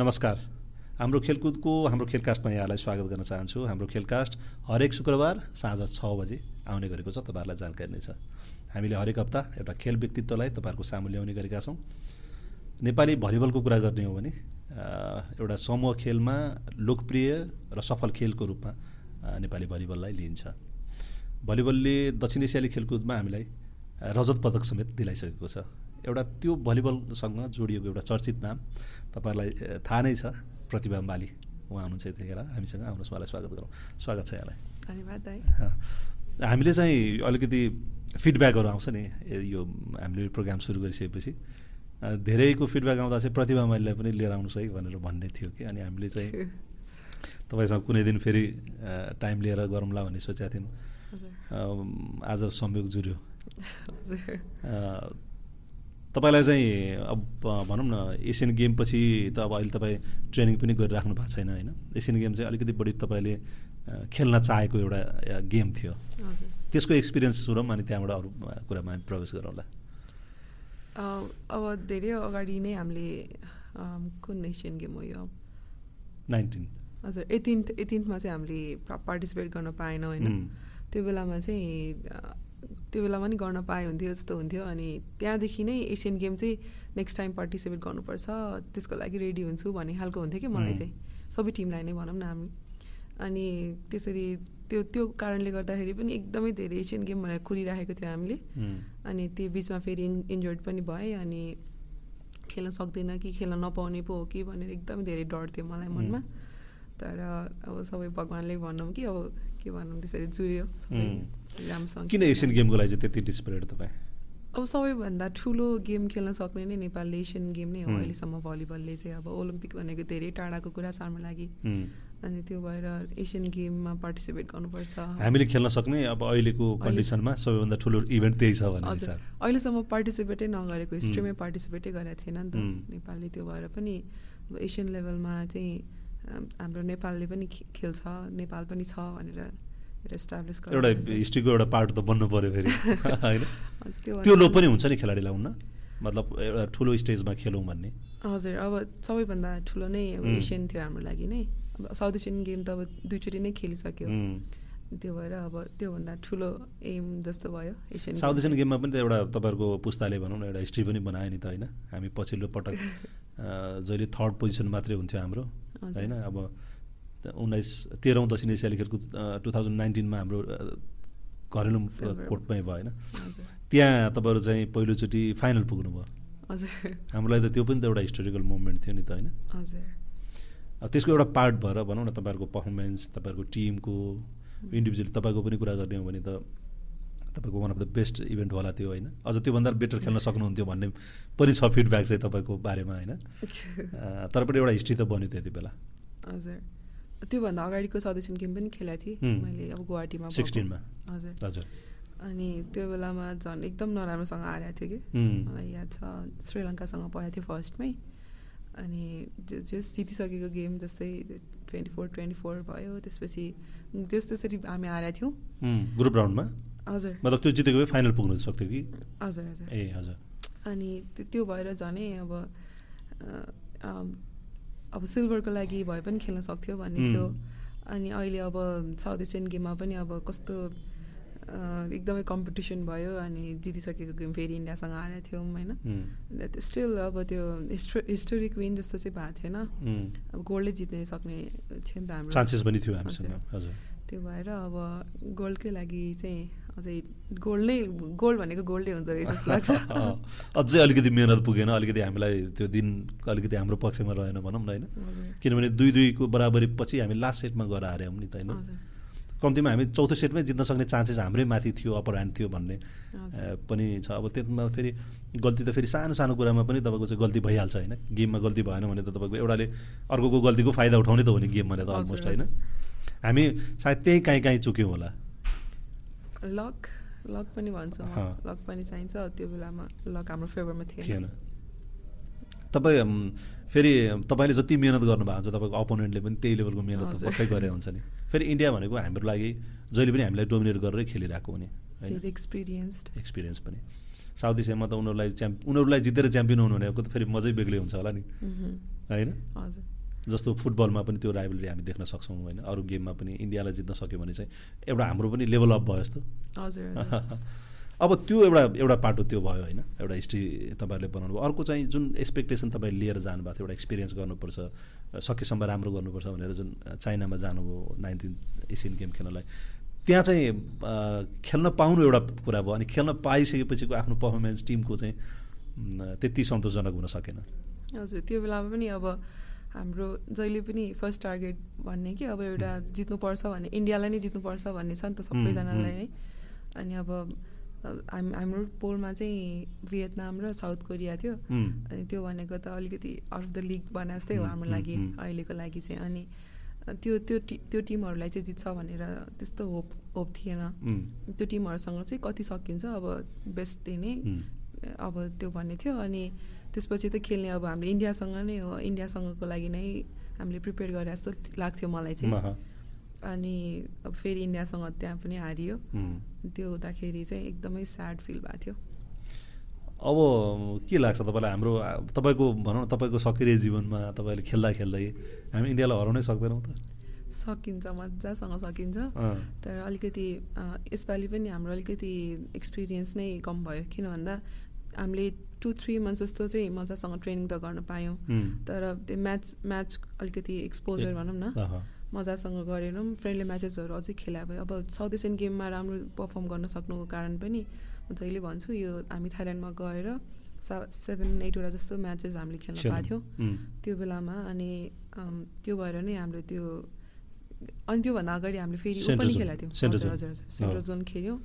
नमस्कार। हाम्रो खेलकुदको हाम्रो खेलकास्टमा यहाँलाई स्वागत गर्न चाहन्छु। हाम्रो खेलकास्ट हरेक शुक्रबार साँझ छ बजे आउने गरेको छ तपाईँहरूलाई जानकारी नै छ। हामीले हरेक हप्ता एउटा खेल व्यक्तित्वलाई तपाईँहरूको सामु ल्याउने गरेका छौँ। नेपाली भलिबलको कुरा गर्ने हो भने एउटा समूह खेलमा लोकप्रिय र सफल खेलको रूपमा नेपाली भलिबललाई लिइन्छ। भलिबलले दक्षिण एसियाली खेलकुदमा हामीलाई रजत पदक समेत दिलाइसकेको छ। एउटा त्यो भलिबलसँग जोडिएको एउटा चर्चित नाम तपाईँहरूलाई थाहा नै छ प्रतिभा माली उहाँ हुनुहुन्छ यतिखेर हामीसँग आउनुहोस् उहाँलाई स्वागत गरौँ। स्वागत छ यहाँलाई। धन्यवाद हामीले चाहिँ अलिकति फिडब्याकहरू आउँछ नि यो हामीले प्रोग्राम सुरु गरिसकेपछि। धेरैको फिडब्याक आउँदा चाहिँ प्रतिभा मालीलाई पनि लिएर आउनुहोस् है भनेर भन्ने थियो कि। अनि हामीले चाहिँ तपाईँसँग कुनै दिन फेरि टाइम लिएर गरौँला भन्ने सोचेका थियौँ। आज संयोग जुर्यो। तपाईँलाई चाहिँ अब भनौँ न एसियन गेमपछि त अब अहिले तपाईँ ट्रेनिङ पनि गरिराख्नु भएको छैन होइन? एसियन गेम चाहिँ अलिकति बढी तपाईँले खेल्न चाहेको एउटा गेम थियो। त्यसको एक्सपिरियन्स सुरौँ अनि त्यहाँबाट अरू कुरामा हामी प्रवेश गरौँला। अब धेरै अगाडि नै हामीले कुन एसियन गेम हो यो? नाइन्टिन। हजुर एटिन्थ एटिन्थमा चाहिँ हामीले पार्टिसिपेट गर्न पाएनौँ होइन? त्यो बेलामा चाहिँ त्यो बेला पनि गर्न पाए हुन्थ्यो जस्तो हुन्थ्यो अनि त्यहाँदेखि नै एसियन गेम चाहिँ नेक्स्ट टाइम पार्टिसिपेट गर्नुपर्छ। त्यसको लागि रेडी हुन्छु भन्ने खालको हुन्थ्यो कि मलाई चाहिँ। सबै टिमलाई नै भनौँ न हामी। अनि त्यसरी त्यो त्यो कारणले गर्दाखेरि पनि एकदमै धेरै एसियन गेम भनेर कुरिराखेको थियो हामीले। अनि त्यो बिचमा फेरि इन इन्जोर्ड पनि भएँ अनि खेल्न सक्दैन कि खेल्न नपाउने पो हो कि भनेर एकदमै धेरै डर थियो मलाई मनमा। तर अब सबै भगवान्ले भनौँ कि अब के भनौँ त्यसरी जुर्यो राम्रोसँग किन एसियन गेमको लागि चाहिँ त्यति डिस्परेट तपाईँ? अब सबैभन्दा ठुलो गेम खेल्न सक्ने नै नेपालले एसियन गेम नै हो अहिलेसम्म भलिबलले चाहिँ अब ओलम्पिक भनेको धेरै टाढाको कुरा छ हाम्रो लागि। अनि त्यो भएर एसियन गेममा पार्टिसिपेट गर्नुपर्छ। हामीले खेल्न सक्ने अब अहिलेको कन्डिसनमा सबैभन्दा ठुलो इभेन्ट त्यही छ भने अहिलेसम्म पार्टिसिपेटै नगरेको हिस्ट्रीमै पार्टिसिपेटै गरेको थिएन नि त। नेपालले त्यो भएर पनि एसियन लेभलमा चाहिँ हाम्रो नेपालले पनि खेल्छ नेपाल पनि छ भनेर एउटा हिस्ट्रीको एउटा पार्ट त बन्नु पऱ्यो फेरि। होइन? त्यो लोभ पनि हुन्छ नि खेलाडीलाई हुन्न मतलब एउटा ठुलो स्टेजमा खेलौँ भन्ने। हजुर अब सबैभन्दा ठुलो नै अब एसियन थियो हाम्रो लागि नै। अब साउथ एसियन गेम त अब दुईचोटि नै खेलिसक्यो। त्यो भएर अब त्योभन्दा ठुलो एम जस्तो भयो एसियन साउथ एसियन गेममा पनि त एउटा तपाईँहरूको पुस्ताले भनौँ न एउटा हिस्ट्री पनि बनायो नि त होइन? हामी पछिल्लो पटक जहिले थर्ड पोजिसन मात्रै हुन्थ्यो हाम्रो। होइन? अब उन्नाइस तेह्रौँ दक्षिण एसियाली खेलको टु थाउजन्ड नाइन्टिनमा हाम्रो घरेलु कोर्टमै भयो होइन। त्यहाँ तपाईँहरू चाहिँ पहिलोचोटि फाइनल पुग्नुभयो। हाम्रो लागि त त्यो पनि त एउटा हिस्टोरिकल मुभमेन्ट थियो नि त होइन। त्यसको एउटा पार्ट भएर भनौँ न तपाईँहरूको पर्फर्मेन्स तपाईँहरूको टिमको इन्डिभिजुअल तपाईँको पनि कुरा गर्ने हो भने त तपाईँको one of the best event होला त्यो होइन। अझ त्योभन्दा बेटर खेल्न सक्नुहुन्थ्यो भन्ने पनि छ फिडब्याक चाहिँ तपाईँको बारेमा होइन। तर पनि एउटा हिस्ट्री त बन्यो त्यति बेला। हजुर। त्योभन्दा अगाडिको सदस्यन गेम पनि खेलेको थिएँ। मैले अब गुवाहाटीमा सिक्सटिनमा। हजुर। हजुर। अनि त्यो बेलामा झन् एकदम नराम्रोसँग आएको थियो कि। मलाई याद छ श्रीलङ्कासँग पढाएको थियो फर्स्टमै। अनि जस जितिसकेको गेम जस्तै ट्वेन्टी फोर ट्वेन्टी फोर भयो त्यसपछि त्यस त्यसरी हामी हारेको थियौँ। ग्रुप राउन्डमा? हजुर। मतलब त्यो जितेको भए फाइनल पुग्नु सक्थ्यो कि? हजुर हजुर। ए हजुर। अनि त्यो भएर झनै अब अब सिल्भरको लागि भए पनि खेल्न सक्थ्यो भन्ने थियो। अनि अहिले अब साउथ एसियन गेममा पनि अब कस्तो एकदमै कम्पिटिसन भयो अनि जितिसकेको गेम फेरि इन्डियासँग आएको थियौँ होइन? स्टिल अब त्यो हिस्टो हिस्टोरिक विन जस्तो चाहिँ भएको थिएन। अब गोल्डै जित्ने सक्ने थियो नि त हाम्रो। चान्सेस पनि थियो हजुर। त्यो भएर अब गोल्डकै लागि चाहिँ अझै गोल्ड नै गोल्ड भनेको गोल्डै हुँदो रहेछ जस्तो लाग्छ। अझै अलिकति मिहिनेत पुगेन अलिकति हामीलाई त्यो दिन अलिकति हाम्रो पक्षमा रहेन भनौँ न होइन? किनभने दुई दुईको बराबरी पछि हामी लास्ट सेटमा गएर हार्यौँ नि त होइन? कम्तीमा हामी चौथो सेटमै जित्न सक्ने चान्सेस हाम्रै माथि थियो अप्पर ह्यान्ड थियो भन्ने पनि छ। अब त्यसमा फेरि गल्ती त फेरि सानो सानो कुरामा पनि तपाईँको चाहिँ गल्ती भइहाल्छ होइन? गेममा गल्ती भएन भने त तपाईँको एउटाले अर्कोको गल्तीको फाइदा उठाउने त हो नि गेम त अलमोस्ट होइन? हामी सायद त्यही काहीँ काहीँ चुक्यौँ होला। लक लक पनि भन्छ लक पनि चाहिन्छ त्यो बेलामा लक हाम्रो फेभरमा थिएन। तपाईँ फेरि तपाईँले जति मिहिनेत गर्नुभएको हुन्छ तपाईँको अपोनेन्टले पनि त्यही लेभलको मिहिनेत पक्कै गरे हुन्छ नि। फेरि इन्डिया भनेको हाम्रो लागि जहिले पनि हामीलाई डोमिनेट गरेरै खेलिरहेको हुने एक्सपिरियन्स एक्सपिरियन्स पनि। साउथ एसियामा त उनीहरूलाई च्याम्प उनीहरूलाई जितेर च्याम्पियन हुनु भनेको त फेरि मजै बेग्लै हुन्छ होला नि। होइन? हजुर। जस्तो फुटबलमा पनि त्यो राइबलरी हामी देख्न सक्छौँ होइन? अरू गेममा पनि इन्डियालाई जित्न सक्यो भने चाहिँ एउटा हाम्रो पनि लेभल अप भयो जस्तो। हजुर अब त्यो एउटा एउटा पाटो त्यो भयो होइन? एउटा हिस्ट्री तपाईँहरूले बनाउनु भयो। अर्को चाहिँ जुन एक्सपेक्टेसन तपाईँले लिएर जानुभएको थियो एउटा एक्सपिरियन्स गर्नुपर्छ सकेसम्म राम्रो गर्नुपर्छ भनेर जुन चाइनामा जानुभयो नाइन्टिन एसियन गेम खेल्नलाई। त्यहाँ चाहिँ खेल्न पाउनु एउटा कुरा भयो अनि खेल्न पाइसकेपछिको आफ्नो पर्फर्मेन्स टिमको चाहिँ त्यति सन्तोषजनक हुन सकेन। हजुर त्यो बेलामा पनि अब हाम्रो जहिले पनि फर्स्ट टार्गेट भन्ने कि अब एउटा जित्नुपर्छ भन्ने इन्डियालाई नै जित्नुपर्छ भन्ने छ नि त सबैजनालाई नै। अनि अब हाम हाम्रो पोलमा चाहिँ भियतनाम र साउथ कोरिया थियो। अनि त्यो भनेको त अलिकति आउट अफ द लिग भने जस्तै हो हाम्रो लागि। अहिलेको लागि चाहिँ। अनि त्यो त्यो टि त्यो टिमहरूलाई चाहिँ जित्छ भनेर त्यस्तो होप होप थिएन। त्यो टिमहरूसँग चाहिँ कति सकिन्छ अब बेस्ट दिने अब त्यो भन्ने थियो। अनि त्यसपछि त खेल्ने अब हामीले इन्डियासँग नै हो इन्डियासँगको लागि नै हामीले प्रिपेयर गरे जस्तो लाग्थ्यो मलाई चाहिँ। अनि अब फेरि इन्डियासँग त्यहाँ पनि हारियो। त्यो हुँदाखेरि चाहिँ एकदमै स्याड फिल भएको थियो। अब के लाग्छ तपाईँलाई हाम्रो तपाईँको भनौँ न तपाईँको सक्रिय जीवनमा तपाईँले खेल्दा खेल्दै हामी इन्डियालाई हराउनै सक्दैनौँ त। सकिन्छ मजासँग सकिन्छ। तर अलिकति यसपालि पनि हाम्रो अलिकति एक्सपिरियन्स नै कम भयो। किन भन्दा हामीले टु थ्री मन्थ्स जस्तो चाहिँ मजासँग ट्रेनिङ त गर्न पायौँ। तर त्यो म्याच म्याच अलिकति एक्सपोजर भनौँ न। मजासँग गरेनौँ। फ्रेन्डली म्याचेसहरू अझै खेला भयो। अब साउथ एसियन गेममा राम्रो पर्फर्म गर्न सक्नुको कारण पनि म जहिले भन्छु यो हामी थाइल्यान्डमा गएर सा सेभेन एटवटा जस्तो म्याचेस हामीले खेल्न। पाएको थियौँ। त्यो बेलामा अनि त्यो भएर नै हाम्रो त्यो अनि त्योभन्दा अगाडि हामीले फेरि पनि खेलेको थियौँ। हजुर। हजुर सेन्ट्रल। जोन खेल्यौँ।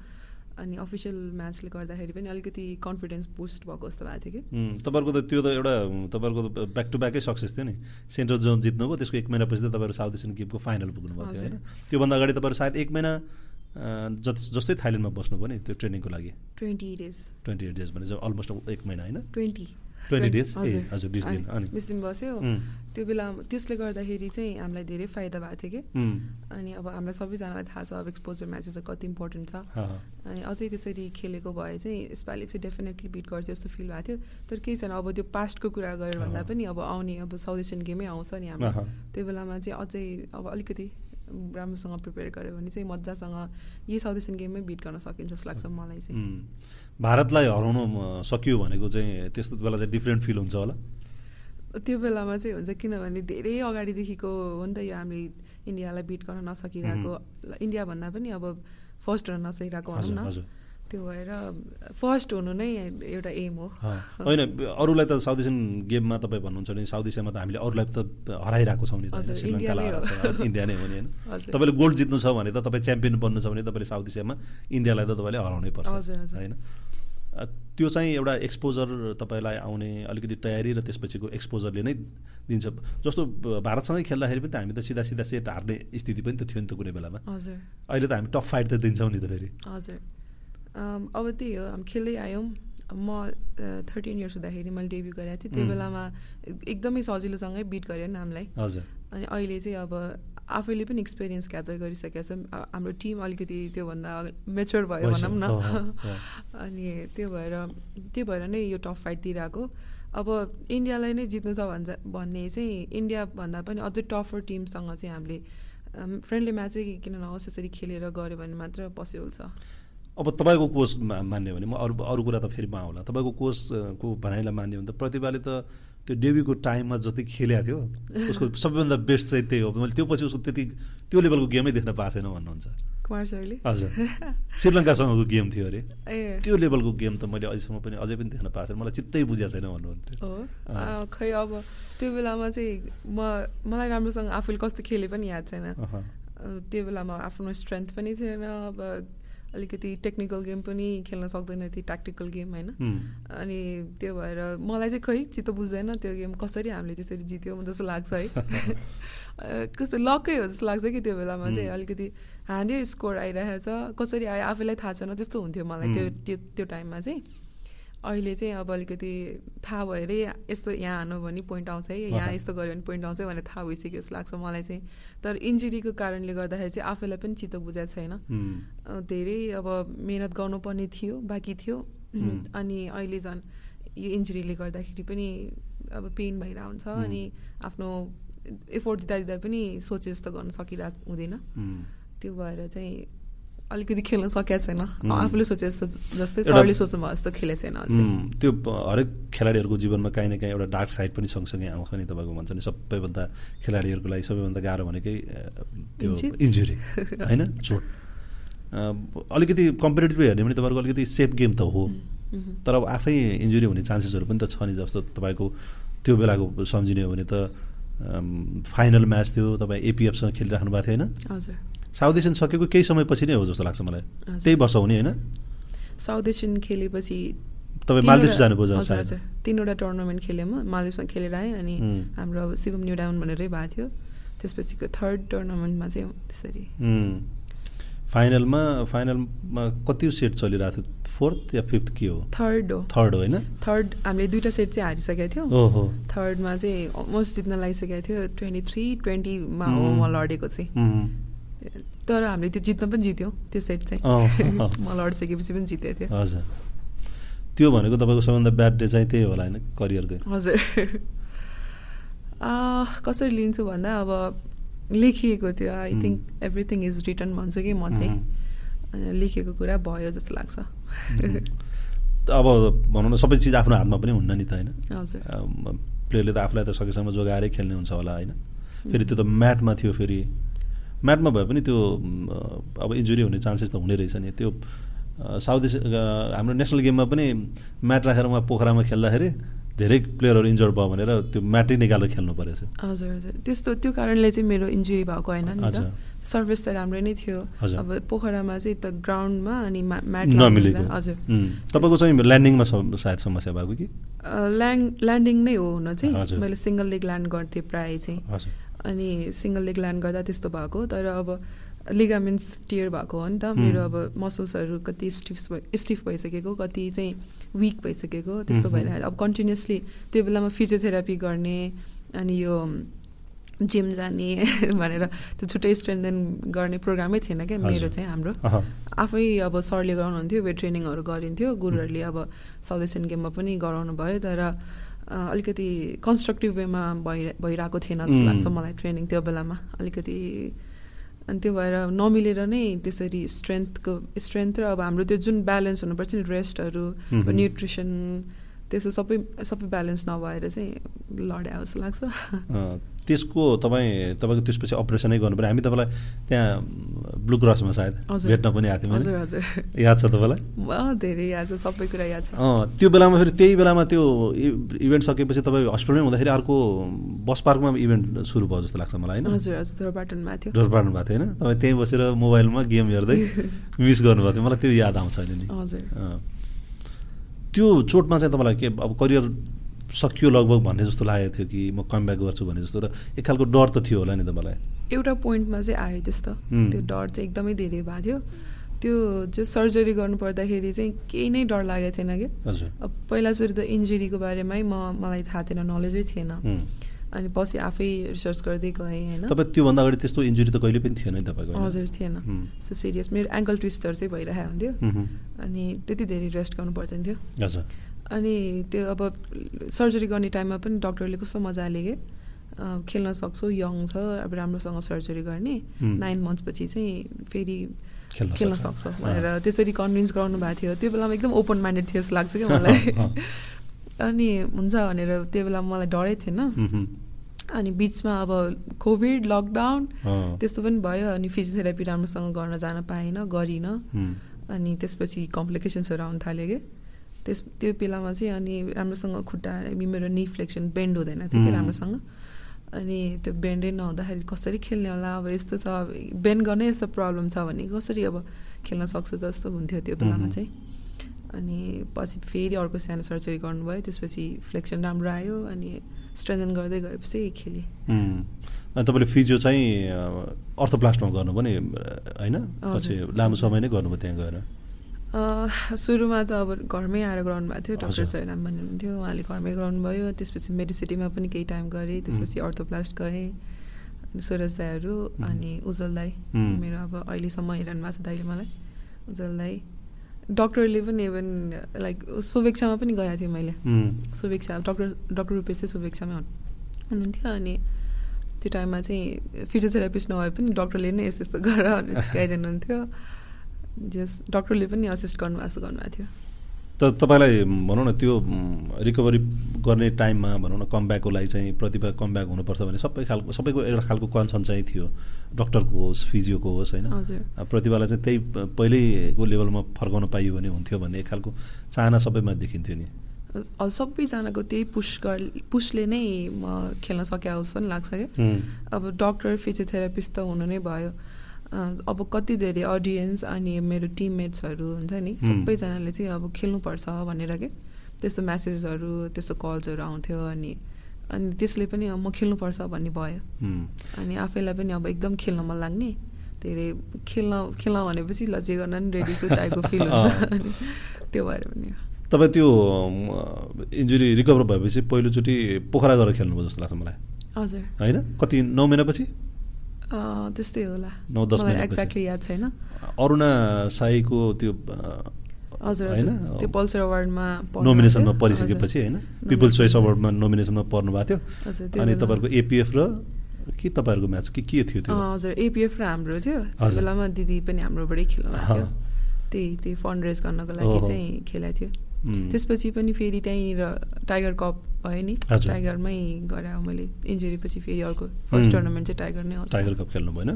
अनि अफिसियल म्याचले गर्दाखेरि पनि अलिकति कन्फिडेन्स बुस्ट भएको जस्तो भएको थियो कि। तपाईँहरूको त त्यो त एउटा तपाईँहरूको त ब्याक टु ब्याकै सक्सेस थियो नि। सेन्ट्रल जोन जित्नुभयो त्यसको एक महिनापछि त तपाईँहरू साउथ एसियन गेमको फाइनल पुग्नुभएको थियो। होइन? त्योभन्दा अगाडि तपाईँहरू सायद एक महिना जस्तै थाइल्यान्डमा बस्नुभयो नि त्यो ट्रेनिङको लागि। Twenty days twenty eight days भने अलमोस्ट एक महिना होइन? ट्वेन्टी। 20 days? ए, हजुर, 20 दिन, अनि? बिस दिन बस्यो त्यो बेला त्यसले गर्दाखेरि चाहिँ हामीलाई धेरै फाइदा भएको थियो कि अनि अब हामीलाई सबैजनालाई थाहा छ अब एक्सपोजर म्याचेस कति इम्पोर्टेन्ट छ। अनि अझै त्यसरी खेलेको भए चाहिँ यसपालि चाहिँ डेफिनेटली बिट गर्थ्यो जस्तो फिल भएको थियो तर केही छैन अब त्यो पास्टको कुरा गऱ्यो भन्दा। पनि अब आउने अब साउथ एसियन गेमै आउँछ नि हाम्रो। त्यो बेलामा चाहिँ अझै अब अलिकति राम्रोसँग प्रिपेयर गऱ्यो भने चाहिँ मजासँग यही साउथ एसियन गेममै बिट गर्न सकिन्छ जस्तो लाग्छ मलाई चाहिँ। भारतलाई हराउनु सकियो भनेको चाहिँ त्यस्तो बेला चाहिँ डिफ्रेन्ट फिल हुन्छ होला। त्यो बेलामा चाहिँ हुन्छ किनभने धेरै अगाडिदेखिको हो नि त यो हामीले इन्डियालाई बिट गर्न नसकिरहेको। इन्डिया भन्दा पनि अब फर्स्ट हुन नसकिरहेको भनौँ न। त्यो भएर फर्स्ट हुनु नै एउटा एम हो। होइन अरूलाई त साउथ एसियन गेममा तपाईँ भन्नुहुन्छ भने साउथ एसियामा त हामीले अरूलाई त हराइरहेको छौँ नि त। श्रीलङ्कालाई इन्डिया नै हो नि होइन। तपाईँले गोल्ड जित्नु छ भने त तपाईँ च्याम्पियन बन्नु छ भने तपाईँले साउथ एसियामा इन्डियालाई त तपाईँले हराउनै पर्छ। होइन। त्यो चाहिँ एउटा एक्सपोजर तपाईँलाई आउने अलिकति तयारी र त्यसपछिको एक्सपोजरले नै दिन्छ। जस्तो भारतसँगै खेल्दाखेरि पनि त हामी त सिधा सिधा सेट हार्ने स्थिति पनि त थियो नि त कुनै बेलामा। हजुर। अहिले त हामी टप फाइट त दिन्छौँ नि त फेरि। हजुर। अब त्यही हो हामी खेल्दै आयौँ म थर्टिन इयर्स हुँदाखेरि मैले डेब्यु गरेको थिएँ। त्यो. बेलामा एकदमै सजिलोसँगै बिट गरेँ नि हामीलाई हजुर। अनि अहिले चाहिँ अब आफैले पनि एक्सपिरियन्स ग्यादर गरिसकेको छ। हाम्रो टिम अलिकति त्योभन्दा मेच्योर भयो। भनौँ न। अनि त्यो भएर त्यो भएर नै यो टप फाइट दिइरहेको अब इन्डियालाई नै जित्नु छ भन्छ भन्ने चाहिँ इन्डियाभन्दा पनि अझै टफर टिमसँग चाहिँ हामीले फ्रेन्डली म्याचै किन नहोस् यसरी खेलेर गऱ्यो भने मात्र पोसिबल छ। अब तपाईँको मा- मान्यो भने म अरू अरू कुरा त फेरि म आउला तपाईँको कोचको भनाइलाई मान्यो भने त प्रतिभाले त त्यो डेब्यूको टाइममा जति खेलेको थियो उसको सबैभन्दा बेस्ट चाहिँ त्यही हो। मैले त्यो पछि उसको त्यति त्यो लेभलको गेमै देख्न पाएको छैन भन्नुहुन्छ। कुमार सरले? हजुर। श्रीलङ्कासँगको गेम थियो अरे। त्यो लेभलको गेम त मैले अहिलेसम्म पनि अझै पनि देख्न पाएको छैन। मलाई चित्तै बुझाएको छैन भन्नुहुन्थ्यो। खै अब त्यो बेलामा चाहिँ म मलाई राम्रोसँग आफूले कस्तो खेले पनि याद छैन। त्यो बेलामा आफ्नो स्ट्रेन्थ पनि थिएन। अब अलिकति टेक्निकल गेम पनि खेल्न सक्दैन थियो ट्याक्टिकल गेम होइन अनि त्यो भएर मलाई चाहिँ खै चित्त बुझ्दैन त्यो गेम कसरी हामीले त्यसरी जित्यौँ जस्तो लाग्छ है कस्तो लकै हो जस्तो लाग्छ कि त्यो बेलामा चाहिँ. अलिकति हान्डै स्कोर आइरहेछ कसरी आयो आफैलाई थाहा छैन त्यस्तो हुन्थ्यो मलाई त्यो. त्यो त्यो टाइममा चाहिँ अहिले चाहिँ अब अलिकति थाहा भएरै यस्तो यहाँ हान्नु भने पोइन्ट आउँछ है यहाँ। यस्तो गऱ्यो भने पोइन्ट आउँछ भनेर थाहा भइसक्यो जस्तो लाग्छ मलाई चाहिँ। तर इन्जुरीको कारणले गर्दाखेरि चाहिँ आफैलाई पनि चित्त बुझाएको छैन। धेरै अब मिहिनेत गर्नुपर्ने थियो बाँकी थियो. अनि अहिले झन् यो इन्जुरीले गर्दाखेरि पनि अब पेन भइरहेको हुन्छ अनि आफ्नो एफोर्ट दिँदा दिँदा पनि सोचे जस्तो गर्न सकिरहेको हुँदैन। त्यो भएर चाहिँ अलिकति खेल्न सकेको छैन। आफूले सोचे जस्तो जस्तै सरले सोच्नु भयो जस्तो खेलेको छैन त्यो हरेक खेलाडीहरूको जीवनमा काहीँ न काहीँ एउटा डार्क साइड पनि सँगसँगै आउँछ नि तपाईँको भन्छ नि। सबैभन्दा खेलाडीहरूको लागि सबैभन्दा गाह्रो भनेकै त्यो इन्जुरी। होइन? चोट। अलिकति कम्पिटेटिभ हेर्ने भने तपाईँहरूको अलिकति सेफ गेम त हो। तर अब आफै इन्जुरी हुने चान्सेसहरू पनि त छ नि। जस्तो तपाईँको त्यो बेलाको सम्झिने हो भने त फाइनल म्याच थियो। तपाईँ एपिएफसँग खेलिराख्नु भएको थियो होइन? हजुर। साउथ एसियन सकेको केही समयपछि नै हो जस्तो लाग्छ मलाई। त्यही वर्ष हुने होइन? साउथ एसियन खेलेपछि तपाईँ मालदिप्स जानुभयो हजुर तिनवटा टुर्नामेन्ट खेलेँ म मालदिप्समा खेलेर आएँ अनि हाम्रो अब शिवम न्यु डाउन भनेरै भएको थियो। त्यसपछिको थर्ड टुर्नामेन्टमा चाहिँ त्यसरी। फाइनलमा फाइनलमा कति सेट चलिरहेको थियो? फोर्थ या फिफ्थ के हो? थर्ड हो। थर्ड हो होइन? थर्ड हामीले दुइटा सेट चाहिँ हारिसकेको थियो। थर्डमा चाहिँ अलमोस्ट जित्न लागिसकेको थियो। ट्वेन्टी थ्री ट्वेन्टीमा हो म लडेको चाहिँ। तर हामीले त्यो जित्न पनि जित्यौँ त्यो सेट चाहिँ। म लडिसकेपछि पनि जितेको थियो हजुर। त्यो भनेको तपाईँको सबभन्दा ब्याड डे चाहिँ त्यही होला होइन करियरकै हजुर। कसरी लिन्छु भन्दा अब लेखिएको थियो। I think everything is return भन्छु कि म चाहिँ। अनि लेखेको कुरा भयो जस्तो लाग्छ। अब भनौँ न सबै चिज आफ्नो हातमा पनि हुन्न नि त होइन। हजुर। प्लेयरले त आफूलाई त सकेसम्म जोगाएरै खेल्ने हुन्छ होला होइन। फेरि त्यो त म्याटमा थियो फेरि। म्याटमा भए पनि त्यो अब इन्जुरी हुने चान्सेस त हुने रहेछ नि। त्यो साउथ हाम्रो नेसनल गेममा पनि म्याट राखेर उहाँ पोखरामा खेल्दाखेरि धेरै प्लेयरहरू इन्जर्ड भयो भनेर त्यो म्याटै निकालेर खेल्नु परेछ। हजुर हजुर। त्यस्तो त्यो कारणले चाहिँ मेरो इन्जुरी भएको होइन नि त। सर्भिस त राम्रै नै थियो। अब पोखरामा चाहिँ त ग्राउन्डमा अनि म्याट नमिलेको। हजुर। तपाईँको चाहिँ ल्यान्डिङमा सायद समस्या भएको कि? ल्यान्ड ल्यान्डिङ नै हो हुन चाहिँ। मैले सिङ्गल लेग ल्यान्ड गर्थेँ प्रायः चाहिँ। अनि सिङ्गल लेग ल्यान्ड गर्दा त्यस्तो भएको तर अब लिगामेन्ट्स टियर भएको हो नि त। मेरो अब मसल्सहरू कति स्टिफ स्टिफ भइसकेको कति चाहिँ विक भइसकेको त्यस्तो भइरहेको। अब कन्टिन्युसली त्यो बेलामा फिजियोथेरापी गर्ने अनि यो जिम जाने भनेर त्यो छुट्टै स्ट्रेन्थेन गर्ने प्रोग्रामै थिएन क्या मेरो चाहिँ हाम्रो। आफै अब सरले गराउनुहुन्थ्यो वेट ट्रेनिङहरू गरिन्थ्यो। गुरुहरूले अब साउथ एसियन गेममा पनि गराउनु भयो तर अलिकति कन्स्ट्रक्टिभ वेमा भइ भइरहेको थिएन जस्तो लाग्छ मलाई ट्रेनिङ त्यो बेलामा। अलिकति अनि त्यो भएर नमिलेर नै त्यसरी स्ट्रेन्थको स्ट्रेन्थ र अब हाम्रो त्यो जुन ब्यालेन्स हुनुपर्छ नि रेस्टहरू न्युट्रिसन त्यसो सबै सबै ब्यालेन्स नभएर चाहिँ लड्या जस्तो लाग्छ। त्यसको तपाईँ तपाईँको त्यसपछि अपरेसनै गर्नु पऱ्यो हामी तपाईँलाई त्यहाँ ब्लु क्रसमा सायद भेट्न पनि आएको थियौँ याद छ तपाईँलाई? धेरै याद छ सबै कुरा याद छ। त्यो बेलामा फेरि त्यही बेलामा त्यो इभेन्ट सकेपछि तपाईँ हस्पिटलमै हुँदाखेरि अर्को बस पार्कमा इभेन्ट सुरु भयो जस्तो लाग्छ मलाई होइन? धोरपाटनमा थियो। भएको थियो होइन? तपाईँ त्यहीँ बसेर मोबाइलमा गेम हेर्दै मिस गर्नुभएको थियो। मलाई त्यो याद आउँछ अहिले नि। हजुर। त्यो चोटमा चाहिँ तपाईँलाई के अब करियर सकियो लगभग भन्ने जस्तो लागेको थियो कि म कम ब्याक गर्छु भन्ने जस्तो र एक खालको डर त थियो होला नि त मलाई। एउटा पोइन्टमा चाहिँ आयो त्यस्तो। त्यो डर चाहिँ एकदमै धेरै भएको थियो। त्यो जो सर्जरी गर्नु पर्दाखेरि चाहिँ केही नै डर लागेको थिएन कि अब पहिला सुरु त इन्जुरीको बारेमै म मलाई थाहा थिएन नलेजै थिएन। अनि पछि आफै रिसर्च गर्दै गएँ होइन। तपाईँ त्योभन्दा अगाडि त्यस्तो इन्जुरी त कहिले पनि थिएन तपाईँको हजुर थिएन। त्यस्तो सिरियस मेरो एङ्कल ट्विस्टर चाहिँ भइरहेको हुन्थ्यो। अनि त्यति धेरै रेस्ट गर्नु पर्दैन थियो। हजुर। अनि त्यो अब सर्जरी गर्ने टाइममा पनि डक्टरले कस्तो मजाले के खेल्न सक्छौ यङ छ अब राम्रोसँग सर्जरी गर्ने। नाइन मन्थ्सपछि चाहिँ फेरि खेल्न सक्छौ। भनेर त्यसरी कन्भिन्स गराउनु भएको थियो। त्यो बेलामा एकदम ओपन माइन्डेड थियो जस्तो लाग्छ क्या मलाई। अनि हुन्छ भनेर त्यो बेला मलाई डरै थिएन। अनि बिचमा अब कोभिड लकडाउन त्यस्तो पनि भयो। अनि फिजियोथेरापी राम्रोसँग गर्न जान पाएन गरिनँ। अनि त्यसपछि कम्प्लिकेसन्सहरू आउनु थाल्यो कि त्यस त्यो बेलामा चाहिँ अनि राम्रोसँग खुट्टा मेरो नि फ्लेक्सन बेन्ड हुँदैन थियो कि राम्रोसँग। अनि त्यो बेन्डै नहुँदाखेरि कसरी खेल्ने होला? अब यस्तो छ बेन्ड गर्नै यस्तो प्रब्लम छ भने कसरी अब खेल्न सक्छ जस्तो हुन्थ्यो त्यो बेलामा चाहिँ। अनि पछि फेरि अर्को सानो सर्जरी गर्नुभयो त्यसपछि फ्लेक्सन राम्रो आयो अनि स्ट्रेन्थन गर्दै गएपछि खेलेँ। तपाईँले फिजियो चाहिँ अर्थोप्लास्टमा गर्नुभयो नि होइन? पछि लामो समय नै गर्नुभयो त्यहाँ गएर। सुरुमा त अब घरमै आएर गराउनु भएको थियो डक्टर जयराम भन्नुहुन्थ्यो। उहाँले घरमै गराउनु भयो त्यसपछि मेडिसिटीमा पनि केही टाइम गरेँ त्यसपछि अर्थोप्लास्ट गएँ सुरज दाईहरू अनि उज्जवल दाई। मेरो अब अहिलेसम्म हेरनु भएको छ दाइले मलाई उज्जवल दाई। डक्टरले पनि इभन लाइक शुभेच्छामा पनि गएको थिएँ मैले। शुभेच्छा डक्टर डक्टर रूपेश चाहिँ शुभेच्छामै हुनु- हुनुहुन्थ्यो अनि त्यो टाइममा चाहिँ फिजियोथेरापिस्ट नभए पनि डक्टरले नै यस्तो यस्तो गर भनेर सिकाइदिनुहुन्थ्यो। जस डक्टरले पनि असिस्ट गर्नुभएको गर्नुभएको थियो। त तपाईँलाई भनौँ न त्यो रिकभरी गर्ने टाइममा भनौँ न कमब्याकको लागि चाहिँ प्रतिभा कमब्याक हुनुपर्छ भने सबै खालको सबैको एउटा खालको कन्सर्न चाहिँ थियो। डक्टरको होस् फिजियोको होस् होइन? प्रतिभालाई चाहिँ त्यही पहिल्यैको लेभलमा फर्काउन पाइयो भने हुन्थ्यो भन्ने एक खालको चाहना सबैमा देखिन्थ्यो नि। सबैजनाको त्यही पुस गर पुसले नै म खेल्न सके जस्तो पनि लाग्छ क्या। अब डक्टर फिजियोथेरापिस्ट त हुनु नै भयो। अब कति धेरै अडियन्स अनि मेरो टिममेट्सहरू हुन्छ नि। सबैजनाले चाहिँ अब खेल्नुपर्छ भनेर के त्यस्तो म्यासेजहरू त्यस्तो कल्सहरू आउँथ्यो अनि अनि त्यसले पनि म खेल्नुपर्छ भन्ने भयो। अनि आफैलाई पनि अब एकदम खेल्न मन लाग्ने धेरै खेल्न खेल्न भनेपछि ल जे गर्न नि रेडी छु टाइपको फिल हुन्छ। अनि त्यो भएर पनि। तपाईँ त्यो इन्जुरी रिकभर भएपछि पहिलोचोटि पोखरा गएर खेल्नुभयो जस्तो लाग्छ मलाई। हजुर। होइन? कति नौ महिनापछि? त्यस्तै होला नौ, दस। एक्ज्याक्टली याद छैन अरुणा साईको त्यो हजुर होइन? त्यो पल्सर अवार्डमा नोमिनेसनमा। परिसकेपछि। होइन पिपल्स चोइस अवार्डमा नोमिनेसनमा पर्नु भएको थियो अनि तपाईँहरूको एपिएफ र के तपाईँहरूको म्याच के के थियो त्यो हजुर एपिएफ र हाम्रो थियो त्यो। बेलामा दिदी पनि हाम्रोबाटै खेल्नु भएको थियो। त्यही त्यही फन्ड रेज गर्नको लागि। चाहिँ खेलेको थियो त्यसपछि पनि फेरि त्यहीँनिर टाइगर कप भयो नि। टाइगरमै गरायो मैले इन्जुरी पछि फेरि अर्को फर्स्ट उम्। टुर्नामेन्ट चाहिँ टाइगर नै टाइगर कप खेल्नु भएन।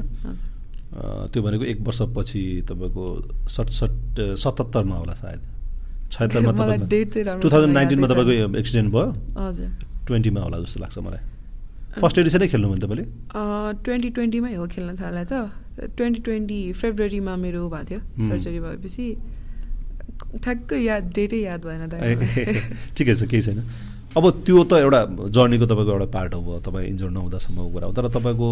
त्यो भनेको एक वर्षपछि तपाईँको सतसट्ठ सतहत्तरमा होला सायद। छयत्तरमा राम्रो टु थाउजन्ड नाइन्टिनमा। तपाईँको एक्सिडेन्ट भयो। हजुर। ट्वेन्टीमा होला जस्तो लाग्छ मलाई। फर्स्ट एडिसनै खेल्नु भने तपाईँले? ट्वेन्टी ट्वेन्टीमै हो खेल्न थाले त ट्वेन्टी ट्वेन्टी फेब्रुअरीमा मेरो भएको थियो हुँ। सर्जरी भएपछि। ठ्याक्कै याद डेटै याद भएन त ठिकै छ केही छैन। अब त्यो त एउटा जर्नीको तपाईँको एउटा पार्ट हो भयो तपाईँ इन्जोर्ड नहुँदासम्मको कुरा हो। तर तपाईँको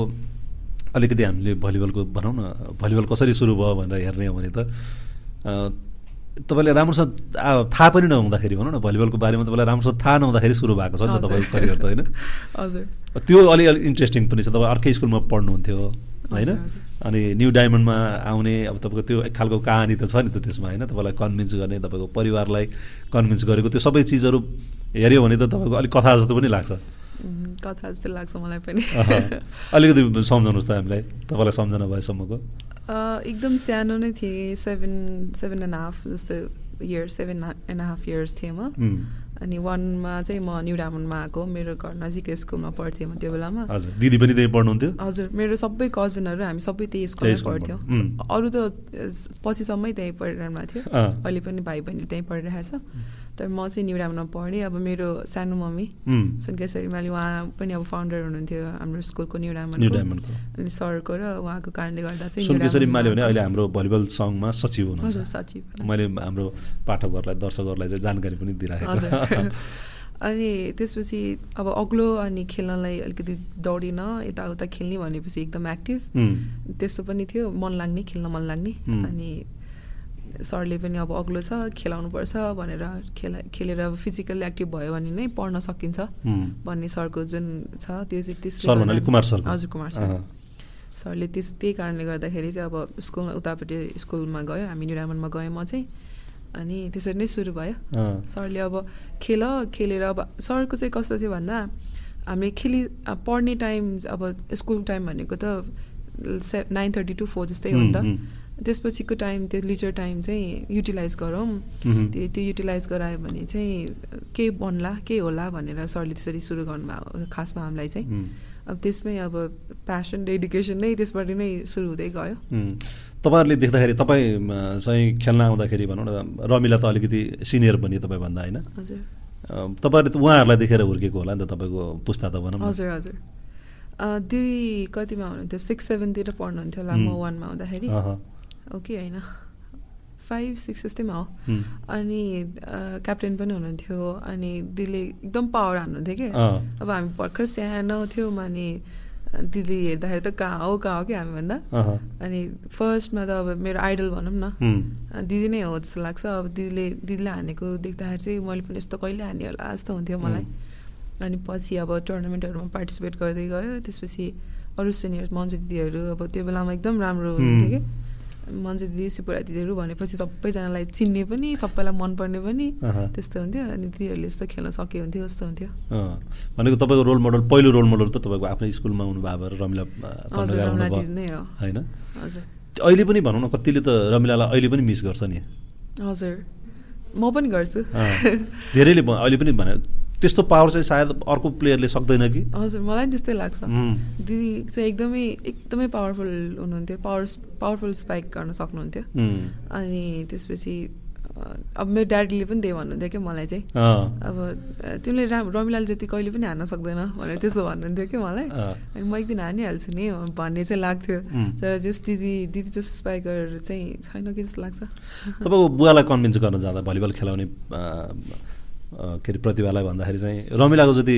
अलिकति हामीले भलिबलको भनौँ न भलिबल कसरी सुरु भयो भनेर हेर्ने हो भने त तपाईँले राम्रोसँग थाहा पनि नहुँदाखेरि भनौँ न भलिबलको बारेमा तपाईँलाई राम्रोसँग थाहा नहुँदाखेरि सुरु भएको छ नि त। तपाईँको करियर त होइन? हजुर। त्यो अलि अलि इन्ट्रेस्टिङ पनि छ। तपाईँ अर्कै स्कुलमा पढ्नुहुन्थ्यो। होइन। अनि न्यू डायमन्डमा आउने अब तपाईँको त्यो एक खालको कहानी त छ नि त त्यसमा होइन? तपाईँलाई कन्भिन्स गर्ने तपाईँको परिवारलाई कन्भिन्स गरेको त्यो सबै चिजहरू हेऱ्यो भने त तपाईँको अलिक कथा जस्तो पनि लाग्छ। कथा जस्तो लाग्छ मलाई पनि। अलिकति सम्झाउनुहोस् त हामीलाई तपाईँलाई सम्झना भएसम्मको। एकदम सानो नै थिएँ सेभेन सेभेन एन्ड हाफ जस्तो years seven and half years थिएँ म। अनि वानमा चाहिँ म न्यु डायमन्डमा आएको मेरो घर नजिकै स्कुलमा पढ्थेँ म त्यो बेलामा। हजुर दिदी पनि त्यही पढ्नुहुन्थ्यो? हजुर मेरो सबै कजनहरू हामी सबै त्यही स्कुलमै पढ्थ्यौँ. अरू त पछिसम्मै त्यहीँ पढिरहनु भएको थियो। अहिले पनि भाइ बहिनी त्यहीँ पढिरहेको छ तर म चाहिँ न्यु डायमन्डमा पढेँ। अब मेरो सानो मम्मी उम्, सुनकेश्वरी माली उहाँ पनि अब फाउन्डर हुनुहुन्थ्यो हाम्रो स्कुलको न्यु न्यू डायमन्डको डायमन्डको अनि सरको र उहाँको कारणले गर्दा चाहिँ न्यु सुनकेश्वरी माले भने अहिले हाम्रो भलिबल सङ्घमा सचिव हुनुहुन्छ। सचिव। मैले हाम्रो पाठकहरूलाई दर्शकहरूलाई चाहिँ जानकारी पनि दिइराखेको। अनि त्यसपछि अब अग्लो अनि खेल्नलाई अलिकति दौडिन यताउता खेल्ने भनेपछि एकदम एक्टिभ त्यस्तो पनि थियो। मन लाग्ने खेल्न मन लाग्ने। अनि सरले पनि अब अग्लो छ खेलाउनुपर्छ भनेर खेला खेलेर अब फिजिकल्ली एक्टिभ भयो भने नै पढ्न सकिन्छ भन्ने सरको जुन छ त्यो चाहिँ गर्दा- कुमार सर। हजुर कुमार सर। सरले त्यस त्यही कारणले गर्दाखेरि चाहिँ अब स्कुलमा उतापट्टि स्कुलमा गयो हामी निरामनमा गएँ म चाहिँ। अनि त्यसरी नै सुरु भयो। सरले अब खेल खेलेर अब सरको चाहिँ कस्तो थियो भन्दा हामीले खेलि पढ्ने टाइम अब स्कुल टाइम भनेको त say nine thirty to four जस्तै हो नि त। त्यसपछिको टाइम त्यो लिजर टाइम चाहिँ युटिलाइज गरौँ। त्यो त्यो युटिलाइज गरायो भने चाहिँ के बन्ला के होला भनेर सरले त्यसरी सुरु गर्नुभयो खासमा हामीलाई चाहिँ। अब त्यसमै अब प्यासन डेडिकेसन नै त्यसबाट नै सुरु हुँदै गयो। तपाईँहरूले देख्दाखेरि तपाईँ चाहिँ खेल्न आउँदाखेरि भनौँ न रमिला त अलिकति सिनियर पनि तपाईँभन्दा होइन? हजुर। तपाईँहरूले त उहाँहरूलाई देखेर हुर्केको होला नि त तपाईँको पुस्ता त भनौँ हजुर। हजुर दिदी कतिमा हुनुहुन्थ्यो? सिक्स सेभेनतिर पढ्नुहुन्थ्यो होला म. वानमा आउँदाखेरि अहँ, ओके होइन फाइभ सिक्स जस्तैमा हो। अनि क्याप्टेन पनि हुनुहुन्थ्यो। अनि दिदीले एकदम पावर हान्नुहुन्थ्यो कि? अब हामी भर्खर सानो थियौँ अनि दिदी हेर्दाखेरि त कहाँ हो कहाँ हो कि हामीभन्दा? अनि फर्स्टमा त अब मेरो आइडल भनौँ न। दिदी नै हो जस्तो लाग्छ। अब दिदीले दिदीले हानेको देख्दाखेरि चाहिँ मैले पनि यस्तो कहिले हाने होला जस्तो हुन्थ्यो मलाई। अनि पछि अब टुर्नामेन्टहरूमा पार्टिसिपेट गर्दै गयो। त्यसपछि अरू सिनियर मन्जु दिदीहरू अब त्यो बेलामा एकदम राम्रो हुन्थ्यो कि? मन्जु दिदी सिपुरा दिदीहरू भनेपछि सबैजनालाई चिन्ने पनि सबैलाई मनपर्ने पनि त्यस्तो हुन्थ्यो। अनि दिदीहरूले यस्तो खेल्न सक्यो हुन्थ्यो जस्तो हुन्थ्यो। भनेको तपाईँको रोल मोडल पहिलो रोल मोडल त तपाईँको आफ्नै स्कुलमा हुनु भएर रमिला नै हो। होइन? अहिले पनि भनौँ न कतिले त रमिलालाई अहिले पनि मिस गर्छ नि। हजुर। म पनि गर्छु। धेरैले अहिले पनि भने त्यस्तो पावर चाहिँ सायद अर्को प्लेयरले सक्दैन कि। हजुर मलाई त्यस्तै लाग्छ। दिदी चाहिँ एकदमै एकदमै पावरफुल हुनुहुन्थ्यो पावर पावरफुल स्पाइक गर्न सक्नुहुन्थ्यो। अनि त्यसपछि अब मेरो ड्याडीले पनि त्यही भन्नुहुन्थ्यो क्या मलाई चाहिँ। अब तिमीले राम रमिलाल जति कहिले पनि हान्न सक्दैन भनेर त्यसो भन्नुहुन्थ्यो कि मलाई। अनि म एक दिन हानिहाल्छु नि भन्ने चाहिँ लाग्थ्यो। तर जस दिदी दिदी जस्तो स्पाइकर चाहिँ छैन कि जस्तो लाग्छ। तपाईँको बुवालाई कन्भिन्स गर्न जाँदा भलिबल खेलाउने के अरे प्रतिभालाई भन्दाखेरि चाहिँ रमिलाको जति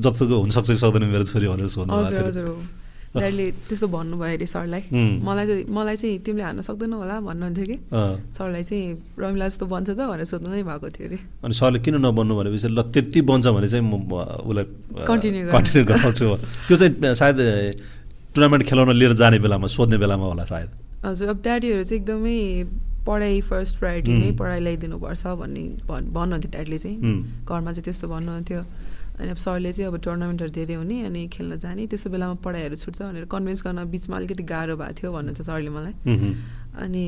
जतिसक्दो हुनसक्छ कि सक्दैन मेरो छोरी भनेर सोध्नु ड्याडीले त्यस्तो भन्नुभयो अरे सरलाई। मलाई चाहिँ मलाई चाहिँ तिमीले हान्न सक्दैनौ होला भन्नुहुन्थ्यो कि। सरलाई चाहिँ रमिला जस्तो बन्छ त भनेर सोध्नु नै भएको थियो अरे। अनि सरले किन नबन्नु भनेपछि ल त्यति बन्छ भने चाहिँ म उसलाई कन्टिन्यू कन्टिन्यू गराउँछु त्यो चाहिँ सायद टुर्नामेन्ट खेलाउन लिएर जाने बेलामा सोध्ने बेलामा होला सायद। हजुर अब ड्याडीहरू चाहिँ एकदमै पढाइ फर्स्ट प्रायोरिटी नै पढाइ ल्याइदिनुपर्छ भन्ने भन् भन्नुहुन्थ्यो ड्याडीले चाहिँ। घरमा चाहिँ त्यस्तो भन्नुहुन्थ्यो। अनि अब सरले चाहिँ अब टुर्नामेन्टहरू धेरै हुने अनि खेल्न जाने त्यसो बेलामा पढाइहरू छुट्छ भनेर कन्भिन्स गर्न बिचमा अलिकति गाह्रो भएको थियो भन्नुहुन्छ सरले मलाई। अनि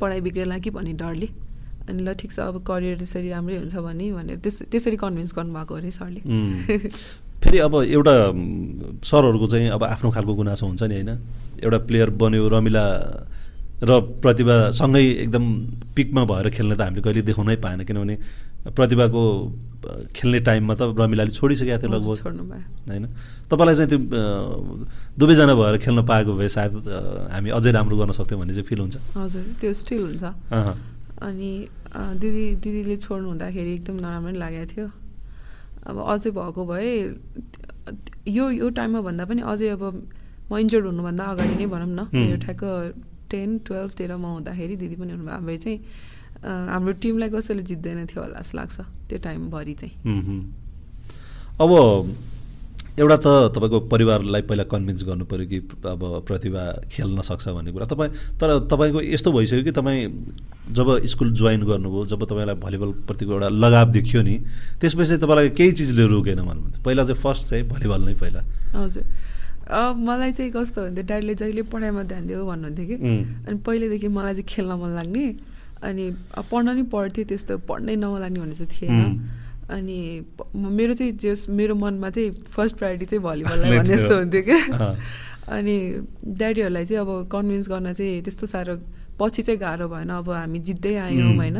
पढाइ बिग्रेला कि भन्ने डरले। अनि ल ठिक छ अब करियर त्यसरी राम्रै हुन्छ भने भनेर त्यस त्यसरी कन्भिन्स गर्नुभएको अरे सरले। फेरि अब एउटा सरहरूको चाहिँ अब आफ्नो खालको गुनासो हुन्छ नि होइन? एउटा प्लेयर बन्यो रमिला र प्रतिभा सँगै एकदम पिकमा भएर खेल्न त हामीले कहिले देखाउनै पाएन किनभने प्रतिभाको खेल्ने टाइममा त रमिलाले छोडिसकेको थियो लगभग। होइन? तपाईँलाई चाहिँ त्यो दुवैजना भएर खेल्न पाएको भए सायद हामी अझै राम्रो गर्न सक्थ्यौँ भन्ने चाहिँ फिल हुन्छ। हजुर त्यो स्टिल हुन्छ। अनि दिदी दिदीले छोड्नु हुँदाखेरि एकदम नराम्रो नै लागेको थियो। अब अझै भएको भए यो यो टाइममा भन्दा पनि अझै अब म इन्जर्ड हुनुभन्दा अगाडि नै भनौँ न यो ठ्याक्क टेन टुवेल्भतिरमा हुँदाखेरि दिदी पनि हुनुभयो। भए चाहिँ हाम्रो टिमलाई कसैले जित्दैन थियो होला जस्तो लाग्छ त्यो टाइमभरि चाहिँ। अब एउटा त तपाईँको परिवारलाई पहिला कन्भिन्स गर्नु पऱ्यो कि अब प्रतिभा खेल्न सक्छ भन्ने कुरा। तपाईँ तर तपाईँको यस्तो भइसक्यो कि तपाईँ जब स्कुल जोइन गर्नुभयो जब तपाईँलाई भलिबलप्रतिको एउटा लगाव देखियो नि त्यसपछि तपाईँलाई केही चिजले रोकेन भन्नुहुन्छ पहिला चाहिँ फर्स्ट चाहिँ भलिबल नै पहिला। हजुर। मलाई चाहिँ कस्तो हुन्थ्यो ड्याडीले जहिले पढाइमा ध्यान दियो भन्नुहुन्थ्यो कि। अनि पहिल्यैदेखि मलाई चाहिँ खेल्न मन लाग्ने। अनि पढ्न नि पढ्थेँ त्यस्तो पढ्नै नलाग्ने भन्ने चाहिँ थिएन। अनि मेरो चाहिँ जस मेरो मनमा चाहिँ फर्स्ट प्रायोरिटी चाहिँ भलिबललाई भन्ने जस्तो हुन्थ्यो क्या अनि ड्याडीहरूलाई चाहिँ अब कन्भिन्स गर्न चाहिँ त्यस्तो साह्रो पछि चाहिँ गाह्रो भएन। अब हामी जित्दै आयौँ होइन।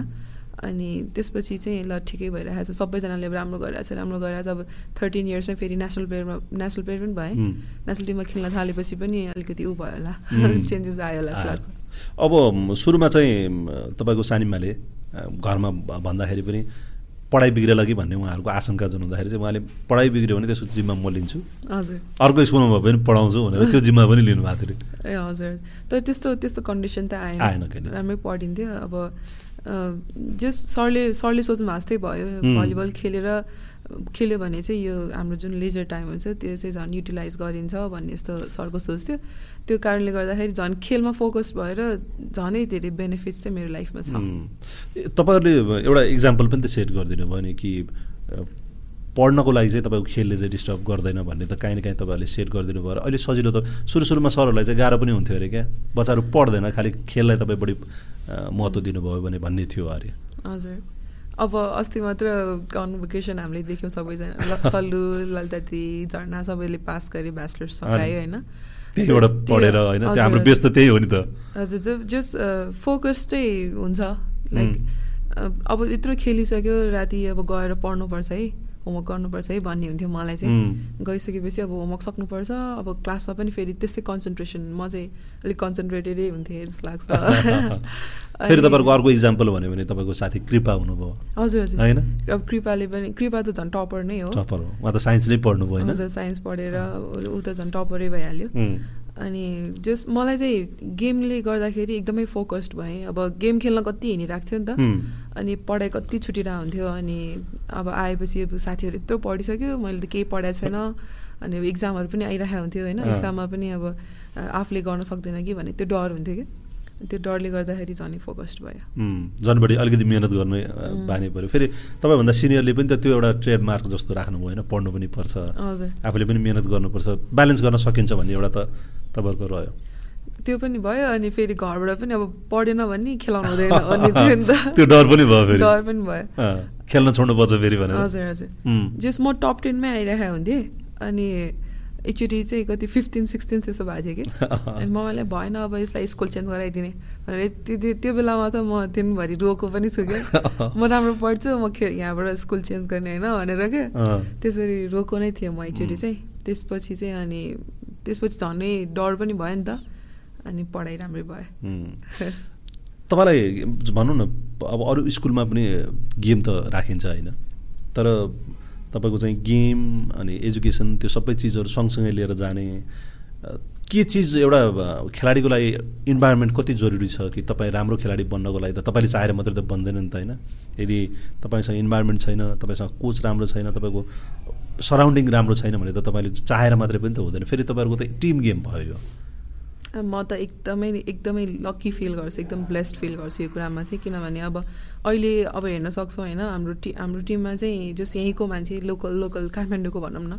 अनि त्यसपछि चाहिँ ल ठिकै भइरहेको छ सबैजनाले राम्रो गरिरहेको छ राम्रो गरिरहेको छ अब थर्टिन इयर्समै फेरि नेसनल प्लेयरमा नेसनल प्लेयर पनि भएँ। नेसनल टिममा खेल्न थालेपछि पनि अलिकति ऊ भयो होला। चेन्जेस आयो होला जस्तो लाग्छ अब सुरुमा चाहिँ तपाईँको सानिमाले घरमा भन्दाखेरि पनि पढाइ बिग्रेला कि भन्ने उहाँहरूको आशंका जुन हुँदाखेरि चाहिँ उहाँले पढाइ बिग्रियो भने त्यसको जिम्मा म लिन्छु। हजुर। अर्को स्कुलमा भए पनि पढाउँछु भनेर त्यो जिम्मा पनि लिनुभएको थियो। ए हजुर। तर त्यस्तो त्यस्तो कन्डिसन त आएन। आएन राम्रै पढिन्थ्यो। अब जस सरले सरले सोच्नु भएको त्यही भयो। भलिबल खेलेर खेल्यो भने चाहिँ यो हाम्रो जुन लेजर टाइम हुन्छ त्यो चाहिँ झन् युटिलाइज गरिन्छ भन्ने यस्तो सरको सोच थियो। त्यो कारणले गर्दाखेरि झन् खेलमा फोकस भएर झनै धेरै बेनिफिट्स चाहिँ मेरो लाइफमा छ। तपाईँहरूले एउटा इक्जाम्पल पनि त सेट गरिदिनु भयो नि कि पढ्नको लागि चाहिँ तपाईँको खेलले चाहिँ डिस्टर्ब गर्दैन भन्ने त काहीँ न काहीँ तपाईँहरूले सेट गरिदिनु भयो। अहिले सजिलो त सुरु सुरुमा सरहरूलाई चाहिँ गाह्रो पनि हुन्थ्यो अरे क्या। बच्चाहरू पढ्दैन खालि खेललाई तपाईँ बढी महत्त्व दिनुभयो भने भन्ने थियो अरे। हजुर। अब अस्ति मात्र कन्भोकेसन हामीले देख्यौँ सबैजना। सल्लु ललिताती झर्ना सबैले पास गरे ब्याचलर्स सकायो होइन? त्यहीबाट पढेर होइन? हाम्रो बेस त त्यही हो नि त। हजुर जस फोकस चाहिँ हुन्छ। लाइक अब यत्रो खेलिसक्यो राति अब गएर पढ्नुपर्छ है। होमवर्क गर्नुपर्छ है भन्ने हुन्थ्यो मलाई चाहिँ। गइसकेपछि अब होमवर्क सक्नुपर्छ अब क्लासमा पनि फेरि त्यस्तै कन्सन्ट्रेसन म चाहिँ अलिक कन्सन्ट्रेटेडै हुन्थेँ जस्तो लाग्छ। फेरि तपाईँहरूको अर्को इक्जाम्पल भन्यो भने तपाईँको साथी कृपा हुनुभयो। हजुर हजुर। होइन? अब कृपाले पनि कृपा त झन् टपर नै हो। टपर हो। उहाँ त साइन्स नै पढ्नुभयो होइन? हजुर साइन्स पढेर ऊ त झन् टपरै भइहाल्यो। अनि जस मलाई चाहिँ गेमले गर्दाखेरि एकदमै फोकस्ड भएँ। अब गेम खेल्न कति हिँडिरहेको थियो नि त। अनि पढाइ कति छुटिरहेको हुन्थ्यो अनि अब आएपछि अब साथीहरू यत्रो पढिसक्यो मैले त केही पढाएको छैन। अनि अब इक्जामहरू पनि आइरहेको हुन्थ्यो होइन। इक्जाममा पनि अब आफूले गर्न सक्दैन कि भन्ने त्यो डर हुन्थ्यो कि त्यो डरले गर्दाखेरि झन् फोकस्ड भयो। उम्, झन् बढी अलिकति मिहिनेत गर्ने बानी पऱ्यो फेरि तपाईँभन्दा सिनियरले पनि त त्यो एउटा ट्रेडमार्क जस्तो राख्नु होइन पढ्नु पनि पर्छ। हजुर। आफूले पनि मिहिनेत गर्नुपर्छ। ब्यालेन्स गर्न सकिन्छ भन्ने एउटा त तपाईँहरूको रह्यो। त्यो पनि भयो अनि फेरि घरबाट पनि अब पढेन भने खेलाउनु हुँदैन अनि त्यो डर पनि भयो फेरि। डर पनि भयो। खेल्न छोड्नुपर्छ फेरि भनेर। हजुर हजुर। जस म टप टेनमै आइरहेको हुन्थेँ अनि एकचोटि चाहिँ कति फिफ्टिन सिक्सटिन त्यस्तो भएको थियो कि अनि मम्मीलाई भएन अब यसलाई स्कुल चेन्ज गराइदिने भनेर त्यो त्यो- बेलामा त म दिनभरि रोएको पनि छु क्या म राम्रो पढ्छु म खे यहाँबाट स्कुल चेन्ज गर्ने होइन भनेर क्या त्यसरी रोएको नै थियो म एकचोटि. चाहिँ त्यसपछि चाहिँ अनि त्यसपछि झनै डर पनि भयो नि त अनि पढाइ राम्रै भयो। तपाईँलाई भनौँ न अब अरू स्कुलमा पनि गेम त राखिन्छ होइन तर तपाईँको चाहिँ गेम अनि एजुकेसन त्यो सबै चिजहरू सँगसँगै लिएर जाने के चिज एउटा खेलाडीको लागि इन्भाइरोमेन्ट कति जरुरी छ कि तपाईँ राम्रो खेलाडी बन्नको लागि त तपाईँले चाहेर मात्रै त बन्दैन नि त होइन? यदि तपाईँसँग इन्भाइरोमेन्ट छैन तपाईँसँग कोच राम्रो छैन तपाईँको सराउन्डिङ राम्रो छैन भने त तपाईँले चाहेर मात्रै पनि त हुँदैन। फेरि तपाईँहरूको त टिम गेम भयो यो। म त एकदमै एकदमै लक्की फिल गर्छु एकदम ब्लेस्ड फिल गर्छु यो कुरामा चाहिँ किनभने अब अहिले अब हेर्न सक्छौँ होइन हाम्रो टि हाम्रो टिममा चाहिँ जस यहीँको मान्छे लोकल लोकल काठमाडौँको भनौँ न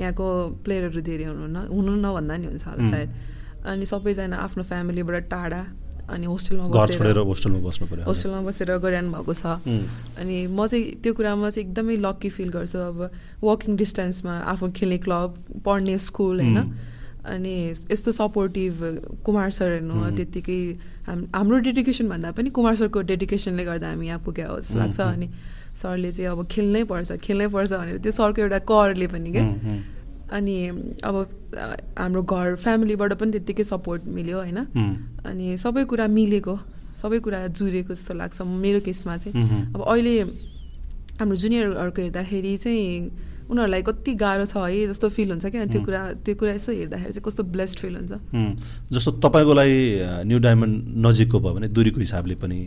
यहाँको प्लेयरहरू धेरै हुनु न हुनु नभन्दा नि हुन्छ होला. सायद। अनि सबैजना आफ्नो फ्यामिलीबाट टाढा अनि होस्टेलमा बसेर होस्टेलमा बस्नु पऱ्यो। होस्टेलमा बसेर गरिरहनु भएको छ। अनि म चाहिँ त्यो कुरामा चाहिँ एकदमै लक्की फिल गर्छु। अब वकिङ डिस्टेन्समा आफू खेल्ने क्लब पढ्ने स्कुल होइन. अनि यस्तो सपोर्टिभ कुमार सर हेर्नु. त्यत्तिकै हाम हाम्रो डेडिकेसन भन्दा पनि कुमार सरको डेडिकेसनले गर्दा हामी यहाँ पुग्यो हो जस्तो लाग्छ. अनि सरले चाहिँ अब खेल्नै पर्छ खेल्नै पर्छ भनेर त्यो सरको एउटा करले पनि क्या। अनि अब हाम्रो घर फ्यामिलीबाट पनि त्यत्तिकै सपोर्ट मिल्यो होइन। अनि सबै कुरा मिलेको सबै कुरा जुरेको जस्तो लाग्छ मेरो केसमा चाहिँ। अब अहिले हाम्रो जुनियरहरूको हेर्दाखेरि चाहिँ उनीहरूलाई कति गाह्रो छ है जस्तो फिल हुन्छ क्या त्यो. कुरा त्यो कुरा यसो हेर्दाखेरि चाहिँ कस्तो ब्लेस्ड फिल हुन्छ जस्तो तपाईँको लागि न्यू डायमन्ड नजिकको भयो भने दूरीको हिसाबले पनि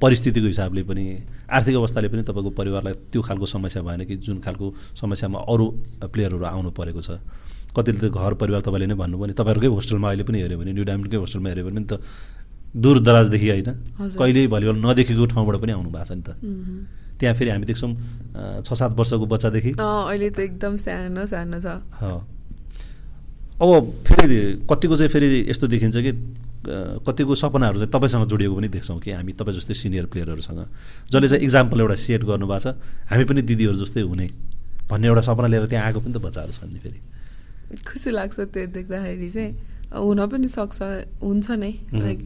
परिस्थितिको हिसाबले पनि आर्थिक अवस्थाले पनि तपाईँको परिवारलाई त्यो खालको समस्या भएन कि जुन खालको समस्यामा अरू प्लेयरहरू आउनु परेको छ कतिले त घर परिवार तपाईँले नै भन्नुभयो नि तपाईँहरूकै होस्टेलमा अहिले पनि हेऱ्यो भने न्यू डायमन्डकै होस्टेलमा हेऱ्यो भने त दूर दराजदेखि होइन। कहिल्यै भलिबल नदेखेको ठाउँबाट पनि आउनु भएको छ नि त. त्यहाँ फेरि हामी देख्छौँ छ सात वर्षको बच्चादेखि। अहिले त एकदम सानो सानो छ। अब फेरि कतिको चाहिँ फेरि यस्तो देखिन्छ कि कतिको सपनाहरू चाहिँ तपाईँसँग जोडिएको पनि देख्छौँ कि हामी तपाईँ जस्तै सिनियर प्लेयरहरूसँग। जसले चाहिँ इक्जाम्पल एउटा सेट गर्नुभएको छ हामी पनि दिदीहरू जस्तै हुने भन्ने एउटा सपना लिएर त्यहाँ आएको पनि त बच्चाहरू छन् नि फेरि। खुसी लाग्छ त्यो देख्दाखेरि चाहिँ। हुन पनि सक्छ हुन्छ नै। लाइक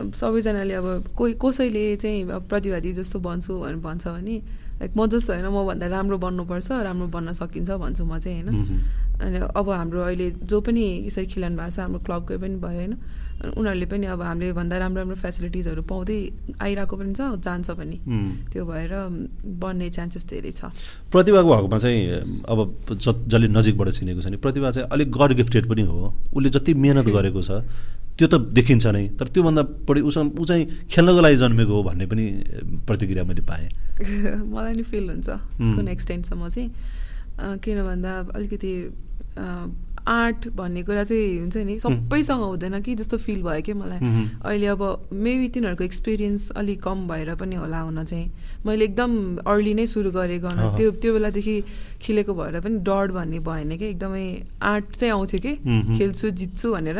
सबैजनाले अब कोही कसैले चाहिँ प्रतिवादी जस्तो बन्छु भनेर भन्छ भने लाइक म जस्तो होइन मभन्दा राम्रो बन्नुपर्छ राम्रो बन्न सकिन्छ भन्छु म चाहिँ होइन। अनि अब हाम्रो अहिले जो पनि यसरी खेलाउनु भएको छ हाम्रो क्लबकै पनि भयो होइन उनीहरूले पनि अब हामीले भन्दा राम्रो राम्रो फेसिलिटिजहरू पाउँदै आइरहेको पनि छ जान्छ पनि. त्यो भएर बन्ने चान्सेस धेरै छ। प्रतिभाको हकमा चाहिँ अब ज जसले नजिकबाट चिनेको छ नि प्रतिभा चाहिँ अलिक गड गिफ्टेड पनि हो। उसले जति मिहिनेत गरेको छ त्यो त देखिन्छ नै। तर त्योभन्दा बढी उसँग ऊ चाहिँ खेल्नको लागि जन्मेको हो भन्ने पनि प्रतिक्रिया मैले पाएँ। मलाई नि फिल हुन्छ. कुन एक्सटेन्टसम्म चाहिँ? किन भन्दा अलिकति आर्ट भन्ने कुरा चाहिँ हुन्छ नि सबैसँग हुँदैन कि जस्तो फिल भयो कि मलाई. अहिले अब मेबी तिनीहरूको एक्सपिरियन्स अलिक कम भएर पनि होला हुन चाहिँ। मैले एकदम अर्ली नै सुरु गरेँ गर्न। त्यो त्यो बेलादेखि खेलेको भएर पनि डर भन्ने भएन कि। एकदमै आर्ट चाहिँ आउँथ्यो कि. खेल्छु जित्छु भनेर।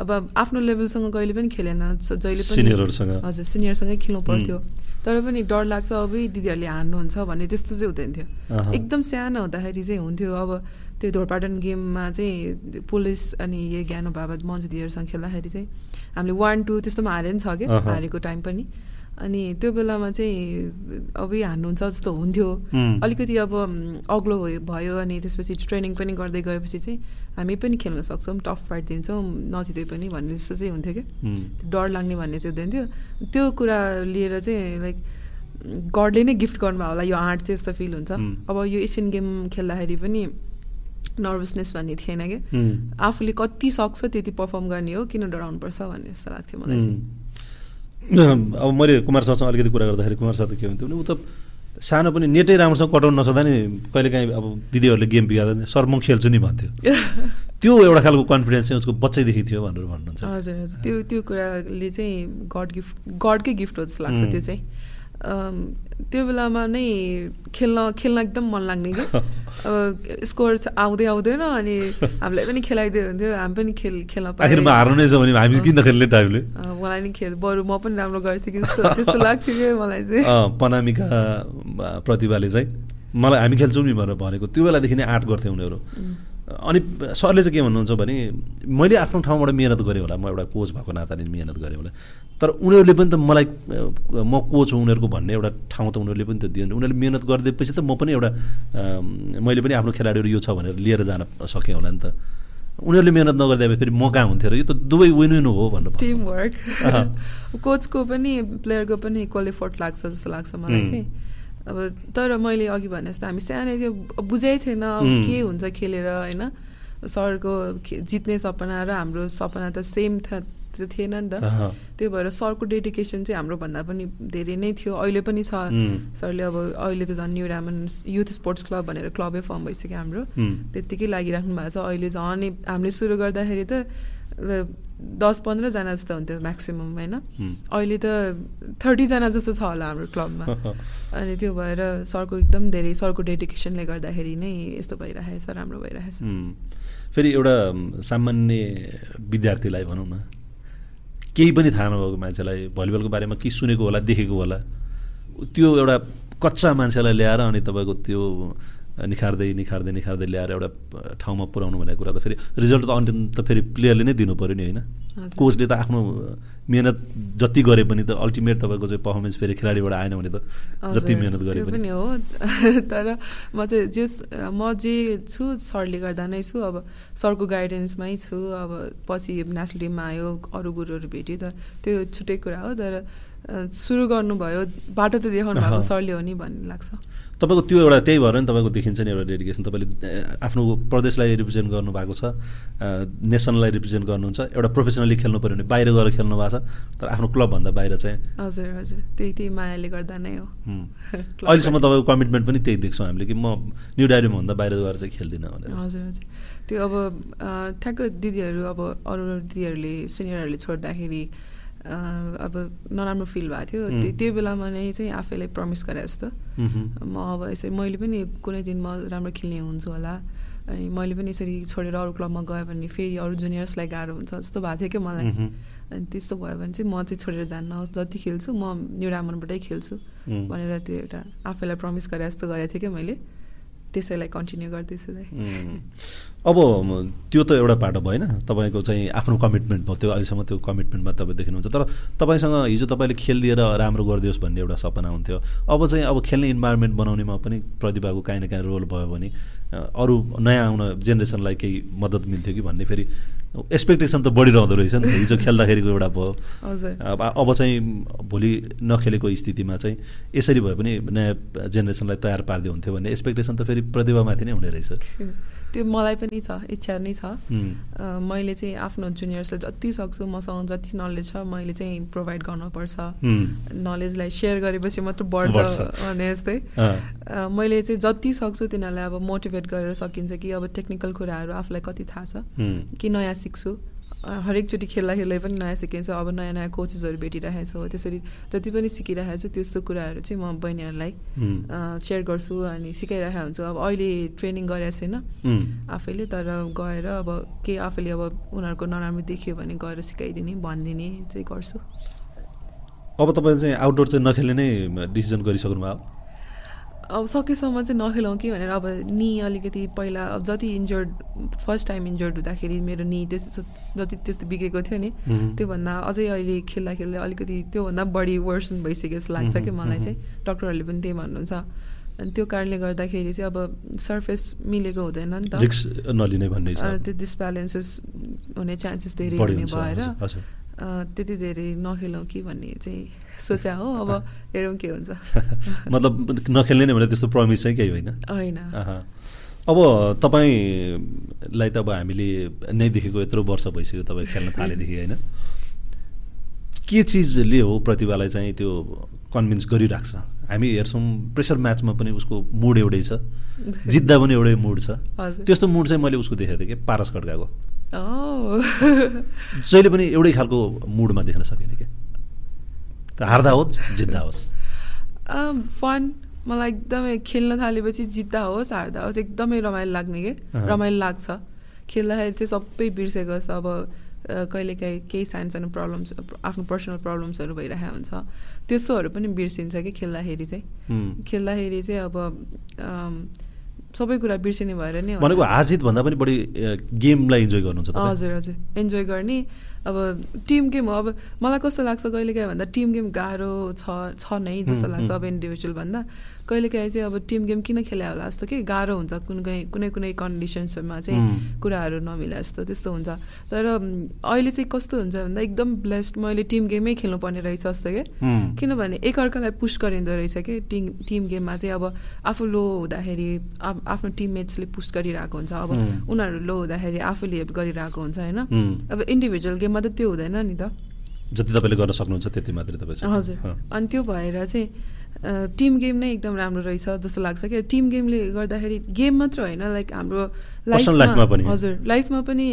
अब आफ्नो लेभलसँग कहिले पनि खेलेन। जहिले पनि हजुर सिनियरसँगै खेल्नु पर्थ्यो। तर पनि डर लाग्छ अब दिदीहरूले हान्नुहुन्छ भन्ने त्यस्तो चाहिँ हुँदैन थियो। एकदम सानो हुँदाखेरि चाहिँ हुन्थ्यो। अब त्यो धोरपाटन गेममा चाहिँ पुलिस अनि यो ज्ञानो बाबा मन्जु दिदीहरूसँग खेल्दाखेरि चाहिँ हामीले वान टू त्यस्तोमा हारे नि छ क्या। हारेको टाइम पनि अनि त्यो बेलामा चाहिँ अब हान्नुहुन्छ जस्तो हुन्थ्यो. अलिकति अब अग्लो भयो अनि त्यसपछि ट्रेनिङ पनि गर्दै गएपछि चाहिँ हामी पनि खेल्न सक्छौँ टफ फाइट दिन्छौँ नजिते पनि भन्ने जस्तो चाहिँ हुन्थ्यो क्या. डर लाग्ने भन्ने चाहिँ हुँदैन थियो त्यो कुरा लिएर चाहिँ लाइक गडले नै गिफ्ट गर्नुभयो होला यो आर्ट चाहिँ यस्तो फिल हुन्छ. अब यो एसियन गेम खेल्दाखेरि पनि नर्भसनेस भन्ने थिएन क्या. आफूले कति सक्छ त्यति पर्फर्म गर्ने हो? किन डराउनुपर्छ भन्ने जस्तो लाग्थ्यो मलाई चाहिँ. अब मैले कुमार सरसँग अलिकति कुरा गर्दाखेरि कुमार सर त के हुन्थ्यो भने ऊ त सानो पनि नेटै राम्रोसँग कटाउनु नसक्दा नि कहिलेकाहीँ अब दिदीहरूले गेम बिगार्दा नि सर म खेल्छु नि भन्थ्यो। त्यो एउटा खालको कन्फिडेन्स चाहिँ उसको बच्चैदेखि थियो भनेर भन्नुहुन्छ। हजुर हजुर। त्यो त्यो कुराले चाहिँ गड गिफ्ट गडकै गिफ्ट हो जस्तो लाग्छ त्यो चाहिँ। त्यो बेलामा नै खेल्न खेल्न एकदम मन लाग्ने कि? अब स्कोर आउँदै आउँदैन अनि हामीलाई पनि खेलाइदियो हुन्थ्यो हामी पनि खेल खेल्न आखिरमा हार्नु नै छ भने हामी किन खेल्ने टाइपले? मलाई नि खेल बरु म पनि राम्रो गर्थेँ कि? जस्तो त्यस्तो लाग्थ्यो कि मलाई चाहिँ। पनामिका प्रतिभाले चाहिँ। मलाई हामी खेल्छौँ नि भनेर भनेको। त्यो बेलादेखि नै आर्ट गर्थ्यो उनीहरू। अनि सरले चाहिँ के भन्नुहुन्छ भने मैले आफ्नो ठाउँबाट मिहिनेत गरेँ होला म एउटा कोच भएको नाताले मिहिनेत गरेँ होला। तर उनीहरूले पनि त मलाई म कोच हुँ उनीहरूको भन्ने एउटा ठाउँ त उनीहरूले पनि त दियो उनीहरूले मिहिनेत गरिदिएपछि त म पनि एउटा मैले पनि आफ्नो खेलाडीहरू यो छ भनेर लिएर जान सकेँ होला नि त। उनीहरूले मिहिनेत नगरिदिए फेरि म कहाँ हुन्थ्यो र यो त दुवै विन विन हो भनेर टिम वर्क कोचको पनि प्लेयरको पनि इक्वल एफोर्ट लाग्छ जस्तो लाग्छ मलाई चाहिँ। अब तर मैले अघि भने जस्तो हामी सानै थियो बुझाइ थिएन के हुन्छ खेलेर होइन? सरको जित्ने सपना र हाम्रो सपना त सेम थिएन नि त। त्यो भएर सरको डेडिकेसन चाहिँ हाम्रो भन्दा पनि धेरै नै थियो। अहिले पनि छ। सरले अब अहिले त झन् new Raman youth sports club भनेर क्लबै फर्म भइसक्यो हाम्रो। त्यत्तिकै लागिराख्नु भएको छ। अहिले झन् हामीले सुरु गर्दाखेरि त दस पन्ध्रजना जस्तो हुन्थ्यो म्याक्सिमम् होइन? अहिले त थर्टीजना जस्तो छ होला हाम्रो क्लबमा अनि त्यो भएर सरको एकदम धेरै सरको डेडिकेसनले गर्दाखेरि नै यस्तो भइरहेछ राम्रो भइरहेछ। फेरि एउटा सामान्य विद्यार्थीलाई भनौँ न केही पनि थाहा नभएको मान्छेलाई भलिबलको बारेमा के सुनेको होला देखेको होला त्यो एउटा कच्चा मान्छेलाई ल्याएर अनि तपाईँको त्यो निखार्दै निखार्दै निखार्दै ल्याएर एउटा ठाउँमा पुऱ्याउनु भनेको कुरा त फेरि रिजल्ट त अन्तिम त फेरि प्लेयरले नै दिनु पऱ्यो नि होइन? कोचले त आफ्नो मिहिनेत जति गरे पनि त अल्टिमेट तपाईँको चाहिँ पर्फर्मेन्स फेरि खेलाडीबाट आएन भने त जति मिहिनेत गरे पनि। हो। तर म चाहिँ जे म जे छु सरले गर्दा नै छु। अब सरको गाइडेन्समै छु। अब पछि नेसनल टिममा आयो अरू गुरुहरू भेट्यो त त्यो छुट्टै कुरा हो। तर सुरु गर्नुभयो बाटो त देखाउनु भएको सरले हो नि भन्ने लाग्छ। तपाईँको त्यो एउटा त्यही भएर नि तपाईँको देखिन्छ नि एउटा डेडिकेसन। तपाईँले आफ्नो प्रदेशलाई रिप्रेजेन्ट गर्नुभएको छ नेसनलाई रिप्रेजेन्ट गर्नुहुन्छ एउटा प्रोफेसनली खेल्नु पऱ्यो भने बाहिर गएर खेल्नु भएको छ तर आफ्नो क्लबभन्दा बाहिर चाहिँ। हजुर हजुर। त्यही त्यही मायाले गर्दा नै हो। अहिलेसम्म तपाईँको कमिटमेन्ट पनि त्यही देख्छौँ हामीले कि म न्यु भन्दा बाहिर गएर चाहिँ खेल्दिनँ भनेर। हजुर हजुर। त्यो अब ठ्याक्क दिदीहरू अब अरू दिदीहरूले सिनियरहरूले छोड्दाखेरि अब नराम्रो फिल भएको थियो। त्यो बेलामा नै चाहिँ आफैलाई प्रमिस गरे जस्तो। म अब यसरी मैले पनि कुनै दिन म राम्रो खेल्ने हुन्छु होला। अनि मैले पनि यसरी छोडेर अरू क्लबमा गयो भने फेरि अरू जुनियर्सलाई गाह्रो हुन्छ जस्तो भएको थियो क्या मलाई। अनि त्यस्तो भयो भने चाहिँ म चाहिँ छोडेर जान्न जति खेल्छु म न्यु रामनबाटै खेल्छु भनेर त्यो एउटा आफैलाई प्रमिस गरे जस्तो गरेको थिएँ क्या मैले। त्यसैलाई कन्टिन्यू गर्दैछु अब त्यो त एउटा बाटो भएन। तपाईँको चाहिँ आफ्नो कमिटमेन्ट भयो। त्यो अहिलेसम्म त्यो कमिटमेन्टमा तपाईँ देख्नुहुन्छ। तर तपाईँसँग हिजो तपाईँले खेल दिएर राम्रो गरिदियोस् भन्ने एउटा सपना हुन्थ्यो। अब चाहिँ अब खेल्ने इन्भाइरोमेन्ट बनाउनेमा पनि प्रतिभाको काहीँ न काहीँ रोल भयो भने अरू नयाँ आउन जेनेरेसनलाई केही मद्दत मिल्थ्यो कि भन्ने फेरि एक्सपेक्टेसन त बढिरहँदो रहेछ नि हिजो खेल्दाखेरिको एउटा भयो। अब अब चाहिँ भोलि नखेलेको स्थितिमा चाहिँ यसरी भए पनि नयाँ जेनेरेसनलाई तयार पारिदियो हुन्थ्यो भन्ने एक्सपेक्टेसन त फेरि प्रतिभामाथि नै हुने रहेछ। त्यो मलाई पनि छ इच्छा नै छ। मैले चाहिँ आफ्नो जुनियर्सलाई जति सक्छु मसँग जति नलेज छ मैले चाहिँ प्रोभाइड गर्नुपर्छ। नलेजलाई सेयर गरेपछि मात्र बढ्छ भने जस्तै। मैले चाहिँ जति सक्छु तिनीहरूलाई अब मोटिभेट गरेर सकिन्छ कि अब टेक्निकल कुराहरू आफूलाई कति थाहा छ। कि नयाँ सिक्छु। हरेकचोटि खेल्दा खेल्दै पनि नयाँ सिकिन्छ अब नयाँ नयाँ कोचेसहरू भेटिरहेको छु। त्यसरी जति पनि सिकिरहेको छु त्यस्तो कुराहरू चाहिँ म बहिनीहरूलाई सेयर गर्छु अनि सिकाइरहेको हुन्छु। अब अहिले ट्रेनिङ गरेको छैन। आफैले तर गएर अब के आफैले अब उनीहरूको नराम्रो देख्यो भने गएर सिकाइदिने भनिदिने चाहिँ गर्छु। अब तपाईँ चाहिँ आउटडोर चाहिँ नखेल्ने नै डिसिजन गरिसक्नु भयो अब सकेसम्म चाहिँ नखेलाउँ कि भनेर अब नि अलिकति पहिला अब जति इन्जर्ड फर्स्ट टाइम इन्जर्ड हुँदाखेरि मेरो नि त्यस्तो जति त्यस्तो बिग्रेको थियो नि त्योभन्दा अझै अहिले खेल्दा खेल्दै अलिकति त्योभन्दा बढी वर्सन भइसक्यो जस्तो लाग्छ कि मलाई चाहिँ। डक्टरहरूले पनि त्यही भन्नुहुन्छ। अनि त्यो कारणले गर्दाखेरि चाहिँ अब सर्फेस मिलेको हुँदैन नि त। त्यो डिसब्यालेन्सेस हुने चान्सेस धेरै हुने भएर त्यति धेरै नखेलौँ कि भन्ने चाहिँ सोचा हो अब हेरौँ के हुन्छ। मतलब नखेल्ने नै भने त्यस्तो प्रमिस चाहिँ केही होइन। होइन। अब तपाईँलाई त अब हामीले नै देखेको यत्रो वर्ष भइसक्यो तपाईँ खेल्न थालेदेखि होइन? के चिजले हो प्रतिभालाई चाहिँ त्यो कन्भिन्स गरिराख्छ? हामी हेर्छौँ प्रेसर म्याचमा पनि उसको मुड एउटै छ। जित्दा पनि एउटै मुड छ। त्यस्तो मुड चाहिँ मैले उसको देखेको थिएँ कि पारस खड्काको। जहिले पनि एउटै खालको मुडमा देख्न सकिने क्या त हार्दा होस् जित्दा होस्। फन मलाई एकदमै खेल्न थालेपछि जित्दा होस् हार्दा होस् एकदमै रमाइलो लाग्ने के। रमाइलो लाग्छ। खेल्दाखेरि चाहिँ सबै बिर्सेको जस्तो अब कहिलेकाहीँ केही सानो सानो प्रब्लम्स आफ्नो पर्सनल प्रब्लम्सहरू भइरहेको हुन्छ। त्यस्तोहरू पनि बिर्सिन्छ कि खेल्दाखेरि चाहिँ। खेल्दाखेरि चाहिँ अब सबै कुरा बिर्सिने भएर नै। भनेको हार जित भन्दा पनि बढी गेमलाई इन्जोय गर्नुहुन्छ हजुर हजुर। इन्जोय गर्ने। अब टिम गेम हो अब मलाई कस्तो लाग्छ कहिलेकाहीँ भन्दा टिम गेम गाह्रो छ छ नै जस्तो लाग्छ। अब इन्डिभिजुअल भन्दा कहिलेकाहीँ चाहिँ अब टिम गेम किन खेला होला जस्तो कि गाह्रो हुन्छ कुनै कुनै कुनै कुनै कन्डिसन्सहरूमा चाहिँ। कुराहरू नमिला जस्तो त्यस्तो हुन्छ तर अहिले चाहिँ कस्तो हुन्छ भन्दा एकदम ब्लेस्ड मैले टिम गेमै खेल्नुपर्ने रहेछ जस्तो हुँ। किनभने एकअर्कालाई पुस गरिँदो रहेछ कि टिम टिम गेममा चाहिँ अब आफू लो हुँदाखेरि आफ- आफ्नो टिममेट्सले पुस गरिरहेको हुन्छ अब. उनीहरू लो हुँदाखेरि आफूले हेल्प गरिरहेको हुन्छ होइन. अब इन्डिभिजुअल गेममा त त्यो हुँदैन नि त जति तपाईँले गर्न सक्नुहुन्छ त्यति मात्रै तपाईँ। हजुर। अनि त्यो भएर चाहिँ टिम गेम नै एकदम राम्रो रहेछ जस्तो लाग्छ क्या टिम गेमले गर्दाखेरि गेम मात्र होइन लाइक हाम्रो पनि। हजुर लाइफमा पनि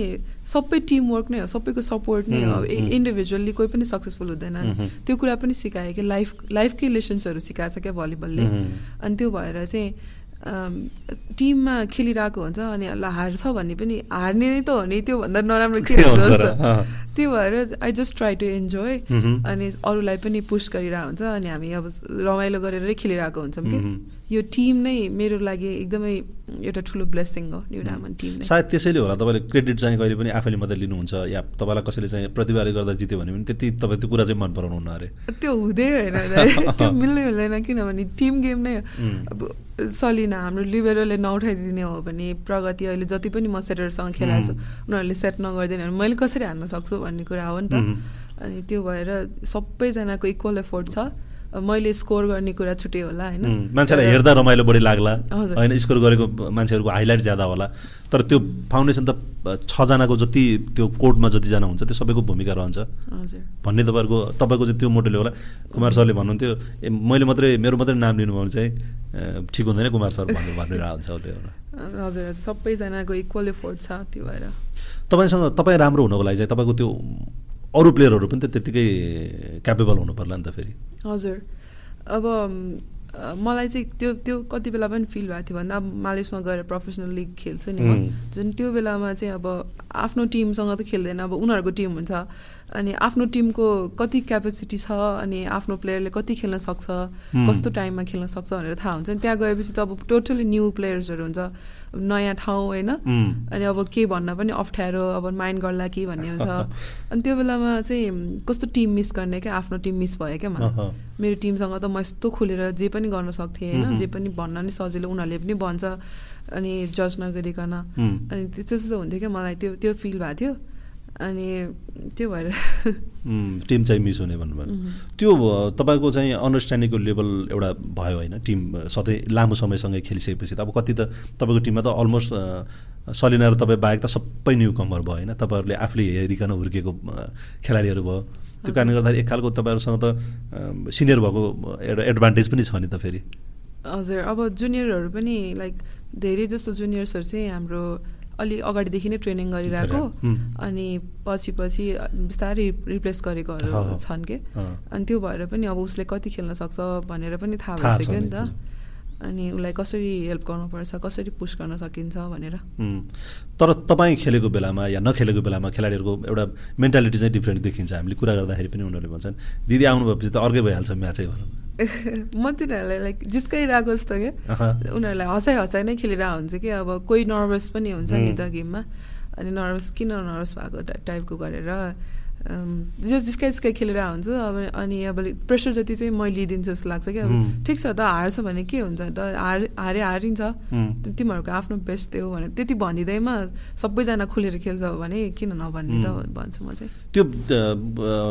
सबै टिम वर्क नै हो सबैको सपोर्ट नै हो उम्, उम्। इन्डिभिजुअली कोही पनि सक्सेसफुल हुँदैन. त्यो कुरा पनि सिकायो कि लाइफ लाइफकै लेसन्सहरू सिकाएको छ क्या भलिबलले. अनि त्यो भएर चाहिँ टिममा खेलिरहेको हुन्छ अनि ल हार्छ भन्ने पनि हार्ने नै त हो नि त्योभन्दा नराम्रो के हुन्छ? जस्तो। त्यो भएर I just try to enjoy. अनि अरूलाई पनि पुस गरिरहेको हुन्छ अनि हामी अब रमाइलो गरेरै खेलिरहेको हुन्छौँ कि। यो टिम नै मेरो लागि एकदमै एउटा ठुलो ब्लेसिङ हो न्यु डायमन्ड टिम नै। सायद त्यसैले होला तपाईँले क्रेडिट चाहिँ कहिले पनि आफैले मात्रै लिनुहुन्छ या तपाईँलाई कसैले चाहिँ प्रतिभाले गर्दा जित्यो भने पनि त्यति तपाईँ त्यो कुरा चाहिँ मन पराउनु हुन्न अरे। त्यो हुँदै होइन। त्यो मिल्दै मिल्दैन किनभने टिम गेम नै. अब सलिना हाम्रो लिबरले नउठाइदिने हो भने प्रगति अहिले जति पनि म सेटरसँग खेलाएको छु उनीहरूले सेट नगरिदिने भने मैले कसरी हान्न सक्छु भन्ने कुरा हो नि त. अनि त्यो भएर सबैजनाको इक्वल एफोर्ट छ। मैले स्कोर गर्ने कुरा छुट्टै होला होइन? मान्छेलाई हेर्दा रमाइलो बढी लाग्ला। होइन स्कोर गरेको मान्छेहरूको हाइलाइट ज्यादा होला। तर त्यो फाउन्डेसन त छजनाको जति त्यो कोर्टमा जतिजना हुन्छ त्यो सबैको भूमिका रहन्छ। हजुर। भन्ने तपाईँहरूको तपाईँको चाहिँ त्यो मोटोले होला। कुमार सरले भन्नुहुन्थ्यो ए मैले मात्रै मेरो मात्रै नाम लिनुभयो भने चाहिँ ठिक हुँदैन कुमार सर भन्नु भनिरहेको हुन्छ त्यो हजुर। सबैजनाको इक्वल एफोर्ट छ त्यो भएर। तपाईँसँग तपाईँ राम्रो हुनको लागि चाहिँ तपाईँको त्यो अरू प्लेयरहरू पनि त त्यत्तिकै क्यापेबल हुनु पर्ला नि त फेरि। हजुर। अब मलाई चाहिँ त्यो त्यो कति बेला पनि फिल भएको थियो भन्दा अब मालेसमा गएर प्रोफेसनल लिग खेल्छु नि. जुन त्यो बेलामा चाहिँ अब आफ्नो टिमसँग त खेल्दैन अब उनीहरूको टिम हुन्छ। अनि आफ्नो टिमको कति क्यापेसिटी छ अनि आफ्नो प्लेयरले कति खेल्न सक्छ. कस्तो टाइममा खेल्न सक्छ भनेर थाहा हुन्छ। नि त्यहाँ गएपछि त अब टोटली न्यू प्लेयर्सहरू हुन्छ। नयाँ ठाउँ होइन. अनि अब के भन्न पनि अप्ठ्यारो अब माइन्ड गर्ला कि भन्ने हुन्छ। अनि त्यो बेलामा चाहिँ कस्तो टिम मिस गर्ने क्या? आफ्नो टिम मिस भयो क्या मलाई। मेरो टिमसँग त म यस्तो खुलेर जे पनि गर्न सक्थेँ होइन। जे पनि भन्न नि सजिलो उनीहरूले पनि भन्छ। अनि जज नगरिकन. अनि त्यस्तो त्यस्तो हुन्थ्यो क्या मलाई। त्यो त्यो फिल भएको थियो। अनि त्यो भएर टिम चाहिँ मिस हुने भन्नुभयो. त्यो तपाईँको चाहिँ अन्डरस्ट्यान्डिङको लेभल एउटा भयो होइन? टिम सधैँ लामो समयसँगै खेलिसकेपछि त अब कति त तपाईँको टिममा त अलमोस्ट सलिना र तपाईँ बाहेक त सबै न्यु कमर भयो होइन? तपाईँहरूले आफूले हेरिकन हुर्किएको खेलाडीहरू भयो। त्यो कारणले गर्दाखेरि एक खालको तपाईँहरूसँग त सिनियर भएको एउटा एडभान्टेज पनि छ नि त फेरि। हजुर अब जुनियरहरू पनि लाइक धेरै जस्तो जुनियर्सहरू चाहिँ हाम्रो अलि अगाडिदेखि नै ट्रेनिङ गरिरहेको. अनि पछि पछि बिस्तारै रिप्लेस गरेकोहरू। छन् कि। अनि त्यो भएर पनि अब उसले कति खेल्न सक्छ भनेर पनि थाहा भइसक्यो नि, त अनि उसलाई कसरी हेल्प गर्नुपर्छ कसरी पुस गर्न सकिन्छ भनेर. तर तपाईँ खेलेको बेलामा या नखेलेको बेलामा खेलाडीहरूको एउटा मेन्टालिटी चाहिँ डिफ्रेन्ट देखिन्छ। हामीले कुरा गर्दाखेरि पनि उनीहरूले भन्छन् दिदी आउनु भएपछि त अर्कै भइहाल्छ म्याचै भनौँ म तिनीहरूलाई लाइक जिस्काइरहेको जस्तो क्या। उनीहरूलाई हँसाइ हँसाइ नै खेलिरहेको हुन्छ कि अब कोही नर्भस पनि हुन्छ नि त गेममा। अनि नर्भस किन नर्भस भएको टाइप- टाइपको गरेर? जो जिस्काइ जिस्काइ खेलिरहेको हुन्छु अब अनि अब प्रेसर जति चाहिँ मैले लिइदिन्छु जस्तो लाग्छ कि अब. ठिक छ त हार्छ भने के हुन्छ? त हार हारे हारिन्छ. तिमीहरूको आफ्नो बेस्ट त्यो भने त्यति भनिँदैमा सबैजना खुलेर खेल्छ भने किन नभन्ने त. भन्छु म चाहिँ। त्यो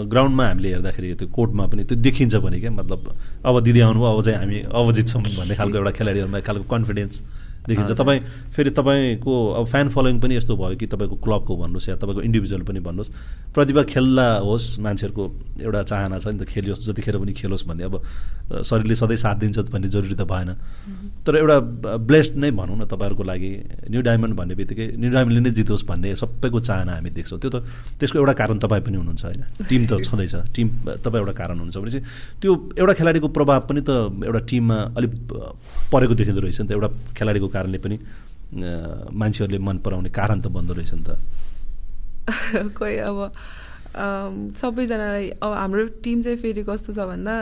ग्राउन्डमा हामीले हेर्दाखेरि त्यो कोर्टमा पनि त्यो देखिन्छ भने क्या। मतलब अब दिदी आउनुभयो अब चाहिँ हामी अब जित्छौँ भन्ने खालको एउटा खेलाडीहरूमा खालको कन्फिडेन्स देखिन्छ तपाईँ फेरि तपाईँको अब फ्यान फलोइङ पनि यस्तो भयो कि तपाईँको क्लबको भन्नुहोस् या तपाईँको इन्डिभिजुअल पनि भन्नुहोस्। प्रतिभा खेल्दा होस् मान्छेहरूको एउटा चाहना छ नि त खेलियोस् जतिखेर पनि खेलोस् भन्ने। अब शरीरले सधैँ साथ दिन्छ भन्ने जरुरी त भएन। तर एउटा ब्लेस्ड नै भनौँ न तपाईँहरूको लागि न्यु डायमन्ड भन्ने बित्तिकै न्यु डायमन्डले नै जितोस् भन्ने सबैको चाहना हामी देख्छौँ। त्यो त त्यसको एउटा कारण तपाईँ पनि हुनुहुन्छ होइन। टिम त छँदैछ। टिम तपाईँ एउटा कारण हुनुहुन्छ भनेपछि त्यो एउटा खेलाडीको प्रभाव पनि त एउटा टिममा अलिक परेको देखिँदो रहेछ नि त। एउटा खेलाडीको कारणले पनि मान्छेहरूले मन पराउने कारण त बन्दो रहेछ नि त। कोही अब सबैजनालाई अब हाम्रो टिम चाहिँ फेरि कस्तो छ भन्दा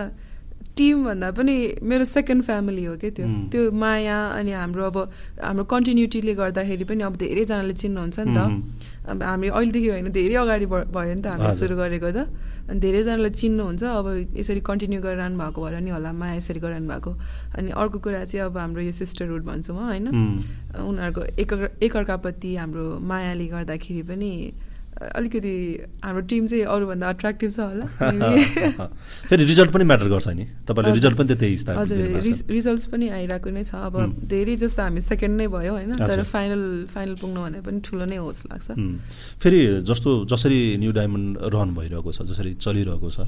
टिम भन्दा पनि मेरो सेकेन्ड फ्यामिली हो क्या त्यो। त्यो माया अनि हाम्रो अब हाम्रो कन्टिन्युटीले गर्दाखेरि पनि अब धेरैजनाले चिन्नुहुन्छ नि त। अब हामी अहिलेदेखि होइन धेरै अगाडि भयो नि त हामीले सुरु गरेको त। अनि धेरैजनालाई चिन्नुहुन्छ अब यसरी कन्टिन्यू गरिरहनु भएको भएर नि होला माया यसरी गरिरहनु भएको। अनि अर्को कुरा चाहिँ अब हाम्रो यो सिस्टरहुड भन्छु म होइन। उनीहरूको एक एकअर्काप्रति हाम्रो मायाले गर्दाखेरि पनि अलिकति हाम्रो टिम चाहिँ अरूभन्दा अट्र्याक्टिभ छ होला फेरि रिजल्ट पनि म्याटर गर्छ नि। तपाईँले रिजल्ट पनि त्यही हजुर रिजल्ट्स पनि आइरहेको नै छ। अब धेरै जस्तो हामी सेकेन्ड नै भयो होइन तर फाइनल फाइनल पुग्नु भने पनि ठुलो नै होस् लाग्छ। फेरि जस्तो जसरी न्यु डायमन्ड रन भइरहेको छ जसरी चलिरहेको छ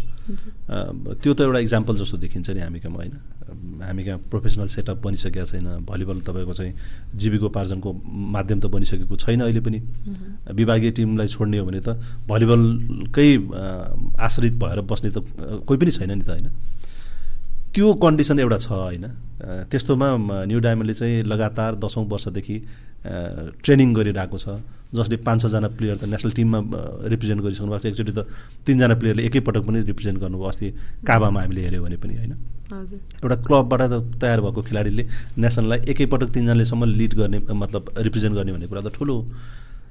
त्यो त एउटा इक्जाम्पल जस्तो देखिन्छ नि हामी कहाँ होइन? हामी कहाँ प्रोफेसनल सेटअप बनिसकेको छैन। भलिबल तपाईँको चाहिँ जीविकोपार्जनको माध्यम त बनिसकेको छैन अहिले पनि। विभागीय टिमलाई छोड्ने गर्ने हो भने त भलिबलकै आश्रित भएर बस्ने त कोही पनि छैन नि त होइन। त्यो कन्डिसन एउटा छ होइन। त्यस्तोमा न्यु डायमन्डले चाहिँ लगातार दसौँ वर्षदेखि ट्रेनिङ गरिरहेको छ जसले पाँच छजना प्लेयर त नेसनल टिममा रिप्रेजेन्ट गरिसक्नु भएको छ। एकचोटि त तिनजना प्लेयरले एकैपटक पनि रिप्रेजेन्ट गर्नुभयो अस्ति काबामा हामीले हेऱ्यौँ भने पनि होइन। एउटा क्लबबाट त तयार भएको खेलाडीले नेसनललाई एकैपटक तिनजनालेसम्म लिड गर्ने मतलब रिप्रेजेन्ट गर्ने भन्ने कुरा त ठुलो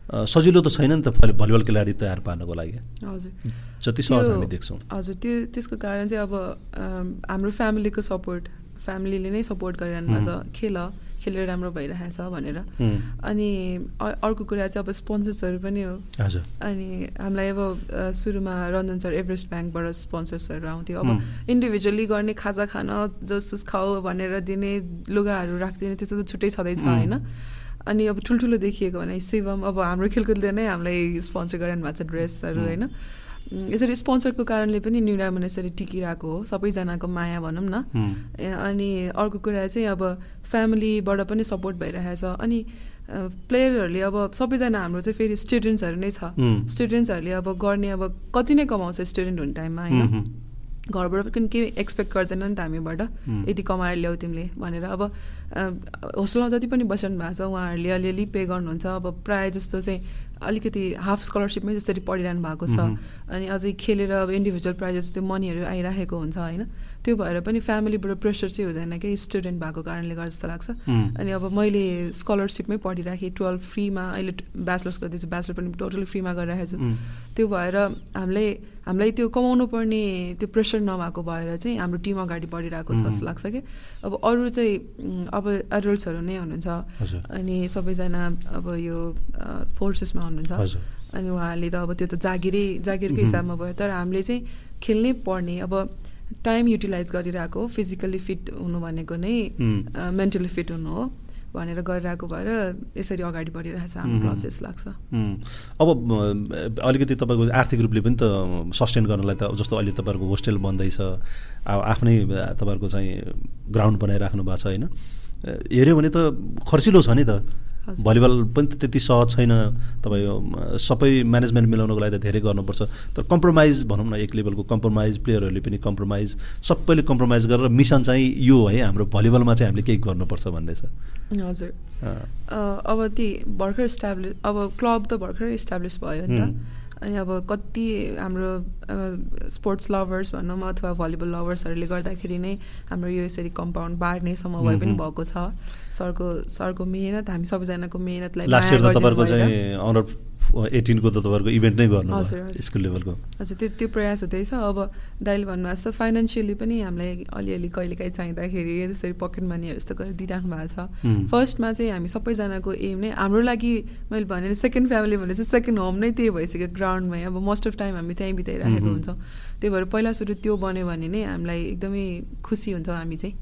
सजिलो त छैन नि त भलिबल खेलाडी तयार पार्नको लागि। हजुर। जति सहज हामी देख्छौँ। हजुर त्यो त्यसको कारण चाहिँ अब हाम्रो फ्यामिलीको सपोर्ट फ्यामिलीले नै सपोर्ट गरिरहनु भएको छ। खेल खेलेर राम्रो भइरहेको छ भनेर अनि अर्को कुरा चाहिँ अब स्पोन्सर्सहरू पनि हो। अनि हामीलाई अब सुरुमा रञ्जन सर एभरेस्ट ब्याङ्कबाट स्पोन्सर्सहरू आउँथ्यो। अब इन्डिभिजुअली गर्ने खाजा खान जस खाऊ भनेर दिने लुगाहरू राखिदिने त्यस्तो त छुट्टै छँदैछ होइन? अनि अब ठुल्ठुलो देखिएको भने शिवम अब हाम्रो खेलकुदले नै हामीलाई स्पोन्सर गरिरहनु भएको छ ड्रेसहरू होइन? यसरी स्पोन्सरको कारणले पनि न्यु डायमन्ड यसरी टिकिरहेको हो। सबैजनाको माया भनौँ न। अनि अर्को कुरा चाहिँ अब फ्यामिलीबाट पनि सपोर्ट भइरहेछ। अनि प्लेयरहरूले अब सबैजना हाम्रो चाहिँ फेरि स्टुडेन्ट्सहरू नै छ। स्टुडेन्ट्सहरूले अब गर्ने अब कति नै कमाउँछ स्टुडेन्ट हुने टाइममा होइन? घरबाट पनि केही एक्सपेक्ट गर्दैन नि त हामीबाट। यति कमाएर ल्याऊ तिमीले भनेर। अब होस्टेलमा जति पनि बसिरहनु भएको छ उहाँहरूले अलिअलि पे गर्नुहुन्छ। अब प्रायः जस्तो चाहिँ अलिकति हाफ स्कलरसिपमै जसरी पढिरहनु भएको छ। अनि अझै खेलेर अब इन्डिभिजुअल प्राइजेस त्यो मनीहरू आइराखेको हुन्छ होइन? त्यो भएर पनि फ्यामिलीबाट प्रेसर चाहिँ हुँदैन कि स्टुडेन्ट भएको कारणले गर्दा जस्तो लाग्छ। अनि अब मैले स्कलरसिपमै पढिराखेँ टुवेल्भ फ्रीमा अहिले ब्याचलर्स गर्दैछु ब्याचलर पनि टोटली फ्रीमा गरिरहेको छु। त्यो भएर हामीले हामीलाई त्यो कमाउनु पर्ने त्यो प्रेसर नभएको भएर चाहिँ हाम्रो टिम अगाडि बढिरहेको छ जस्तो लाग्छ कि। अब अरू चाहिँ अब एडल्ट्सहरू नै हुनुहुन्छ। अनि सबैजना अब यो फोर्सेसमा हुनुहुन्छ। अनि उहाँहरूले त अब त्यो त जागिरै जागिरकै हिसाबमा भयो तर हामीले चाहिँ खेल्नै पर्ने। अब टाइम युटिलाइज गरिरहेको फिजिकल्ली फिट हुनु भनेको नै मेन्टली फिट हुनु हो भनेर गरिरहेको भएर यसरी अगाडि बढिरहेको छ हाम्रो जस्तो लाग्छ। अब अलिकति तपाईँको आर्थिक रूपले पनि त सस्टेन गर्नलाई त जस्तो अहिले तपाईँहरूको होस्टेल बन्दैछ अब आफ्नै तपाईँहरूको चाहिँ ग्राउन्ड बनाइराख्नु भएको छ होइन? हेऱ्यो भने त खर्चिलो छ नि त। भलिबल पनि त त्यति सहज छैन। तपाईँ सबै म्यानेजमेन्ट मिलाउनको लागि त धेरै गर्नुपर्छ। तर कम्प्रोमाइज भनौँ न एक लेभलको कम्प्रोमाइज प्लेयरहरूले पनि कम्प्रोमाइज सबैले कम्प्रोमाइज गरेर मिसन चाहिँ यो है हाम्रो भलिबलमा चाहिँ हामीले केही गर्नुपर्छ भन्ने छ। हजुर। अब ती भर्खर इस्टाब्लिस अब क्लब त भर्खरै इस्टाब्लिस भयो नि त। अनि अब कति हाम्रो स्पोर्ट्स लभर्स भनौँ अथवा भलिबल लभर्सहरूले गर्दाखेरि नै हाम्रो यो यसरी कम्पाउन्ड बाँड्नेसम्म भए पनि भएको छ। सरको सरको मेहनत हामी सबैजनाको मेहनतलाई एटिनको त तपाईँहरूको इभेन्ट नै गर्नु। स्कुल लेभलको हजुर त्यो त्यो प्रयास हुँदैछ अब दाइले भन्नुभएको छ फाइनेन्सियली पनि हामीलाई अलिअलि कहिलेकाहीँ चाहिँदाखेरि त्यसरी पकेट मनीहरू जस्तो गरेर दिइराख्नु भएको छ. फर्स्टमा चाहिँ हामी सबैजनाको एम नै हाम्रो लागि मैले भने सेकेन्ड फ्यामिली भने चाहिँ सेकेन्ड होम नै त्यही भइसक्यो ग्राउन्डमै अब मोस्ट अफ टाइम हामी त्यहीँ बिताइराखेको। हुन्छौँ त्यही भएर पहिला सुरु त्यो बन्यो भने नै हामीलाई एकदमै खुसी हुन्छ हामी चाहिँ.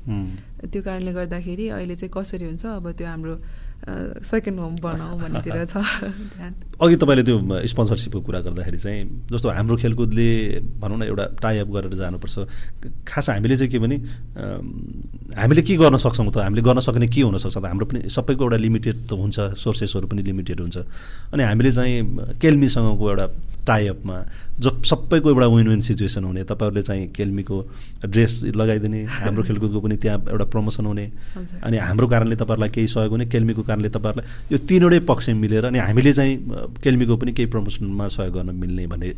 त्यो कारणले गर्दाखेरि अहिले चाहिँ कसरी हुन्छ अब त्यो हाम्रो सेकेन्ड होम बनाऊ भन्नेतिर छ। ध्यान। अघि तपाईँले त्यो स्पोन्सरसिपको कुरा गर्दाखेरि चाहिँ जस्तो हाम्रो खेलकुदले भनौँ न एउटा टाइअप गरेर जानुपर्छ। खास हामीले चाहिँ के भने हामीले के गर्न सक्छौँ त? हामीले गर्न सक्ने के हुनसक्छ त? हाम्रो पनि सबैको एउटा लिमिटेड त हुन्छ सोर्सेसहरू पनि लिमिटेड हुन्छ। अनि हामीले चाहिँ केल्मीसँगको एउटा टाइअपमा ज सबैको एउटा विन विन सिचुएसन हुने तपाईँहरूले चाहिँ केल्मीको ड्रेस लगाइदिने हाम्रो खेलकुदको पनि त्यहाँ एउटा प्रमोसन हुने। अनि हाम्रो कारणले तपाईँहरूलाई केही सहयोग हुने केल्मीको कारणले तपाईँहरूलाई यो तिनवटै पक्ष मिलेर अनि हामीले चाहिँ केल्मीको पनि केही प्रमोसनमा सहयोग गर्न मिल्ने भन्ने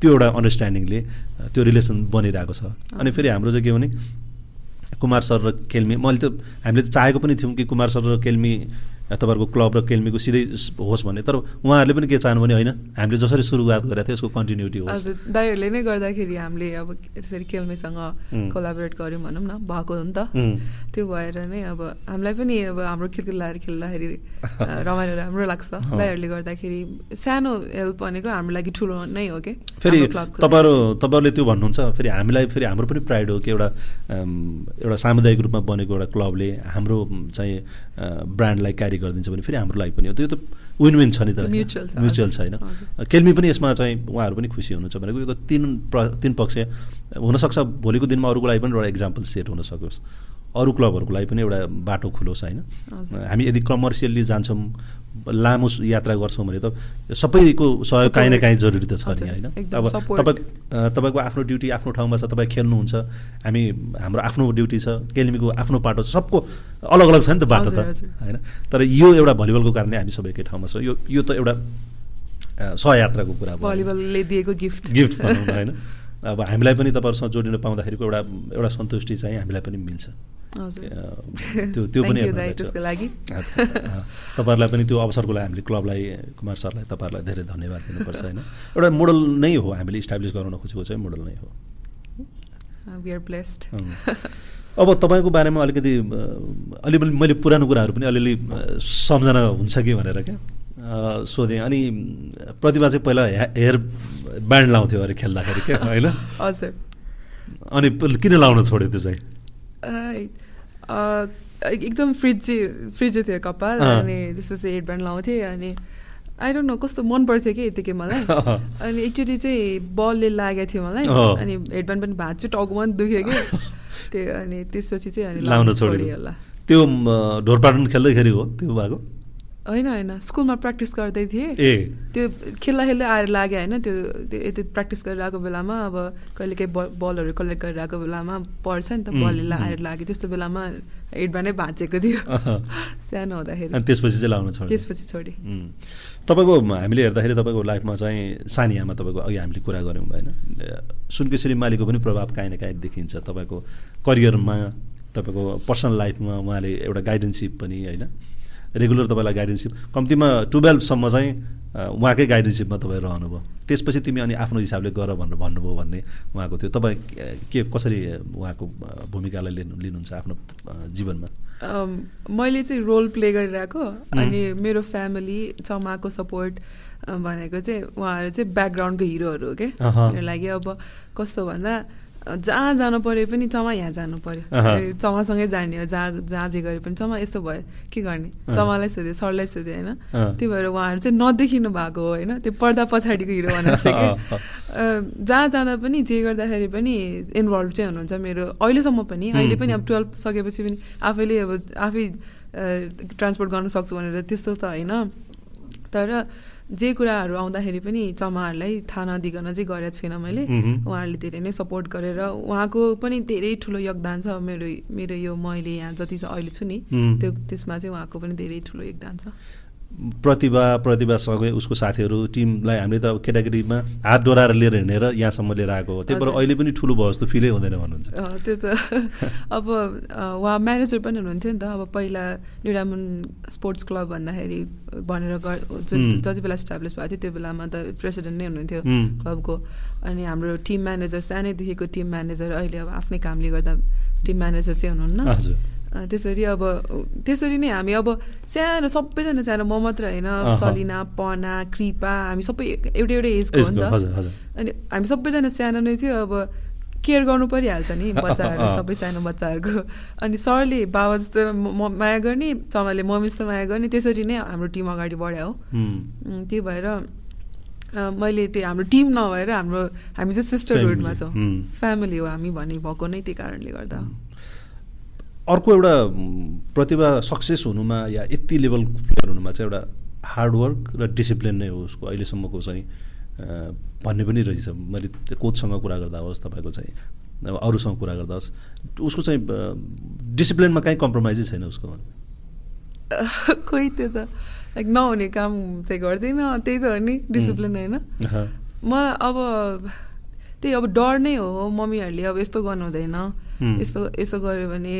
त्यो एउटा अन्डरस्ट्यान्डिङले त्यो रिलेसन बनिरहेको छ। अनि फेरि हाम्रो चाहिँ के भने कुमार सर र केल्मी मैले त हामीले त चाहेको पनि थियौँ कि कुमार सर र केल्मी तपाईँहरूको क्लब र केल्मीको सिधै होस् भन्ने तर उहाँहरूले पनि के चाहनु भने होइन हामीले जसरी सुरुवात गरेको थियो यसको कन्टिन्युटी होस् हजुर दाइहरूले नै गर्दाखेरि हामीले अब त्यसरी केल्मीसँग. कोलाबोरेट गऱ्यौँ भनौँ न भएको हो नि त. त्यो भएर नै अब हामीलाई पनि अब हाम्रो खेलकुद लाएर खेल्दाखेरि रमाइलो राम्रो लाग्छ। दाइहरूले गर्दाखेरि सानो हेल्प भनेको हाम्रो लागि ठुलो नै हो कि फेरि। तपाईँहरू तपाईँहरूले त्यो भन्नुहुन्छ फेरि हामीलाई फेरि हाम्रो पनि प्राइड हो कि एउटा एउटा सामुदायिक रूपमा बनेको एउटा क्लबले हाम्रो चाहिँ ब्रान्डलाई क्यारी गरिदिन्छ भने फेरि हाम्रो लागि पनि हो। त्यो त विन विन छ नि त म्युचुअल छ। होइन। केल्मी पनि यसमा चाहिँ उहाँहरू पनि खुसी हुनुहुन्छ भनेको। यो त तिन प्र तिन पक्ष हुनसक्छ। भोलिको दिनमा अरूको लागि पनि एउटा इक्जाम्पल सेट हुन सकोस् अरू क्लबहरूको लागि पनि एउटा बाटो खुलोस् होइन। हामी यदि कमर्सियल्ली जान्छौँ लामो यात्रा गर्छौँ भने त सबैको सहयोग काहीँ न काहीँ जरुरी त छ नि होइन? अब। तपाईँ तपाईँको आफ्नो ड्युटी आफ्नो ठाउँमा छ तपाईँ खेल्नुहुन्छ हामी हाम्रो आफ्नो ड्युटी छ केल्मीको आफ्नो पाटो छ सबको अलग अलग छ नि त बाटो त। होइन? तर यो एउटा भलिबलको कारणले हामी सबै एकै ठाउँमा छ। यो यो त एउटा सहयात्राको कुरा भयो। भलिबलले दिएको गिफ्ट। गिफ्ट भनौँ न होइन? अब हामीलाई पनि तपाईँहरूसँग जोडिन पाउँदाखेरिको एउटा एउटा सन्तुष्टि चाहिँ हामीलाई पनि मिल्छ। त्यो त्यो पनि तपाईँहरूलाई पनि त्यो अवसरको लागि हामीले क्लबलाई कुमार सरलाई तपाईँहरूलाई धेरै धन्यवाद दिनुपर्छ होइन? एउटा मोडल नै हो हामीले इस्टाब्लिस गराउन खोजेको चाहिँ मोडल नै हो। अँ। अब तपाईँको बारेमा अलिकति अलिअलि मैले पुरानो कुराहरू पनि अलिअलि सम्झना हुन्छ कि भनेर क्या? सोधेँ। अनि प्रतिभा चाहिँ पहिला हेयर ब्यान्ड लाउँथ्यो अरे खेल्दाखेरि क्या होइन? हजुर। अनि किन लाउन छोड्यो त्यो चाहिँ? एकदम फ्रिजी फ्रिजी थियो कपाल। अनि त्यसपछि हेडब्यान्ड लाउँथेँ अनि आई डोन्ट नो कस्तो मन पर्थ्यो कि यतिकै मलाई। अनि एकचोटि चाहिँ बलले लागेको थियो मलाई। अनि हेडब्यान्ड पनि भाँच्यो टाउकोमा पनि दुख्यो कि। त्यो अनि त्यसपछि चाहिँ अनि लाउन छोड्यो होला। त्यो ढोरपाटन खेल्दैखेरि हो त्यो भएको? होइन होइन। स्कुलमा प्र्याक्टिस गर्दै थिएँ। ए। त्यो खेल्दा खेल्दै आएर लाग्यो होइन। त्यो त्यो यति प्र्याक्टिस गरिरहेको बेलामा अब कहिलेकाहीँ बल बलहरू कलेक्ट गरिरहेको बेलामा पर्छ नि त बलले। आएर लाग्यो। त्यस्तो बेलामा हेडब्यान्डै भाँचेको थियो। सानो हुँदाखेरि। त्यसपछि चाहिँ लाउन छोड्यो। त्यसपछि छोडेँ. तपाईँको हामीले हेर्दाखेरि तपाईँको लाइफमा चाहिँ सानियामा तपाईँको अघि हामीले कुरा गऱ्यौँ होइन सुनकेश्वरी मालीको पनि प्रभाव काहीँ न काहीँ देखिन्छ। तपाईँको करियरमा तपाईँको पर्सनल लाइफमा उहाँले एउटा गाइडेन्सिप पनि होइन? रेगुलर तपाईँलाई गाइडेन्सिप कम्तीमा टुवेल्भसम्म चाहिँ उहाँकै गाइडेन्सिपमा तपाईँ रहनुभयो। त्यसपछि तिमी अनि आफ्नो हिसाबले गर भनेर भन्नुभयो भन्ने उहाँको त्यो। तपाईँ के- कसरी उहाँको भूमिकालाई लिनु लिनुहुन्छ आफ्नो जीवनमा? मैले चाहिँ रोल प्ले गरिरहेको। अनि मेरो फ्यामिली चमाको सपोर्ट भनेको चाहिँ उहाँहरू चाहिँ ब्याकग्राउन्डको हिरोहरू हो क्या। मेरो लागि अब कस्तो भन्दा जहाँ जानु पऱ्यो पनि चमा यहाँ जानु पऱ्यो चमासँगै जाने हो जहाँ जहाँ जे गरे पनि। चमा यस्तो भयो। के गर्ने। चमालाई सोध्यो सरलाई सोध्यो होइन। त्यही भएर उहाँहरू चाहिँ नदेखिनु भएको हो होइन? त्यो पर्दा पछाडिको हिरो भनेर जस्तै कि अ, जहाँ जाँदा पनि जे गर्दाखेरि पनि इन्भल्भ चाहिँ हुनुहुन्छ मेरो। अहिलेसम्म पनि। अहिले पनि अब टुवेल्भ सकेपछि पनि आफैले अब आफै ट्रान्सपोर्ट गर्न सक्छु भनेर त्यस्तो त होइन। तर जे कुराहरू आउँदाखेरि पनि चमाहरूलाई थाहा नदिकन चाहिँ गरेको छुइनँ मैले। उहाँहरूले धेरै नै सपोर्ट गरेर उहाँको पनि धेरै ठुलो योगदान छ मेरो मेरो यो मैले यहाँ जति चाहिँ अहिले छु नि। त्यो त्यसमा चाहिँ उहाँको पनि धेरै ठुलो योगदान छ प्रतिभा प्रतिभासँगै उसको साथीहरू टिमलाई हामीले त केटाकेटीमा हात डोराएर लिएर हिँडेर यहाँसम्म लिएर आएको हो। त्यही भएर अहिले पनि ठुलो भयो जस्तो फिलै हुँदैन भन्नुहुन्छ। त्यो त। अब उहाँ म्यानेजर पनि हुनुहुन्थ्यो नि त। अब पहिला लिडामुन स्पोर्ट्स क्लब भन्दाखेरि भनेर जति बेला इस्टाब्लिस भएको थियो त्यो बेलामा त प्रेसिडेन्ट नै हुनुहुन्थ्यो क्लबको अनि हाम्रो टिम म्यानेजर सानैदेखिको टिम म्यानेजर अहिले अब आफ्नै कामले गर्दा टिम म्यानेजर चाहिँ हुनुहुन्न। त्यसरी अब त्यसरी नै हामी अब सानो सबैजना सानो म मात्र होइन सलिना पना कृपा हामी सबै एउटै एउटै एजको हो नि त। अनि हामी सबैजना सानो नै थियो अब केयर गर्नु परिहाल्छ नि बच्चाहरू सबै सानो बच्चाहरूको। अनि सरले बाबा जस्तो माया गर्ने चमाले मम्मी जस्तो माया गर्ने त्यसरी नै हाम्रो टिम अगाडि बढ्यो हो। त्यही भएर मैले त्यो हाम्रो टिम नभएर हाम्रो हामी चाहिँ सिस्टरहुडमा छौँ। फ्यामिली हो हामी भन्ने भएको नै त्यही कारणले गर्दा। अर्को एउटा प्रतिभा सक्सेस हुनुमा या यति लेभल प्लेयर हुनुमा चाहिँ एउटा हार्डवर्क र डिसिप्लिन नै हो उसको अहिलेसम्मको चाहिँ भन्ने पनि रहेछ। मैले कोचसँग कुरा गर्दा होस् तपाईँको चाहिँ अब अरूसँग कुरा गर्दा होस् उसको चाहिँ डिसिप्लिनमा कहीँ कम्प्रोमाइजै छैन उसको खोइ त्यो त लाइक नहुने काम चाहिँ गर्दैन त्यही त हो नि डिसिप्लिन होइन। म अब त्यही अब डर नै हो मम्मीहरूले अब यस्तो गर्नु हुँदैन यस्तो यस्तो गऱ्यो भने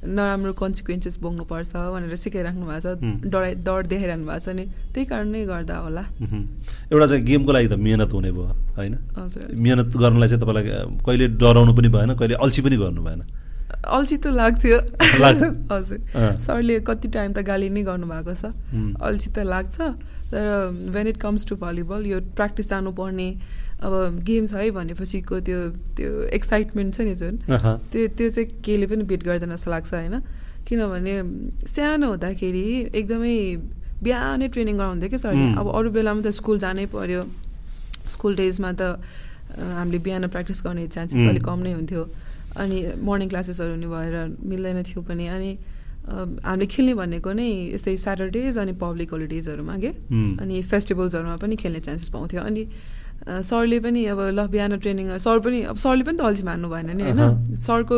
नराम्रो कन्सिक्वेन्सेस भोग्नुपर्छ भनेर सिकाइराख्नु भएको छ डराइ डर देखाइरहनु भएको छ नि त्यही कारणले गर्दा होला। एउटा चाहिँ गेमको लागि त मिहिनेत हुने भयो होइन? मिहिनेत गर्नलाई चाहिँ तपाईँलाई कहिले डराउनु पनि भएन कहिले अल्छी पनि गर्नु भएन। अल्छी त लाग्थ्यो। हजुर। सरले कति टाइम त गाली नै गर्नुभएको छ। अल्छी त लाग्छ तर when it comes to volleyball यो प्र्याक्टिस जानुपर्ने अब गेम छ है भनेपछिको त्यो त्यो एक्साइटमेन्ट छ नि जुन। त्यो त्यो चाहिँ केले पनि बिट गर्दैन जस्तो लाग्छ होइन। किनभने सानो हुँदाखेरि एकदमै बिहानै ट्रेनिङ गराउँथ्यो कि सरले। अब अरू बेलामा त स्कुल जानै पर्यो। स्कुल डेजमा त हामीले बिहान प्र्याक्टिस गर्ने चान्सेस अलिक कम नै हुन्थ्यो। अनि मर्निङ क्लासेसहरू हुने भएर मिल्दैन थियो पनि। अनि हामीले खेल्ने भनेको नै यस्तै स्याटरडेज अनि पब्लिक होलिडेजहरूमा के? अनि फेस्टिभल्सहरूमा पनि खेल्ने चान्सेस पाउँथ्यो। अनि सरले पनि अब ल बिहान ट्रेनिङ सर पनि अब सरले पनि त अल्छी मान्नु भएन नि होइन? सरको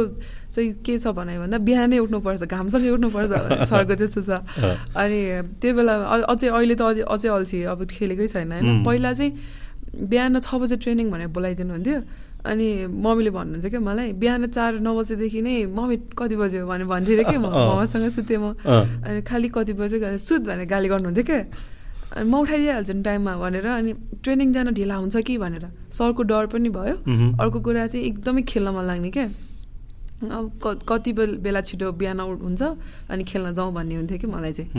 चाहिँ के छ भने भन्दा बिहानै उठ्नुपर्छ घामसँगै उठ्नुपर्छ सरको त्यस्तो छ। अनि त्यो बेला अझै अहिले त अझै अल्छी अब खेलेकै छैन होइन? पहिला चाहिँ बिहान छ बजे ट्रेनिङ भनेर बोलाइदिनु हुन्थ्यो। अनि मम्मीले भन्नुहुन्छ क्या मलाई बिहान चार नौ बजेदेखि नै मम्मी कति बज्यो भनेर भन्थ्यो कि म मम्मासँग सुतेँ म। अनि खालि कति बज्यो सुत भनेर गाली गर्नुहुन्थ्यो क्या म उठाइदिइहाल्छु नि टाइममा भनेर अनि ट्रेनिङ जान ढिला हुन्छ कि भनेर। सरको डर पनि भयो। अर्को कुरा चाहिँ एकदमै खेल्न मन लाग्ने क्या। अब कति बेला छिटो बिहान हुन्छ अनि खेल्न जाउँ भन्ने हुन्थ्यो कि मलाई चाहिँ।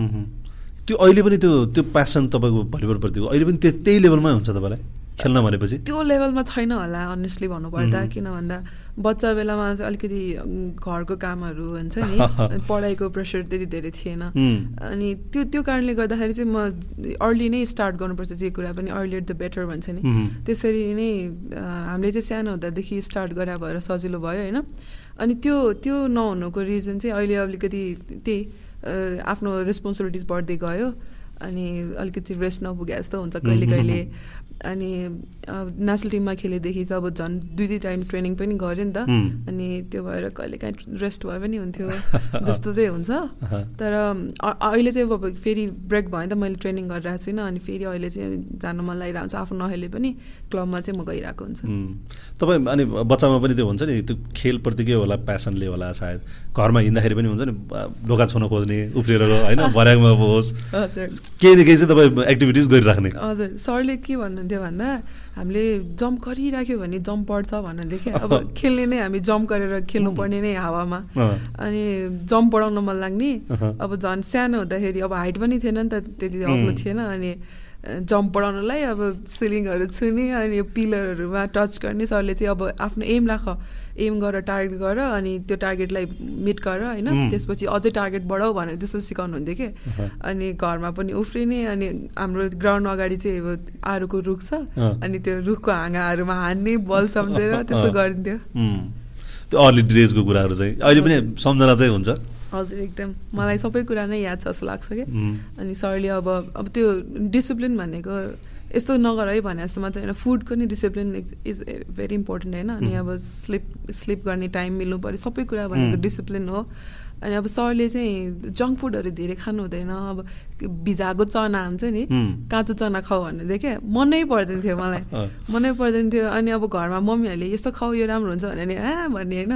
त्यो अहिले पनि त्यो त्यो प्यासन तपाईँको भलिबलप्रतिको अहिले पनि त्यही लेभलमै हुन्छ तपाईँलाई खेल्न भनेपछि? त्यो लेभलमा छैन होला अनेस्टली भन्नुपर्दा। किन भन्दा बच्चा बेलामा चाहिँ अलिकति घरको कामहरू हुन्छ नि। पढाइको प्रेसर त्यति धेरै थिएन। अनि त्यो त्यो कारणले गर्दाखेरि चाहिँ म अर्ली नै स्टार्ट गर्नुपर्छ जे कुरा पनि अर्ली द बेटर भन्छ नि। त्यसरी नै हामीले चाहिँ सानो हुँदादेखि स्टार्ट गरे भएर सजिलो भयो होइन। अनि त्यो त्यो नहुनुको रिजन चाहिँ अहिले अलिकति त्यही आफ्नो रेस्पोन्सिबिलिटिज बढ्दै गयो। अनि अलिकति रेस्ट नपुगे जस्तो हुन्छ कहिले कहिले। अनि नेसनल टिममा खेलेदेखि चाहिँ अब झन् दुई दुई टाइम ट्रेनिङ पनि गऱ्यो नि त अनि त्यो भएर कहिले काहीँ रेस्ट भए पनि हुन्थ्यो जस्तो चाहिँ हुन्छ। तर अहिले चाहिँ अब फेरि ब्रेक भयो नि त मैले ट्रेनिङ गरिरहेको छुइनँ अनि फेरि अहिले चाहिँ जानु मन लागिरहेको हुन्छ आफू नहेले पनि क्लबमा चाहिँ म गइरहेको हुन्छ। तपाईँ अनि बच्चामा पनि त्यो हुन्छ नि त्यो खेलप्रतिकै होला प्यासनले होला सायद? घरमा हिँड्दाखेरि पनि हुन्छ नि ढोका छुन खोज्ने उफ्रिएर होइन भर्याङमा होस् केही न केही चाहिँ तपाईँ एक्टिभिटिज गरिराख्ने। हजुर। सरले के भन्नुहुन्थ्यो भन्दा हामीले जम्प गरिराख्यो भने जम्प पर्छ भन्नुहुन्थ्यो क्या अब खेल्ने नै हामी जम्प गरेर खेल्नुपर्ने नै हावामा। अनि जम्प बढाउन मन लाग्ने। अब झन् सानो हुँदाखेरि अब हाइट पनि थिएन नि त त्यति अग्लो थिएन। अनि जम्प बढाउनलाई अब सिलिङहरू छुने अनि यो पिलरहरूमा टच गर्ने सरले चाहिँ अब आफ्नो एम राख। एम गर टार्गेट गर अनि त्यो टार्गेटलाई मिट गर होइन? त्यसपछि अझै टार्गेट बढाऊ भनेर त्यस्तो सिकाउनु हुन्थ्यो कि अनि घरमा पनि उफ्रिने अनि हाम्रो ग्राउन्ड अगाडि चाहिँ अब आरुको रुख छ। अनि त्यो रुखको हाँगाहरूमा हान्ने बल सम्झेर त्यस्तो गरिन्थ्यो। त्यो अर्ली ड्रेसको कुराहरू चाहिँ अहिले पनि सम्झना चाहिँ हुन्छ। हजुर एकदम। मलाई सबै कुरा नै याद छ जस्तो लाग्छ कि? अनि सरले अब अब त्यो डिसिप्लिन भनेको यस्तो नगर है भने जस्तो मात्रै होइन। फुडको नि डिसिप्लिन इज भेरी इम्पोर्टेन्ट होइन। अनि अब स्लिप स्लिप गर्ने टाइम मिल्नु पऱ्यो। सबै कुरा भनेको डिसिप्लिन हो। अनि अब सरले चाहिँ जङ्क फुडहरू धेरै खानु हुँदैन। अब भिजाएको चना हुन्छ नि काँचो चना खाऊ भन्ने क्या मनै पर्दैन थियो मलाई। मनै पर्दैन थियो। अनि अब घरमा मम्मीहरूले यस्तो खाऊ यो राम्रो हुन्छ भने नि आ भन्ने होइन।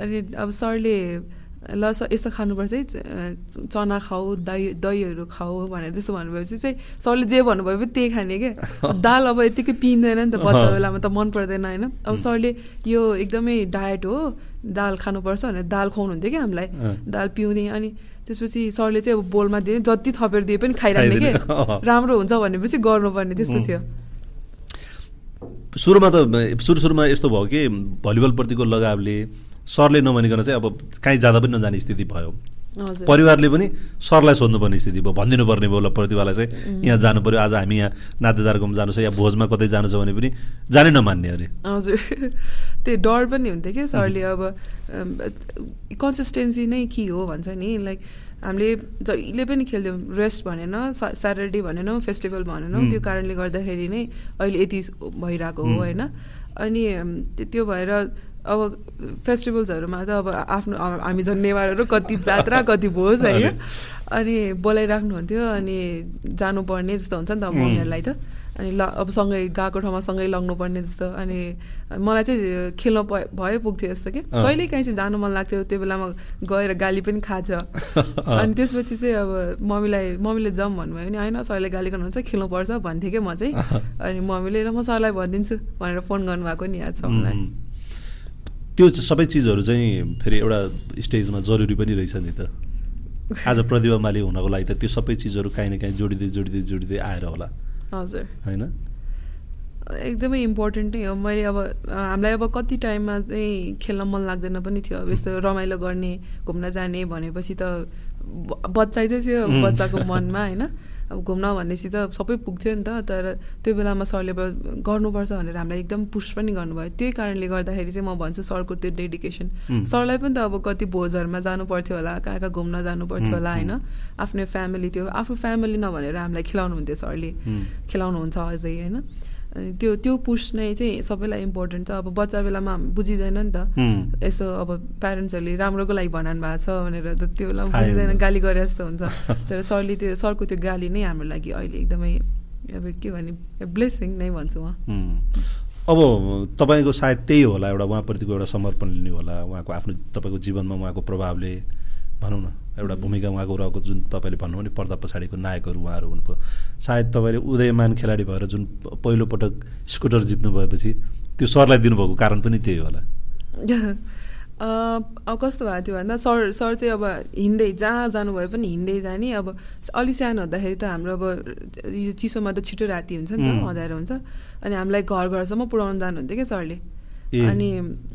अनि अब सरले ल स यस्तो खानुपर्छ है चना खाऊ दही दहीहरू खाऊ भनेर त्यस्तो भन्नुभएपछि चाहिँ सरले जे भन्नुभयो पनि त्यही खाने क्या। दाल अब यतिकै पिँदैन नि त बच्चा बेलामा त मन पर्दैन होइन? अब सरले यो एकदमै डायट हो दाल खानुपर्छ भनेर दाल खुवाउनुहुन्थ्यो क्या हामीलाई। दाल पिउँदै अनि त्यसपछि सरले चाहिँ अब बोलमा दिए जति थपेर दिए पनि खाइरहने के? राम्रो हुन्छ भनेपछि गर्नुपर्ने त्यस्तो थियो। सुरुमा त सुरु सुरुमा यस्तो भयो कि भलिबलप्रतिको लगावले सरले नभनिकन चाहिँ अब कहीँ जाँदा पनि नजाने स्थिति भयो। परिवारले पनि सरलाई सोध्नुपर्ने स्थिति भयो। भनिदिनु पर्ने भयो प्रतिभालाई चाहिँ। यहाँ जानु पऱ्यो आज हामी यहाँ नातेदारकोमा जानु छ। या भोजमा कतै जानु छ भने पनि जानै नमान्ने अरे। हजुर। त्यो डर पनि हुन्थ्यो क्या सरले अब कन्सिस्टेन्सी नै के हो भन्छ नि? लाइक हामीले जहिले पनि खेल्थ्यौँ। रेस्ट भनेन स्याटरडे भनेन फेस्टिभल भनेनौँ। त्यो कारणले गर्दाखेरि नै अहिले यति भइरहेको हो होइन? अनि त्यो भएर अब फेस्टिभल्सहरूमा त अब आफ्नो हामी झन् नेवारहरू कति जात्रा कति भोज होइन? अनि। बोलाइराख्नुहुन्थ्यो अनि जानुपर्ने जस्तो हुन्छ नि त मम्मीहरूलाई त। अनि ल अब सँगै गएको ठाउँमा सँगै लग्नुपर्ने जस्तो। अनि मलाई चाहिँ खेल्न भयो पुग्थ्यो जस्तो कि। कहिले काहीँ चाहिँ जानु मन लाग्थ्यो त्यो बेलामा गएर गाली पनि खान्छ। अनि त्यसपछि चाहिँ अब मम्मीलाई मम्मीले जाउँ भन्नुभयो भने होइन सरले गाली गर्नुहुन्छ खेल्नुपर्छ भन्थेँ क्या म चाहिँ। अनि मम्मीले ल म सरलाई भनिदिन्छु भनेर फोन गर्नुभएको नि याद छ मलाई त्यो सबै चिजहरू चाहिँ फेरि एउटा स्टेजमा जरुरी पनि रहेछ नि त। आज प्रतिभा माली हुनको लागि त त्यो सबै चिजहरू काहीँ न काहीँ जोडिँदै जोडिँदै जोडिँदै आएर होला। हजुर। होइन? एकदमै इम्पोर्टेन्ट नै हो। मैले अब हामीलाई अब कति टाइममा चाहिँ खेल्न मन लाग्दैन पनि थियो। अब यस्तो रमाइलो गर्ने घुम्न जाने भनेपछि त बच्चै चाहिँ थियो बच्चाको मनमा होइन? अब घुम्न भनेपछि त सबै पुग्थ्यो नि त तर त्यो बेलामा सरले गर्नुपर्छ भनेर हामीलाई एकदम पुस पनि गर्नुभयो। त्यही कारणले गर्दाखेरि चाहिँ म भन्छु सरको त्यो डेडिकेसन। सरलाई पनि त अब कति भोजहरूमा जानु पर्थ्यो होला कहाँ कहाँ घुम्न जानु पर्थ्यो होला होइन? आफ्नो फ्यामिली थियो आफ्नो फ्यामिली नभनेर हामीलाई खेलाउनुहुन्थ्यो सरले। खेलाउनुहुन्छ अझै होइन? त्यो त्यो पुस नै चाहिँ सबैलाई इम्पोर्टेन्ट छ। अब बच्चा बेलामा बुझिँदैन नि त। यसो अब प्यारेन्ट्सहरूले राम्रोको लागि भनानु भएको छ भनेर त त्यो बेलामा बुझिँदैन गाली गरे जस्तो हुन्छ। तर सरले त्यो सरको त्यो गाली नै हाम्रो लागि अहिले एकदमै अब के भने ब्लेसिङ नै भन्छु म। अब तपाईँको सायद त्यही होला एउटा उहाँप्रतिको एउटा समर्पण लिने होला उहाँको आफ्नो तपाईँको जीवनमा उहाँको प्रभावले भनौँ न। एउटा भूमिका उहाँको रहेको जुन तपाईँले भन्नुभयो नि पर्दा पछाडिको नायकहरू उहाँहरू हुनुभयो। सायद तपाईँले उदयमान खेलाडी भएर जुन पहिलोपटक स्कुटर जित्नु भएपछि त्यो सरलाई दिनुभएको कारण पनि त्यही होला। अब कस्तो भएको थियो भन्दा सर सर चाहिँ अब हिँड्दै जहाँ जानुभयो पनि हिँड्दै जाने। अब अलि सानो हुँदाखेरि त हाम्रो अब यो चिसोमा त छिटो राति हुन्छ नि त अँध्यारो हुन्छ। अनि हामीलाई घर घरसम्म पुऱ्याउनु जानुहुन्थ्यो क्या सरले। अनि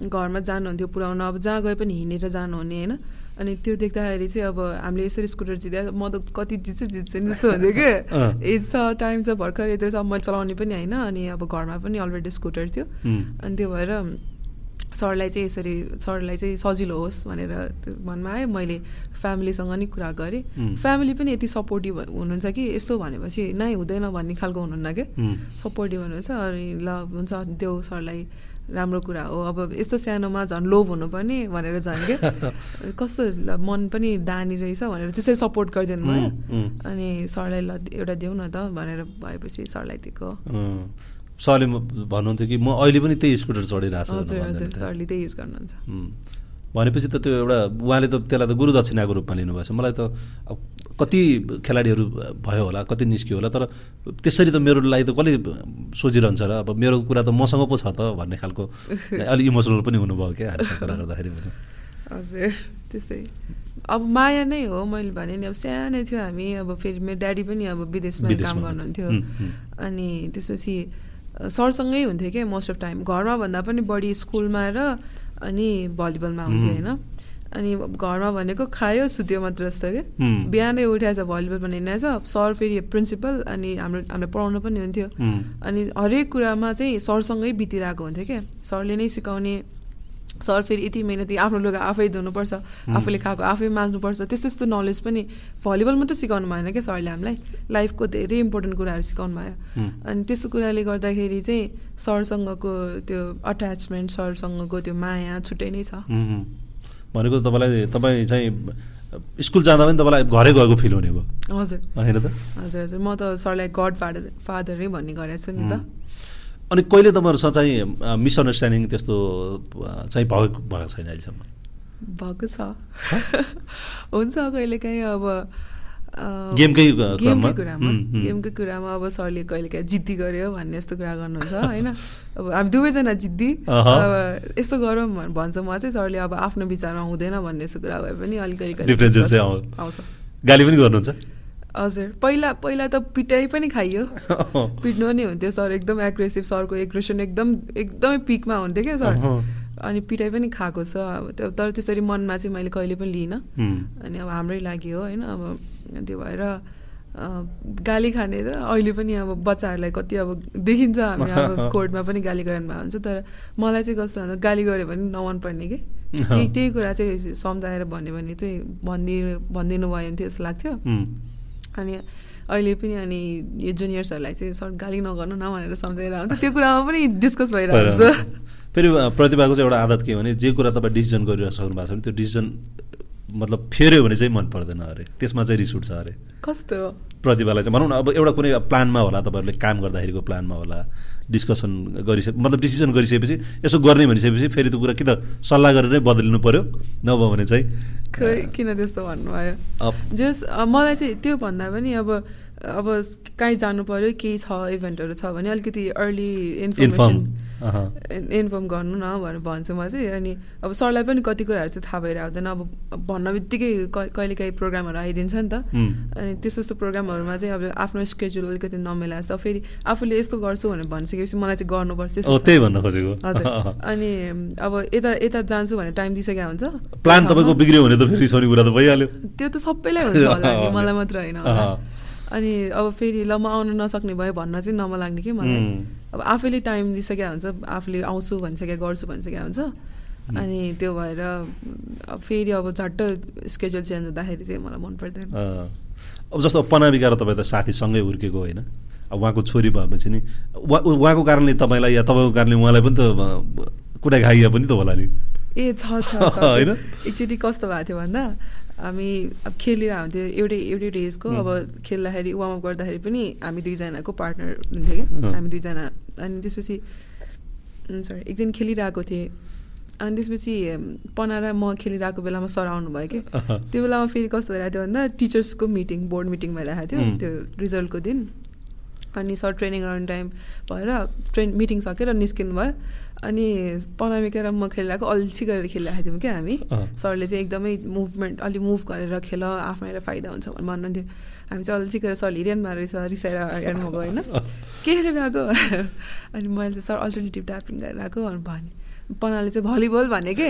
घरमा जानुहुन्थ्यो पुऱ्याउन। अब जहाँ गए पनि हिँडेर जानुहुने होइन? अनि त्यो देख्दाखेरि चाहिँ अब हामीले यसरी स्कुटर जित्दा म त कति जित्छु जित्छु नि जस्तो हुन्थ्यो कि एज छ टाइम छ भर्खर यत्रो छ मैले चलाउने पनि होइन अनि अब घरमा पनि अलरेडी स्कुटर थियो। अनि त्यो भएर सरलाई चाहिँ यसरी सरलाई चाहिँ सजिलो होस् भनेर मनमा आयो। मैले फ्यामिलीसँग नि कुरा गरेँ। फ्यामिली पनि यति सपोर्टिभ हुनुहुन्छ कि यस्तो भनेपछि नै हुँदैन भन्ने खालको हुनुहुन्न क्या। सपोर्टिभ हुनुहुन्छ अनि ल हुन्छ देऊ सरलाई। राम्रो कुरा हो। अब यस्तो सानोमा झन् लोभ हुनुपर्ने भनेर झन् क्या कस्तो मन पनि दानी रहेछ भनेर त्यसरी सपोर्ट गरिदिनु भयो। अनि सरलाई ल एउटा देऊ न त भनेर भएपछि सरलाई दिएको। सरले भन्नुहुन्थ्यो कि म अहिले पनि त्यही स्कुटर चढिरहेको छु हजुर हजुर सरले त्यही युज गर्नुहुन्छ। भनेपछि त त्यो एउटा उहाँले त त्यसलाई त गुरुदक्षिणाको रूपमा लिनुभएछ मलाई त अब कति खेलाडीहरू भयो होला कति निस्क्यो होला तर त्यसरी त मेरो लागि त कसले सोचिरहन्छ र? अब मेरो कुरा त मसँग पो छ त भन्ने खालको अलिक इमोसनल पनि हुनुभयो क्या कुरा गर्दाखेरि पनि। हजुर त्यस्तै। अब माया नै हो मैले भने नि अब सानै थियो हामी अब फेरि मेरो ड्याडी पनि अब विदेशमा काम गर्नुहुन्थ्यो। अनि त्यसपछि सरसँगै हुन्थ्यो क्या मोस्ट अफ टाइम घरमा भन्दा पनि बढी स्कुलमा र अनि भलिबलमा हुन्थ्यो होइन। अनि घरमा भनेको खायो सुत्यो मात्र जस्तो क्या बिहानै उठाएछ भलिबल पनि हिँडेछ सर फेरि प्रिन्सिपल अनि हाम्रो हामीलाई पढाउनु पनि हुन्थ्यो। अनि हरेक कुरामा चाहिँ सरसँगै बितिरहेको हुन्थ्यो क्या सरले नै सिकाउने सर फेरि यति मेहनती आफ्नो लुगा आफै धुनुपर्छ आफूले खाएको आफै माझ्नुपर्छ। त्यस्तो त्यस्तो नलेज पनि भलिबल मात्रै सिकाउनु भएन क्या सरले हामीलाई? लाइफको धेरै इम्पोर्टेन्ट कुराहरू सिकाउनु भयो। अनि त्यस्तो कुराले गर्दाखेरि चाहिँ सरसँगको त्यो अट्याचमेन्ट सरसँगको त्यो माया छुट्टै नै छ। भनेको तपाईँलाई तपाईँ चाहिँ स्कुल जाँदा पनि तपाईँलाई घरै गएको फिल हुने भयो। हजुर। होइन त? हजुर हजुर। म त सरलाई गड फादर फादरै भन्ने गरेको छु नि त। अनि कहिले तपाईँहरूसँग चाहिँ मिसअन्डरस्ट्यान्डिङ त्यस्तो चाहिँ भएको भएको छैन अहिलेसम्म? भएको छ। हुन्छ कहिलेकाहीँ अब गेमकै गेमकै कुरामा। गेमकै कुरामा अब सरले कहिलेकाहीँ जिद्दी गर्यो भन्ने यस्तो कुरा गर्नुहुन्छ होइन? अब हामी दुवैजना जिद्दी। अब यस्तो गरौँ भन्छ म चाहिँ सरले अब आफ्नो विचारमा हुँदैन भन्ने यस्तो कुरा भए पनि अलिक अलिक आउँछ। गाली पनि गर्नुहुन्छ? हजुर। पहिला पहिला त पिटाइ पनि खाइयो। पिट्नु नि हुन्थ्यो सर एकदम एग्रेसिभ सरको एग्रेसन एकदम एकदमै पिकमा हुन्थ्यो क्या सर। अनि पिटाइ पनि खाएको छ। अब तर त्यसरी मनमा चाहिँ मैले कहिले पनि लिइनँ। अनि अब हाम्रै लागि हो होइन? अब त्यो भएर गाली खाने त अहिले पनि अब बच्चाहरूलाई कति अब देखिन्छ हामी अब कोर्टमा पनि गाली गराउनु भएको हुन्छ। तर मलाई चाहिँ कस्तो भन्दा गाली गऱ्यो भने नमन पर्ने कि? त्यही त्यही कुरा चाहिँ सम्झाएर भन्यो भने चाहिँ भनिदिनु भनिदिनु भयो भने जस्तो लाग्थ्यो। अनि अहिले पनि अनि यो जुनियर्सहरूलाई चाहिँ सर गाली नगर्नु न भनेर सम्झाएर हुन्छ त्यो कुरामा पनि डिस्कस भइरहेको हुन्छ फेरि प्रतिभाको चाहिँ एउटा आदत के भने जे कुरा तपाईँ डिसिजन गरिरहेको भएको छ भने त्यो डिसिजन मतलब फेऱ्यो भने चाहिँ मन पर्दैन अरे। त्यसमा चाहिँ रिस उठ्छ अरे। कस्तो प्रतिभालाई चाहिँ भनौँ न अब एउटा कुनै प्लानमा होला तपाईँहरूले काम गर्दाखेरिको प्लानमा होला डिस्कसन गरिसके मतलब डिसिजन गरिसकेपछि यसो गर्ने भनिसकेपछि फेरि त्यो कुरा कि त सल्लाह गरेर नै बदलिनु पऱ्यो नभयो भने चाहिँ खै किन त्यस्तो भन्नुभयो? जस मलाई चाहिँ त्यो भन्दा पनि अब अब कहीँ जानु पऱ्यो केही छ इभेन्टहरू छ भने अलिकति अर्ली इन्फर्मेसन इन्फर्म गर्नु न भनेर भन्छु म चाहिँ। अनि अब सरलाई पनि कति कुराहरू चाहिँ थाहा भएर आउँदैन अब भन्न बित्तिकै कहिलेकाहीँ प्रोग्रामहरू आइदिन्छ नि त। अनि त्यस्तो त्यस्तो प्रोग्रामहरूमा चाहिँ अब आफ्नो स्केड्युल अलिकति नमिला छ फेरि आफूले यस्तो गर्छु भनेर भनिसकेपछि मलाई चाहिँ गर्नुपर्छ। त्यही भन्न खोजेको। हजुर। अनि अब यता यता जान्छु भनेर टाइम दिइसकेको हुन्छ। प्लान तपाईँको बिग्रियो भने त फेरि रिसाउने कुरा त भइहाल्यो। त्यो त सबैलाई हुन्छ होला मलाई मात्र होइन अनि अब फेरि ल म आउनु नसक्ने भयो भन्न चाहिँ नमलाग्ने कि मलाई? अब आफैले टाइम दिइसकेको हुन्छ आफूले आउँछु भनिसकेको गर्छु भनिसकेको हुन्छ। अनि त्यो भएर फेरि अब झट्ट स्केड्युल चेन्ज हुँदाखेरि चाहिँ मलाई मन पर्दैन। अब जस्तो पनाविका र तपाईँ त साथीसँगै हुर्केको होइन। अब उहाँको छोरी भएपछि नि उहाँ उहाँको कारणले तपाईँलाई या तपाईँको कारणले उहाँलाई पनि त कुनै खाइया पनि त होला नि। ए छ छ। होइन? एकचोटि कस्तो भएको थियो भन्दा? हामी अब खेलिरहेको हुन्थ्यो एउटै एउटै डेजको अब खेल्दाखेरि वार्मअप गर्दाखेरि पनि हामी दुईजनाको पार्टनर हुन्थ्यो कि। हामी दुईजना अनि त्यसपछि सरी एक दिन खेलिरहेको थिएँ। अनि त्यसपछि पना र म खेलिरहेको बेलामा सर आउनुभयो कि। त्यो बेलामा फेरि कस्तो भइरहेको थियो भन्दा टिचर्सको मिटिङ बोर्ड मिटिङ भइरहेको थियो त्यो रिजल्टको दिन। अनि सर ट्रेनिङ गराउने टाइम भएर ट्रेन मिटिङ सकेर निस्किनु भयो अनि पनामिका र म खेलिरहेको अल्छी गरेर खेलिरहेको थियौँ क्या हामी। सरले चाहिँ एकदमै मुभमेन्ट अलिक मुभ गरेर खेल आफैलाई फाइदा हुन्छ भनेर भन्नुहुन्थ्यो। हामी चाहिँ अल्छी गरेर सर हिँडिरहनु भएको रहेछ रिसाएर हेर्नु भएको होइन। के खेलिरहेको अनि मैले चाहिँ सर अल्टरनेटिभ ट्यापिङ गरिरहेको भनेर भने। पनाले चाहिँ भलिबल भने के?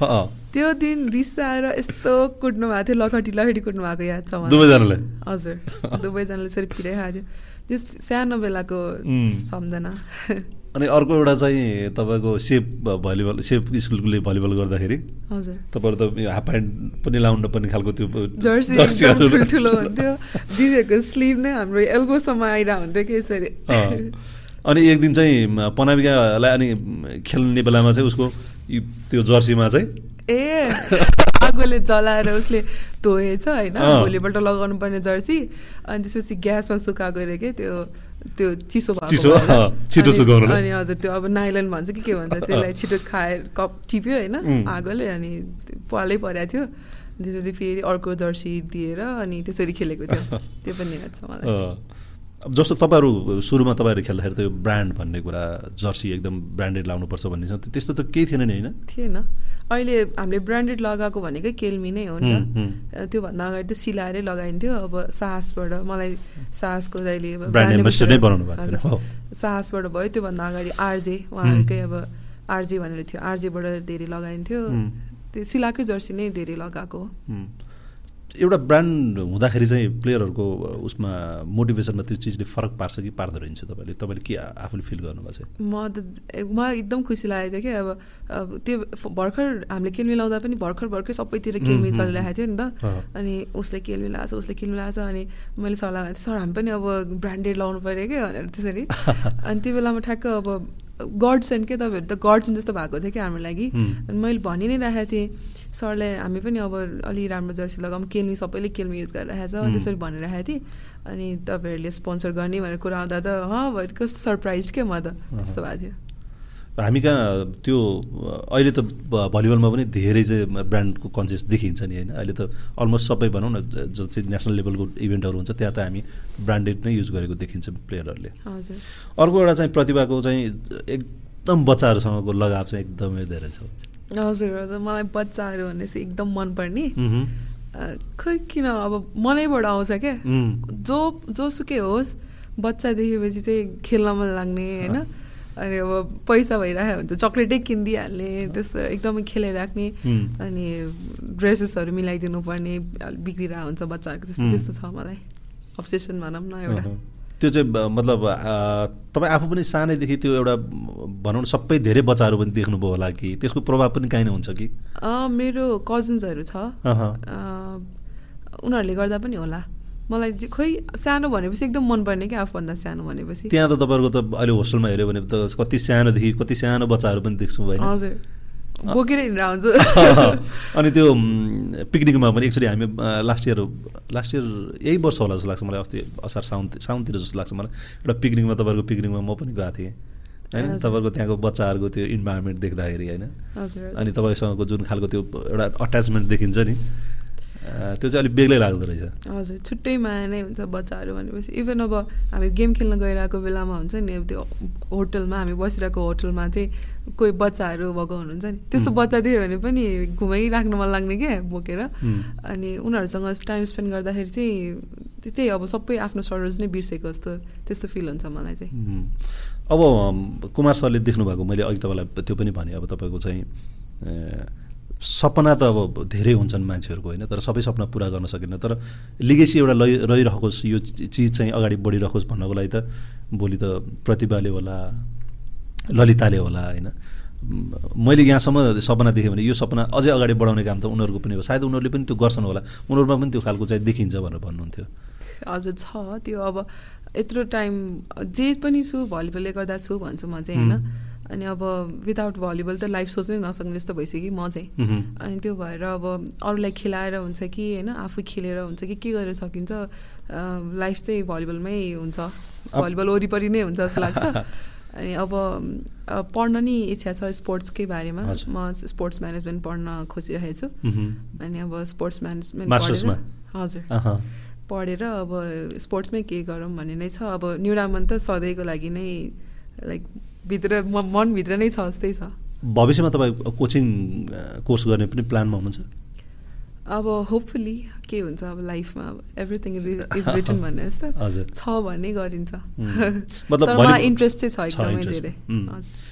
त्यो दिन रिसाएर यस्तो कुट्नु भएको थियो लखटी लखटी कुट्नु भएको याद छ दुवैजनाले हजुर। दुवैजनाले यसरी पिराइरहेको थियो त्यो सानो बेलाको सम्झना। अनि अर्को एउटा चाहिँ तपाईँको सेप भलिबल सेप स्कुलले भलिबल गर्दाखेरि हजुर। तपाईँहरू त हाफ प्यान्ट पनि लाउनु नपर्ने खालको त्यो ठुल्ठुलो हुन्थ्यो। दिदीहरूको स्लिभ नै हाम्रो एल्बोसम्म आइरहेको हुन्थ्यो कि यसरी। अनि एक दिन चाहिँ पनाविकालाई अनि खेल्ने बेलामा चाहिँ उसको त्यो जर्सीमा चाहिँ ए आगोले जलाएर उसले धोएछ होइन। भोलिपल्ट लगाउनु पर्ने जर्सी। अनि त्यसपछि ग्यासमा सुकाएको अरे के त्यो त्यो चिसो भएको अनि हजुर त्यो अब नाइलन भन्छ कि के भन्छ त्यसलाई छिटो खाएर कप टिप्यो होइन आगोले अनि पालै परेको थियो। त्यसपछि फेरि अर्को जर्सी दिएर अनि त्यसरी खेलेको थियो। त्यो पनि याद छ मलाई। अब जस्तो तपाईँहरू सुरुमा तपाईँहरू खेल्दाखेरि त यो ब्रान्ड भन्ने कुरा जर्सी एकदम ब्रान्डेड लाउनुपर्छ भन्ने छ। त्यस्तो त केही थिएन नि होइन? थिएन। अहिले हामीले ब्रान्डेड लगाएको भनेकै केल्मी नै हो नि त। त्योभन्दा अगाडि त सिलाएरै लगाइन्थ्यो। अब साहसबाट मलाई साहसको जहिले साहसबाट भयो। त्योभन्दा अगाडि आरजे उहाँहरूकै अब आरजे भनेर थियो। आरजेबाट धेरै लगाइन्थ्यो। त्यो सिलाएकै जर्सी नै धेरै लगाएको हो। एउटा ब्रान्ड हुँदाखेरि चाहिँ प्लेयरहरूको उसमा मोटिभेसनमा त्यो चिजले फरक पार्छ कि पार्दो रहन्छ तपाईँले? तपाईँले के आफूले फिल गर्नुभएको छ? म त म एकदम खुसी लागेको थियो कि अब त्यो भर्खर हामीले केल्मी लाउँदा पनि भर्खर भर्खर सबैतिर केल्मी चलिरहेको थियो नि त। अनि उसले केल्मी लगाएको छ उसले केल्मी लगाएको छ अनि मैले सल्लाह गरेको थिएँ सर हामी पनि अब ब्रान्डेड लाउनु पऱ्यो क्या? भनेर त्यसरी। अनि त्यो बेलामा ठ्याक्क अब गड्स एन्ड के तपाईँहरू त गड्स जस्तो भएको थियो कि हाम्रो लागि। अनि मैले भनि नै राखेको थिएँ सरले हामी पनि अब अलि राम्रो जर्सी लगाऊँ केल्मी सबैले केल्मी युज गरिरहेको छ त्यसरी भनिरहेको थिएँ। अनि तपाईँहरूले स्पोन्सर गर्ने भनेर कुरा आउँदा त ह कस्तो सरप्राइज के म त? त्यस्तो भएको थियो। हामी कहाँ त्यो अहिले त भलिबलमा पनि धेरै चाहिँ ब्रान्डको कन्सियस देखिन्छ नि होइन। अहिले त अलमोस्ट सबै भनौँ न जो चाहिँ नेसनल लेभलको इभेन्टहरू हुन्छ त्यहाँ त हामी ब्रान्डेड नै युज गरेको देखिन्छ प्लेयरहरूले। अर्को एउटा चाहिँ प्रतिभाको चाहिँ एकदम बच्चाहरूसँगको लगाव चाहिँ एकदमै धेरै छ। हजुर हजुर मलाई बच्चाहरू भनेपछि एकदम मनपर्ने। खै किन अब मनैबाट आउँछ क्या? जो जोसुकै होस् बच्चा देखेपछि चाहिँ खेल्न मन लाग्ने होइन? अनि अब पैसा भइरहेको हुन्छ चक्लेटै किनिदिइहाल्ने त्यस्तो एकदमै खेलाइराख्ने अनि ड्रेसेसहरू मिलाइदिनु पर्ने बिग्रिरहेको हुन्छ बच्चाहरूको त्यस्तो त्यस्तो छ मलाई। अब्सेसन भनौँ न एउटा। त्यो चाहिँ मतलब तपाईँ आफू पनि सानैदेखि त्यो एउटा भनौँ न सबै धेरै बच्चाहरू पनि देख्नुभयो होला कि? त्यसको प्रभाव पनि काहीँ हुन्छ कि? मेरो कजन्सहरू छ। उनीहरूले गर्दा पनि होला। मलाई खोइ सानो भनेपछि एकदम मनपर्ने क्या आफूभन्दा सानो भनेपछि। त्यहाँ त तपाईँहरूको त अहिले होस्टेलमा हेऱ्यो भने त कति सानोदेखि कति सानो बच्चाहरू पनि देख्छौँ होइन? हजुर। बोकेर हिँडेर आउँछु अनि त्यो पिकनिकमा पनि एक्चुली हामी लास्ट इयर लास्ट इयर यही वर्ष होला जस्तो लाग्छ मलाई अस्ति असार साउन साउनतिर जस्तो लाग्छ मलाई। एउटा पिकनिकमा तपाईँहरूको पिकनिकमा म पनि गएको थिएँ। होइन? तपाईँहरूको त्यहाँको बच्चाहरूको त्यो इन्भाइरोमेन्ट देख्दाखेरि होइन? अनि तपाईँसँगको जुन खालको त्यो एउटा अट्याचमेन्ट देखिन्छ नि त्यो चाहिँ अलिक बेग्लै लाग्दो रहेछ। हजुर छुट्टै माया नै हुन्छ बच्चाहरू भनेपछि। इभन अब हामी गेम खेल्न गइरहेको बेलामा हुन्छ नि त्यो होटलमा हामी बसिरहेको होटलमा चाहिँ कोही बच्चाहरू भएको हुनुहुन्छ नि। त्यस्तो बच्चा देख्यो भने पनि घुमाइराख्नु मन लाग्ने क्या बोकेर। अनि उनीहरूसँग टाइम स्पेन्ड गर्दाखेरि चाहिँ त्यही अब सबै आफ्नो सरोज नै बिर्सेको जस्तो त्यस्तो फिल हुन्छ मलाई चाहिँ। अब कुमार सरले देख्नुभएको मैले अघि तपाईँलाई त्यो पनि भने अब तपाईँको चाहिँ सपना त अब धेरै हुन्छन् मान्छेहरूको होइन? तर सबै सपना पुरा गर्न सकिन्न। तर लिगेसी एउटा लै रहिरहोस् यो चिज चाहिँ अगाडि बढिरहोस् भन्नको लागि त भोलि त प्रतिभाले होला ललिताले होला होइन? मैले यहाँसम्म सपना देखेँ भने यो सपना अझै अगाडि बढाउने काम त उनीहरूको पनि हो। सायद उनीहरूले पनि त्यो गर्छन् होला। उनीहरूमा पनि त्यो खालको चाहिँ देखिन्छ भनेर भन्नुहुन्थ्यो। हजुर छ त्यो अब यत्रो टाइम जे पनि छु भलिबलले गर्दा छु भन्छु म चाहिँ होइन? अनि अब विदाउट भलिबल त लाइफ सोच्नै नसक्ने जस्तो भइसक्यो म चाहिँ। अनि त्यो भएर अब अरूलाई खेलाएर हुन्छ कि होइन आफू खेलेर हुन्छ कि के गरेर सकिन्छ लाइफ चाहिँ भलिबलमै हुन्छ। भलिबल वरिपरि नै हुन्छ जस्तो लाग्छ। अनि अब पढ्न नि इच्छा छ स्पोर्ट्सकै बारेमा। म स्पोर्ट्स म्यानेजमेन्ट पढ्न खोजिरहेको छु। अनि अब स्पोर्ट्स म्यानेजमेन्ट हजुर। पढेर अब स्पोर्ट्समै के गरौँ भन्ने नै छ। अब न्युरामन त सधैँको लागि नै लाइक भित्र मनभित्र नै छ जस्तै छ। भविष्यमा तपाईँ कोचिङ कोर्स गर्ने पनि प्लानमा हुनुहुन्छ अब होपफुली के हुन्छ अब लाइफमा एभ्रिथिङ इज रिटन भन्ने जस्तो छ भने गरिन्छ। मतलब इन्ट्रेस्ट चाहिँ छ एकदमै धेरै।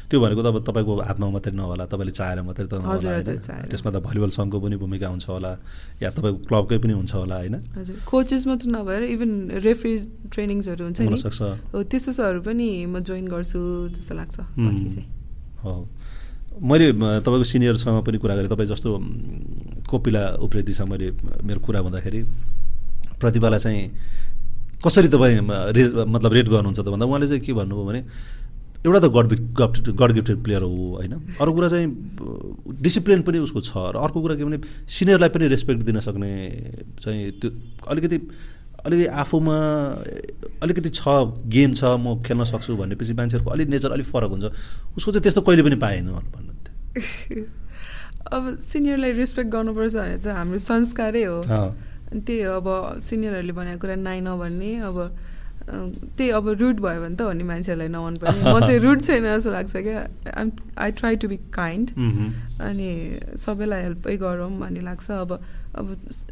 त्यो भनेको त अब तपाईँको हातमा मात्रै नहोला तपाईँले चाहेर मात्रै त त्यसमा त भलिबल सङ्घको पनि भूमिका हुन्छ होला या तपाईँको क्लबकै पनि हुन्छ होला होइन? हजुर। कोचेस मात्र नभएर इभन रेफ्री ट्रेनिङ्सहरू हुन्छ नि। त्यस्तोहरू पनि म जोइन गर्छु जस्तो लाग्छ। पछि चाहिँ। हो। मैले तपाईँको सिनियरसँग पनि कुरा गरेँ। तपाईँ जस्तो कोपिला उप्रेतीसँग मैले मेरो कुरा भन्दाखेरि प्रतिभालाई चाहिँ कसरी तपाईँ रे मतलब रेट गर्नुहुन्छ त भन्दा उहाँले चाहिँ के भन्नुभयो भने एउटा त God God God gifted player हो होइन। अर्को कुरा चाहिँ डिसिप्लिन पनि उसको छ। र अर्को कुरा के भने सिनियरलाई पनि रेस्पेक्ट दिन सक्ने चाहिँ त्यो अलिकति अलिकति आफूमा अलिकति छ गेम छ म खेल्न सक्छु भनेपछि मान्छेहरूको अलिक नेचर अलिक फरक हुन्छ। उसको चाहिँ त्यस्तो कहिले पनि पाएन भन्नुहुन्थ्यो। अब सिनियरलाई रेस्पेक्ट गर्नुपर्छ भने त हाम्रो संस्कारै हो। त्यही अब सिनियरहरूले भनेको कुरा नाइ नभन्ने अब त्यही अब रुड भयो भने त हो नि मान्छेहरूलाई नमन पर्ने म चाहिँ रुड छैन जस्तो लाग्छ क्या। I'm I try to be kind अनि सबैलाई हेल्पै गरौँ भन्ने लाग्छ। अब अब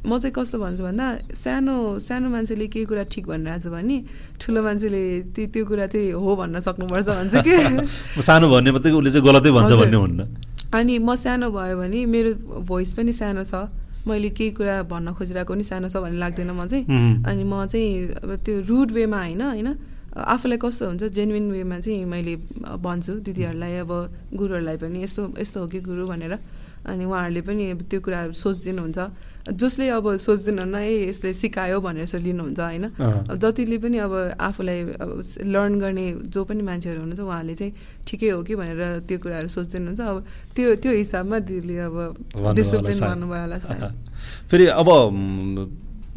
म चाहिँ कस्तो भन्छु भन्दा सानो सानो मान्छेले केही कुरा ठिक भनिरहेछ भने ठुलो मान्छेले त्यो त्यो कुरा चाहिँ हो भन्न सक्नुपर्छ भन्छ कि। सानो भन्ने मात्रै उसले चाहिँ गलतै भन्छ भन्ने हुन्न। अनि म सानो भयो भने मेरो भोइस पनि सानो छ। मैले केही कुरा भन्न खोजिरहेको नि सानो छ भन्ने लाग्दैन म चाहिँ। अनि म चाहिँ अब त्यो रुड वेमा होइन होइन? आफूलाई कस्तो हुन्छ? जेन्युन वेमा चाहिँ मैले भन्छु दिदीहरूलाई अब गुरुहरूलाई पनि यस्तो यस्तो हो कि गुरु भनेर। अनि उहाँहरूले पनि त्यो कुराहरू सोचिदिनुहुन्छ। जसले अब सोचिदिनुहुन्न ए यसले सिकायो भनेर यसो लिनुहुन्छ होइन। अब जतिले पनि अब आफूलाई अब लर्न गर्ने जो पनि मान्छेहरू हुनुहुन्छ उहाँहरूले चाहिँ ठिकै हो कि भनेर त्यो कुराहरू सोचिदिनुहुन्छ अब त्यो त्यो हिसाबमा दिदीले अब डिसिप्लिन। भन्नुभयो होला। फेरि अब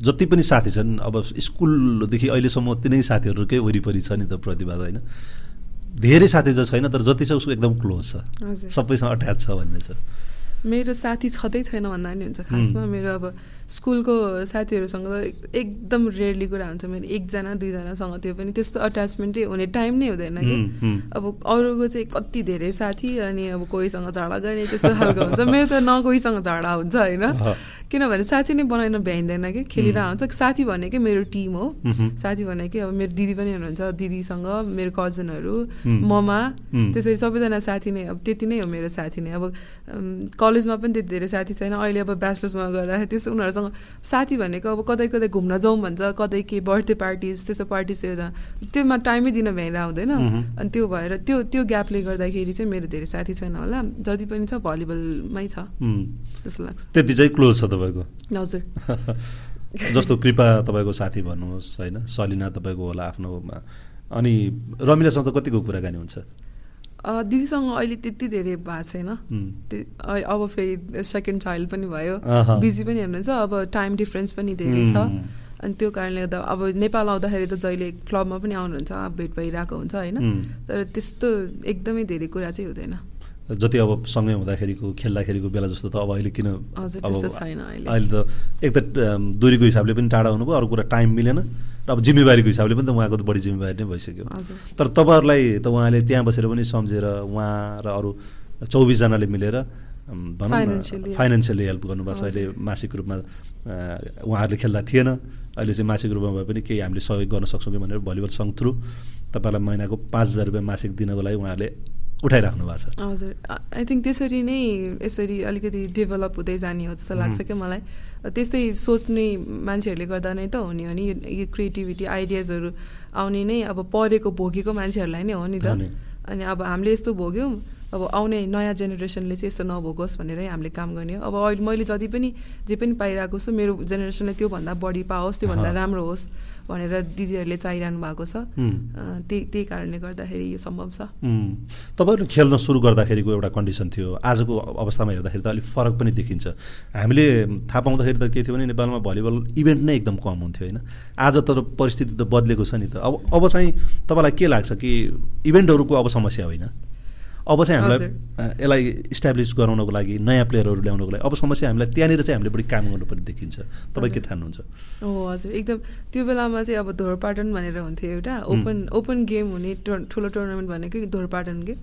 जति पनि साथी छन् अब स्कुलदेखि अहिलेसम्म तिनै साथीहरूकै वरिपरि छ नि त प्रतिभा होइन धेरै साथी चाहिँ छैन तर जति छ उसको एकदम क्लोज छ सबैसँग अट्याच छ भन्ने छ मेरो साथी छँदै छैन भन्दा नि हुन्छ खासमा। मेरो अब स्कुलको साथीहरूसँग त एकदम रेयरली कुरा हुन्छ मेरो एकजना दुईजनासँग त्यो पनि त्यस्तो अट्याचमेन्टै हुने टाइम नै हुँदैन कि। अब अरूको चाहिँ कति धेरै साथी अनि अब कोहीसँग झगडा गर्ने त्यस्तो खालको हुन्छ मेरो त न कोहीसँग झगडा हुन्छ होइन। किनभने साथी नै बनाउन भ्याइँदैन कि खेलिरहेको हुन्छ साथी भनेकै मेरो टिम हो। साथी भनेकै अब मेरो दिदी पनि हुनुहुन्छ दिदीसँग मेरो कजनहरू. ममा. त्यसरी सबैजना साथी नै अब त्यति नै हो मेरो साथी नै अब कलेजमा पनि त्यति धेरै साथी छैन अहिले अब ब्याचलर्समा गर्दाखेरि त्यस्तो उनीहरूसँग साथी भनेको अब कतै कतै घुम्न जाउँ भन्छ कतै के बर्थडे पार्टिज त्यस्तो पार्टिजतिर जाँ त्योमा टाइमै दिन भ्याएर आउँदैन। अनि त्यो भएर त्यो त्यो ग्यापले गर्दाखेरि चाहिँ मेरो धेरै साथी छैन होला। जति पनि छ भलिबलमै छ। जस्तो लाग्छ। त्यति चाहिँ क्लोज छ तपाईँको? हजुर। जस्तो कृपा तपाईँको साथी भन्नुहोस् होइन? सलिना तपाईँको होला आफ्नोमा अनि रमिलासँग त कतिको कुराकानी हुन्छ? दिदीसँग अहिले त्यति धेरै भएको छैन अब फेरि सेकेन्ड चाइल्ड पनि भयो। बिजी पनि हुनुहुन्छ अब टाइम डिफ्रेन्स पनि धेरै छ. अनि त्यो कारणले गर्दा अब नेपाल आउँदाखेरि त जहिले क्लबमा पनि आउनुहुन्छ भेट भइरहेको हुन्छ होइन. तर त्यस्तो एकदमै धेरै कुरा चाहिँ हुँदैन जति अब सँगै हुँदाखेरिको खेल्दाखेरिको बेला जस्तो त अब अहिले किन अब अहिले। त एक त दूरीको हिसाबले पनि टाढा हुनुभयो अरू कुरा टाइम मिलेन र अब जिम्मेवारीको हिसाबले पनि त उहाँको त बढी जिम्मेवारी नै भइसक्यो। तर तपाईँहरूलाई त उहाँले त्यहाँ बसेर पनि सम्झेर उहाँ र अरू चौबिसजनाले मिलेर भनौँ न. फाइनेन्सियली हेल्प गर्नुभएको छ। अहिले मासिक रूपमा उहाँहरूले खेल्दा थिएन। अहिले चाहिँ मासिक रूपमा भए पनि केही हामीले सहयोग गर्न सक्छौँ कि भनेर भलिबल सङ्घ थ्रु तपाईँलाई महिनाको पाँच हजार रुपियाँ मासिक दिनको लागि उहाँहरूले उठाइराख्नु भएको छ। हजुर। आई थिङ्क त्यसरी नै यसरी अलिकति डेभलप हुँदै जाने हो जस्तो लाग्छ. क्या मलाई। त्यस्तै सोच्ने मान्छेहरूले गर्दा नै त हुने हो नि यो- यो क्रिएटिभिटी आइडियाजहरू आउने नै अब पढेको भोगेको मान्छेहरूलाई नै हो नि त। अनि अब हामीले यस्तो भोग्यौँ अब आउने नयाँ जेनेरेसनले चाहिँ यस्तो नभोगोस् भनेरै हामीले काम गर्ने हो अब अहिले मैले जति पनि जे पनि पाइरहेको छु मेरो जेनेरेसनले त्योभन्दा बढी पाओस् त्योभन्दा। राम्रो होस् भनेर दिदीहरूले चाहिरहनु भएको छ। त्यही त्यही कारणले गर्दाखेरि यो सम्भव छ. तपाईँहरू खेल्न सुरु गर्दाखेरिको एउटा कन्डिसन थियो। आजको अवस्थामा हेर्दाखेरि त अलिक फरक पनि देखिन्छ। हामीले थाहा पाउँदाखेरि त के थियो भने नेपालमा भलिबल इभेन्ट नै एकदम कम हुन्थ्यो होइन? आज तर परिस्थिति त बदलेको छ नि त। अब अब चाहिँ तपाईँलाई के लाग्छ कि इभेन्टहरूको अब समस्या होइन? अब चाहिँ हामीलाई यसलाई इस्टाब्लिस गराउनको लागि नयाँ प्लेयरहरू ल्याउनको लागि अब समस्या हामीलाई त्यहाँनिर चाहिँ हामीले बढी काम गर्नुपर्ने देखिन्छ। तपाईँ के। ठान्नुहुन्छ? हो हजुर। एकदम त्यो बेलामा चाहिँ अब धोरपाटन भनेर हुन्थ्यो एउटा ओपन ओपन गेम हुने ठुलो टुर्नामेन्ट भनेको धोरपाटन के.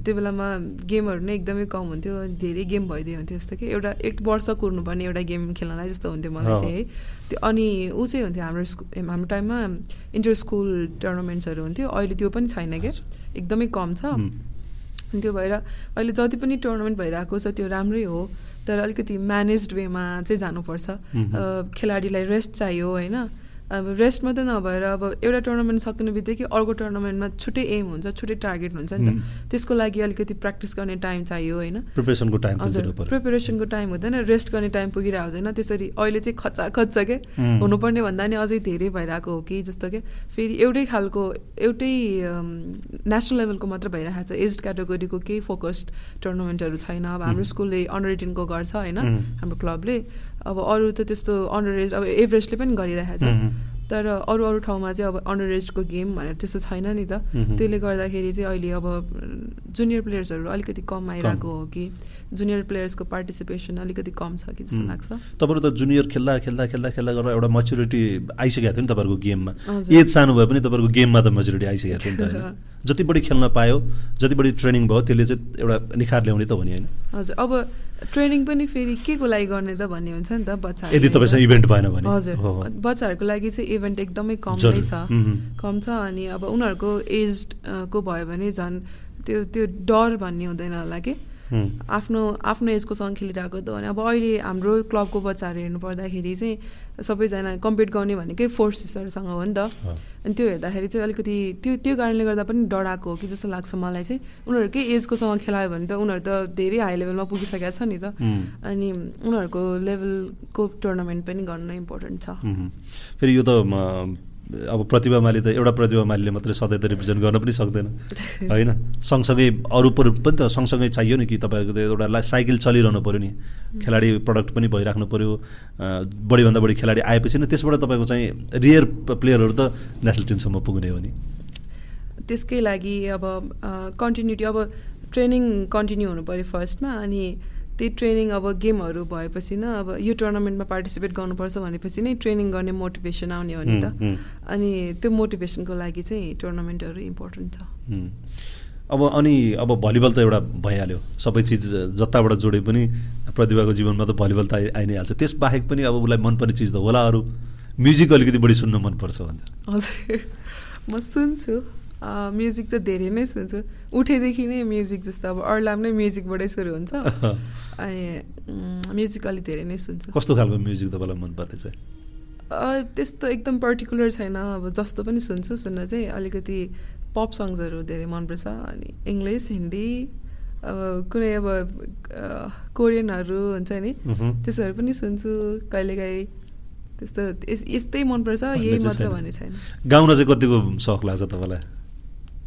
त्यो बेलामा गेमहरू नै एकदमै कम हुन्थ्यो धेरै गेम भइदियो हुन्थ्यो जस्तो कि एउटा एक वर्ष कुर्नुपर्ने एउटा गेम खेल्नलाई जस्तो हुन्थ्यो मलाई। चाहिँ है। त्यो अनि ऊ चाहिँ हुन्थ्यो हाम्रो हाम्रो टाइममा इन्टर स्कुल टुर्नामेन्ट्सहरू हुन्थ्यो। अहिले त्यो पनि छैन क्या एकदमै कम छ। त्यो भएर अहिले जति पनि टुर्नामेन्ट भइरहेको छ त्यो राम्रै हो। तर अलिकति म्यानेज्ड वेमा चाहिँ जानुपर्छ। खेलाडीलाई रेस्ट चाहियो होइन? अब रेस्ट मात्रै नभएर अब एउटा टुर्नामेन्ट सक्ने बित्तिकै अर्को टुर्नामेन्टमा छुट्टै एम हुन्छ छुट्टै टार्गेट हुन्छ नि। त। त्यसको लागि अलिकति प्र्याक्टिस गर्ने टाइम चाहियो होइन। प्रिपरेसनको टाइम हजुर प्रिपेरेसनको टाइम हुँदैन रेस्ट गर्ने टाइम पुगिरहेको हुँदैन त्यसरी अहिले चाहिँ खचाखच छ के. हुनुपर्ने भन्दा नि अझै धेरै भइरहेको हो कि जस्तो कि? फेरि एउटै खालको एउटै नेसनल लेभलको मात्र भइरहेको छ। एज क्याटेगोरीको केही फोकस्ड टुर्नामेन्टहरू छैन। अब हाम्रो स्कुलले अन्डर एटिनको गर्छ होइन. हाम्रो क्लबले अब अरू त त्यस्तो अन्डर एज अब एभरेस्टले पनि गरिरहेको छ. तर अरू अरू ठाउँमा चाहिँ अब अन्डर एजको गेम भनेर त्यस्तो छैन नि त। त्यसले गर्दाखेरि चाहिँ अहिले अब जुनियर प्लेयर्सहरू अलिकति कम आइरहेको हो कि जुनियर प्लेयर्सको पार्टिसिपेसन अलिकति कम छ कि जस्तो. लाग्छ तपाईँहरू त जुनियर खेल्दा खेल्दा खेल्दा खेल्दा गरेर एउटा मेच्युरिटी आइसकेको थियो नि तपाईँहरूको गेममा। एज सानो भए पनि तपाईँहरूको गेममा त मेच्युरिटी आइसकेको थियो नि त जति बढी खेल्न पायो जति बढी ट्रेनिङ भयो त्यसले चाहिँ एउटा निखार ल्याउने त हो नि होइन हजुर अब ट्रेनिङ पनि फेरि के को लागि गर्ने त भन्ने हुन्छ नि त बच्चा यदि तपाईँसँग इभेन्ट भएन भने हजुर। बच्चाहरूको लागि चाहिँ इभेन्ट एकदमै कम नै। छ। कम छ अनि अब उनीहरूको एज को भयो भने झन् त्यो त्यो डर भन्ने हुँदैन होला कि आफ्नो आफ्नो एजकोसँग खेलिरहेको त अनि अब अहिले हाम्रो क्लबको बच्चाहरू हेर्नु पर्दाखेरि चाहिँ सबैजना कम्पिट गर्ने भनेकै फोर्सेसहरूसँग हो नि त। अनि त्यो हेर्दाखेरि चाहिँ अलिकति त्यो त्यो कारणले गर्दा पनि डराएको हो कि जस्तो लाग्छ मलाई चाहिँ। उनीहरूकै एजकोसँग खेलायो भने त उनीहरू त धेरै हाई लेभलमा पुगिसकेको छ नि त। अनि उनीहरूको लेभलको टुर्नामेन्ट पनि गर्नु इम्पोर्टेन्ट छ। फेरि यो त अब प्रतिभामाले त एउटा प्रतिभामालीले मात्रै सधैँ त रिप्रेजेन्ट गर्न पनि सक्दैन। होइन? सँगसँगै अरू पनि त सँगसँगै चाहियो नि कि तपाईँको त एउटा साइकल चलिरहनु पऱ्यो नि। खेलाडी प्रडक्ट पनि भइराख्नु पऱ्यो बढीभन्दा बढी खेलाडी आएपछि नै त्यसबाट तपाईँको चाहिँ रियर प्लेयरहरू त नेसनल टिमसम्म पुग्ने हो नि। त्यसकै लागि अब कन्टिन्युटी अब ट्रेनिङ कन्टिन्यू हुनु पऱ्यो फर्स्टमा अनि त्यही ट्रेनिङ अब गेमहरू भएपछि न अब यो टुर्नामेन्टमा पार्टिसिपेट गर्नुपर्छ भनेपछि नै ट्रेनिङ गर्ने मोटिभेसन आउने हो नि त। अनि त्यो मोटिभेसनको लागि चाहिँ टुर्नामेन्टहरू इम्पोर्टेन्ट छ। अब अनि अब भलिबल त एउटा भइहाल्यो। सबै चिज जताबाट जोडे पनि प्रतिभाको जीवनमा त भलिबल त आइ नै हाल्छ त्यस बाहेक पनि अब उसलाई मनपर्ने चिज त होला अरू। म्युजिक अलिकति बढी सुन्न मनपर्छ भन्छ। हजुर। म सुन्छु। म्युजिक त धेरै नै सुन्छु। उठेदेखि नै म्युजिक जस्तो अब अर्लाम नै म्युजिकबाटै सुरु हुन्छ। अनि म्युजिक अलिक धेरै नै सुन्छु। कस्तो खालको म्युजिक तपाईँलाई मनपर्ने चाहिँ? त्यस्तो एकदम पर्टिकुलर छैन। अब जस्तो पनि सुन्छु। सुन्न चाहिँ अलिकति पप सङ्ग्सहरू धेरै मनपर्छ। अनि इङ्ग्लिस हिन्दी अब कुनै अब कोरियनहरू हुन्छ नि। त्यस्तोहरू पनि सुन्छु। कहिलेकाहीँ त्यस्तो यस्तै मनपर्छ। यही मात्र भन्ने छैन। गाउन चाहिँ कतिको सख लाग्छ तपाईँलाई?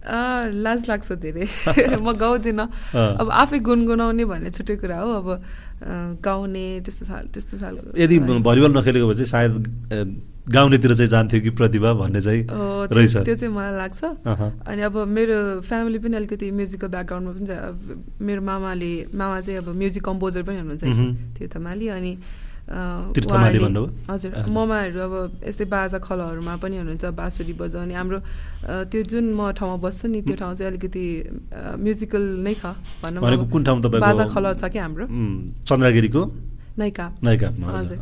लाज लाग्छ धेरै। म गाउँदिनँ। अब आफै गुनगुनाउने भन्ने छुट्टै कुरा हो। अब गाउने त्यस्तो साल त्यस्तो साल यदि भलिबल नखेलेको भए चाहिँ सायद गाउनेतिर चाहिँ जान्थ्यो कि प्रतिभा भन्ने चाहिँ रहेछ। त्यो चाहिँ मलाई लाग्छ। अनि अब मेरो फ्यामिली पनि अलिकति म्युजिकल ब्याकग्राउन्डमा पनि मेरो मामाले मामा चाहिँ अब म्युजिक कम्पोजर पनि हुनुहुन्छ। तीर्थमाली अनि हजुर। ममाहरू अब यस्तै बाजा खलहरूमा पनि हुनुहुन्छ बाँसुरी बजाउने। हाम्रो त्यो जुन म ठाउँमा बस्छु नि त्यो ठाउँ चाहिँ अलिकति म्युजिकल नै छ भनौँ कुन ठाउँ बाजा खलर छ कि हाम्रो? चन्द्रगिरीको? नाइका हजुर।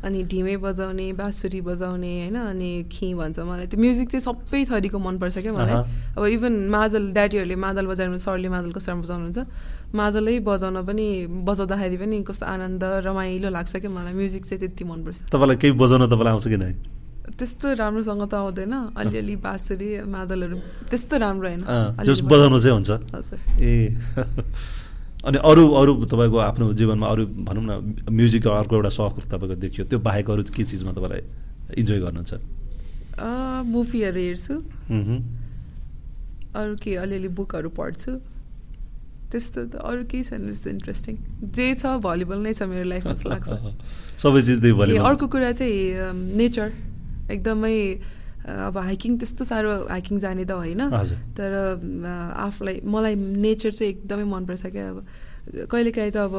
अनि ढिमे बजाउने बाँसुरी बजाउने होइन? अनि खी भन्छ मलाई। त्यो म्युजिक चाहिँ सबै थरीको मनपर्छ क्या मलाई। अब इभन मादल ड्याडीहरूले मादल बजाउनु सरले मादल कसरी बजाउनुहुन्छ मादलै बजाउन पनि बजाउँदाखेरि पनि कस्तो आनन्द रमाइलो लाग्छ क्या मलाई। म्युजिक चाहिँ त्यति मनपर्छ। तपाईँलाई केही बजाउन तपाईँलाई आउँछ कि नै? त्यस्तो राम्रोसँग त आउँदैन। अलिअलि बाँसुरी मादलहरू त्यस्तो राम्रो होइन। बजाउनु चाहिँ हुन्छ। ए अनि अरू अरू तपाईँको आफ्नो जीवनमा अरू भनौँ न म्युजिक अर्को एउटा सख तपाईँको देखियो। त्यो बाहेक अरू के चिजमा तपाईँलाई इन्जोय गर्नुहुन्छ? मुभीहरू हेर्छु। अरू के अलिअलि बुकहरू पढ्छु। त्यस्तो त अरू केही छैन त्यस्तो इन्ट्रेस्टिङ जे छ भलिबल नै छ मेरो लाइफमा जस्तो लाग्छ। सबै चिज अर्को कुरा चाहिँ नेचर एकदमै अब हाइकिङ त्यस्तो साह्रो हाइकिङ जाने त होइन। तर आफूलाई मलाई नेचर चाहिँ एकदमै मनपर्छ क्या। अब कहिलेकाहीँ त अब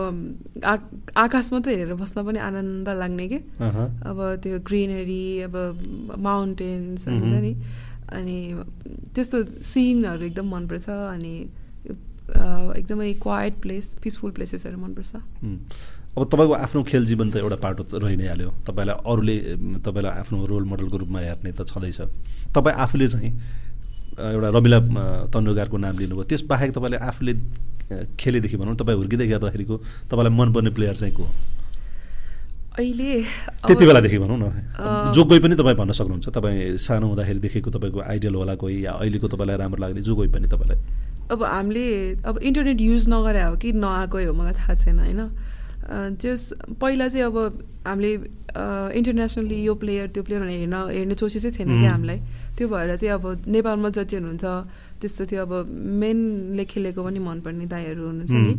आ आकाश मात्रै हेरेर बस्न पनि आनन्द लाग्ने के। अब त्यो ग्रिनरी अब माउन्टेन्स हुन्छ नि। अनि त्यस्तो सिनहरू एकदम मनपर्छ अनि एकदमै क्वाइट प्लेस पिसफुल प्लेसेसहरू मनपर्छ। अब तपाईँको आफ्नो खेल जीवन त एउटा पाटो रहि नै हाल्यो। तपाईँलाई अरूले तपाईँलाई आफ्नो रोल मोडलको रूपमा हेर्ने त छँदैछ। तपाईँ आफूले चाहिँ एउटा रमिला तन्डुगारको नाम लिनुभयो। त्यस बाहेक तपाईँले आफूले खेलेदेखि भनौँ तपाईँ हुर्किँदै गर्दाखेरिको तपाईँलाई मनपर्ने प्लेयर चाहिँ को अहिले त्यति बेलादेखि भनौँ न। जो कोही पनि तपाईँ भन्न सक्नुहुन्छ। तपाईँ सानो हुँदाखेरि देखेको तपाईँको आइडियल होला कोही या अहिलेको तपाईँलाई राम्रो लाग्ने जो कोही पनि तपाईँलाई। अब हामीले अब इन्टरनेट युज नगरे हो कि नआएकै हो मलाई थाहा छैन होइन? जस पहिला चाहिँ अब हामीले इन्टरनेसनली यो प्लेयर त्यो प्लेयर भनेर हेर्न हेर्ने चाहिँ थिएन क्या हामीलाई। त्यो भएर चाहिँ अब नेपालमा जति हुनुहुन्छ त्यस्तो थियो अब मेनले खेलेको पनि मनपर्ने दाईहरू हुनुहुन्छ नि।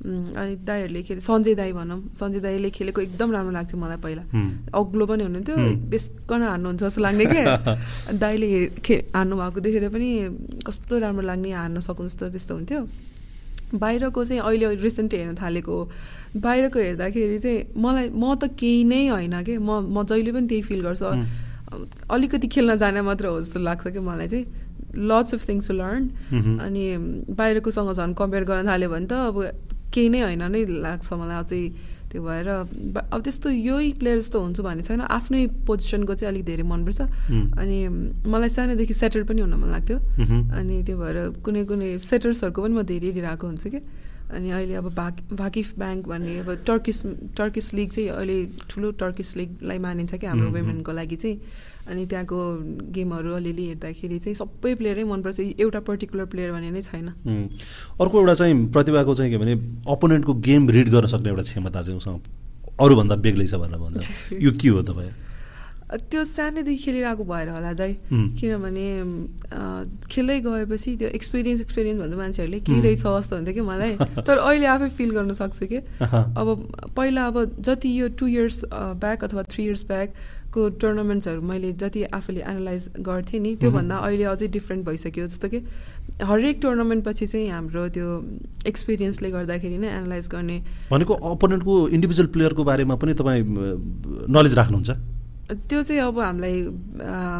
अनि दाईहरूले खेले सञ्जय दाई भनौँ सञ्जय दाईले खेलेको एकदम राम्रो लाग्थ्यो मलाई पहिला। अग्लो पनि हुनुहुन्थ्यो बेसकन हान्नुहुन्छ जस्तो लाग्ने क्या। दाईले खे हान्नु भएको देखेर पनि कस्तो राम्रो लाग्ने हान्न सक्नु जस्तो त्यस्तो हुन्थ्यो। बाहिरको चाहिँ अहिले रिसेन्ट हेर्न थालेको बाहिरको हेर्दाखेरि चाहिँ मलाई म त केही नै होइन कि म म जहिले पनि त्यही फिल गर्छु। अलिकति खेल्न जाने मात्र हो जस्तो लाग्छ कि मलाई चाहिँ। Lots of things to learn अनि बाहिरकोसँग झन् कम्पेयर गर्न थाल्यो भने त अब केही नै होइन नै लाग्छ मलाई अझै त्यो भएर। अब त्यस्तो यही प्लेयर जस्तो हुन्छु भन्ने छैन। आफ्नै पोजिसनको चाहिँ अलिक धेरै मनपर्छ। अनि मलाई सानोदेखि सेटर पनि हुन मन लाग्थ्यो। अनि त्यो भएर कुनै कुनै सेटर्सहरूको पनि म धेरै हेरिरहेको हुन्छु कि अनि अहिले अब भाक भाकिफ ब्याङ्क भन्ने अब टर्किस टर्किस लिग चाहिँ अहिले ठुलो टर्किस लिगलाई मानिन्छ कि हाम्रो वुमेनको लागि चाहिँ। अनि त्यहाँको गेमहरू अलिअलि हेर्दाखेरि चाहिँ सबै प्लेयरै मनपर्छ। एउटा पर्टिकुलर प्लेयर भन्ने नै छैन। अर्को एउटा चाहिँ प्रतिभाको चाहिँ के भने अपोनेन्टको गेम रिड गर्न सक्ने एउटा क्षमता चाहिँ उसँग अरूभन्दा बेग्लै छ भनेर भन्छ। यो के हो तपाईँ? त्यो सानैदेखि खेलिरहेको भएर होला दाइ। किनभने खेल्दै गएपछि त्यो एक्सपिरियन्स एक्सपिरियन्स भन्छ मान्छेहरूले के रहेछ जस्तो हुन्थ्यो कि मलाई? तर अहिले आफै फिल गर्न सक्छु कि? अब पहिला अब जति यो टु इयर्स ब्याक अथवा थ्री इयर्स ब्याकको टुर्नामेन्ट्सहरू मैले जति आफूले एनालाइज गर्थेँ नि त्योभन्दा अहिले अझै डिफ्रेन्ट भइसक्यो। जस्तो कि हरेक टुर्नामेन्ट पछि चाहिँ हाम्रो त्यो एक्सपिरियन्सले गर्दाखेरि नै एनालाइज गर्ने भनेको अपोनेन्टको इन्डिभिजुअल प्लेयरको बारेमा पनि तपाईँ नलेज राख्नुहुन्छ? त्यो चाहिँ अब हामीलाई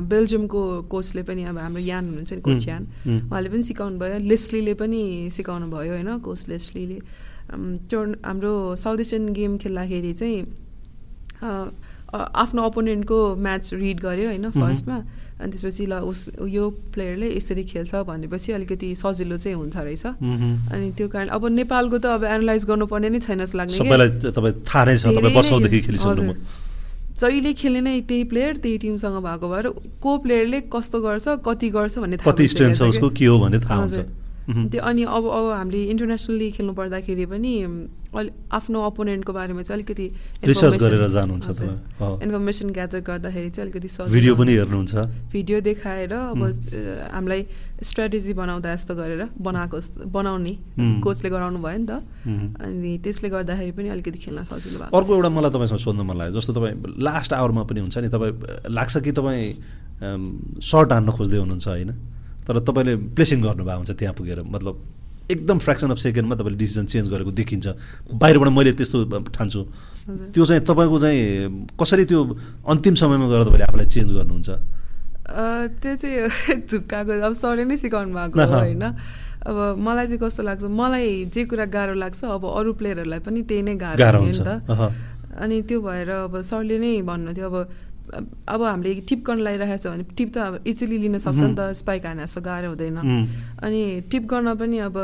बेल्जियमको कोचले पनि अब हाम्रो यान हुनुहुन्छ नि कोच यान उहाँले पनि सिकाउनु भयो लेस्लीले पनि सिकाउनु भयो होइन कोच लेस्लीले त्यो हाम्रो साउथ एसियन गेम खेल्दाखेरि चाहिँ आफ्नो अपोनेन्टको म्याच रिड गऱ्यो होइन फर्स्टमा अनि त्यसपछि ल उस यो प्लेयरले यसरी खेल्छ भनेपछि अलिकति सजिलो चाहिँ हुन्छ रहेछ। अनि त्यो कारण अब नेपालको त अब एनालाइज गर्नुपर्ने नै छैन जस्तो लाग्ने जहिले खेल्ने नै त्यही प्लेयर त्यही टिमसँग भएको भएर को प्लेयरले कस्तो गर्छ कति गर्छ थाहा भन्ने थाहा हुन्छ। त्यो अनि अब अब हामीले इन्टरनेसनली खेल्नु पर्दाखेरि पनि अलि आफ्नो अपोनेन्टको बारेमा चाहिँ अलिकति रिसर्च गरेर जानुहुन्छ इन्फर्मेसन ग्यादर गर्दाखेरि चाहिँ अलिकति भिडियो पनि हेर्नुहुन्छ। भिडियो देखाएर अब हामीलाई स्ट्राटेजी बनाउँदा जस्तो गरेर बनाएको बनाउने कोचले गराउनु भयो नि त। अनि त्यसले गर्दाखेरि पनि अलिकति खेल्न सजिलो भयो अर्को एउटा मलाई तपाईँसँग सोध्नु मन लाग्यो जस्तो तपाईँ लास्ट आवरमा पनि हुन्छ नि तपाईँ लाग्छ कि तपाईँ सर्ट हान्न खोज्दै हुनुहुन्छ होइन? तर तपाईँले प्लेसिङ गर्नुभएको हुन्छ त्यहाँ पुगेर। मतलब एकदम फ्रेक्सन अफ सेकेन्डमा तपाईँले डिसिजन चेन्ज गरेको देखिन्छ। बाहिरबाट मैले त्यस्तो ठान्छु। त्यो चाहिँ तपाईँको चाहिँ कसरी त्यो अन्तिम समयमा गएर तपाईँले आफूलाई चेन्ज गर्नुहुन्छ? त्यो चाहिँ झुक्काको अब सरले नै सिकाउनु भएको होइन। अब मलाई चाहिँ कस्तो लाग्छ मलाई जे कुरा गाह्रो लाग्छ अब अरू प्लेयरहरूलाई पनि त्यही नै गाह्रो हो नि त। अनि त्यो भएर अब सरले नै भन्नुहुन्थ्यो अब अब हामीले टिप गर्न लगाइरहेको छ भने टिप त अब इजिली लिन सक्छ नि त स्पाइक हाने जस्तो गाह्रो हुँदैन। अनि टिप गर्न पनि अब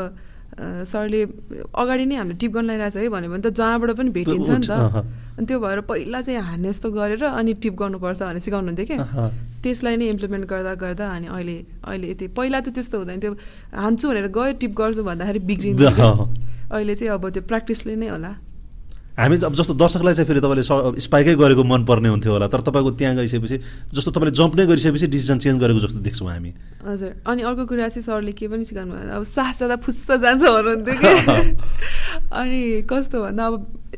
सरले अगाडि नै हामीले टिप गर्न लगाइरहेको छ है भन्यो भने त जहाँबाट पनि भेटिन्छ नि त। अनि त्यो भएर पहिला चाहिँ हान्ने जस्तो गरेर अनि टिप गर्नुपर्छ भनेर सिकाउनुहुन्थ्यो क्या त्यसलाई नै इम्प्लिमेन्ट गर्दा गर्दा अनि अहिले अहिले यति पहिला त त्यस्तो हुँदैन थियो। हान्छु भनेर गयो टिप गर्छु भन्दाखेरि बिग्रिन्छ अहिले चाहिँ अब त्यो प्र्याक्टिसले नै होला। हामी अब जस्तो दर्शकलाई चाहिँ फेरि तपाईँले स्पाइकै गरेको मनपर्ने हुन्थ्यो होला तर तपाईँको त्यहाँ गइसकेपछि जस्तो तपाईँले जम्प नै गरिसकेपछि डिसिजन चेन्ज गरेको जस्तो देख्छौँ हामी। हजुर अनि अर्को कुरा चाहिँ सरले के पनि सिकाउनु भयो अब सास जाँदा फुस्स जान्छ भन्नुहुन्थ्यो कि? अनि कस्तो भन्दा अब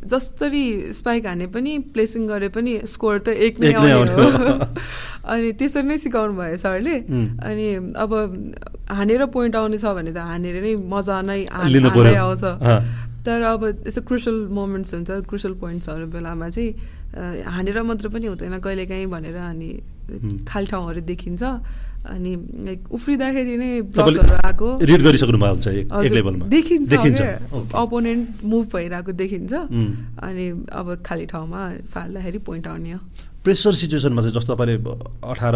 जसरी स्पाइक हाने पनि प्लेसिङ गरे पनि स्कोर त एक नै आउने हो। अनि त्यसरी नै सिकाउनु भयो सरले। अनि अब हानेर पोइन्ट आउने छ भने त हानेर नै मजा नै आउँछ। तर अब यस्तो क्रुसल मोमेन्ट्स हुन्छ क्रुसल पोइन्ट्सहरू बेलामा चाहिँ हानेर मात्र पनि हुँदैन कहिलेकाहीँ भनेर अनि खाली ठाउँहरू देखिन्छ। अनि लाइक उफ्रिँदाखेरि नै ब्लकहरू आएको। रिड गरिसक्नु भएको हुन्छ देखिन्छ अपोनेन्ट मुभ भइरहेको देखिन्छ। अनि अब खाली ठाउँमा फाल्दाखेरि पोइन्ट आउने हो। प्रेसर सिचुएसनमा चाहिँ जस्तो तपाईँले अठार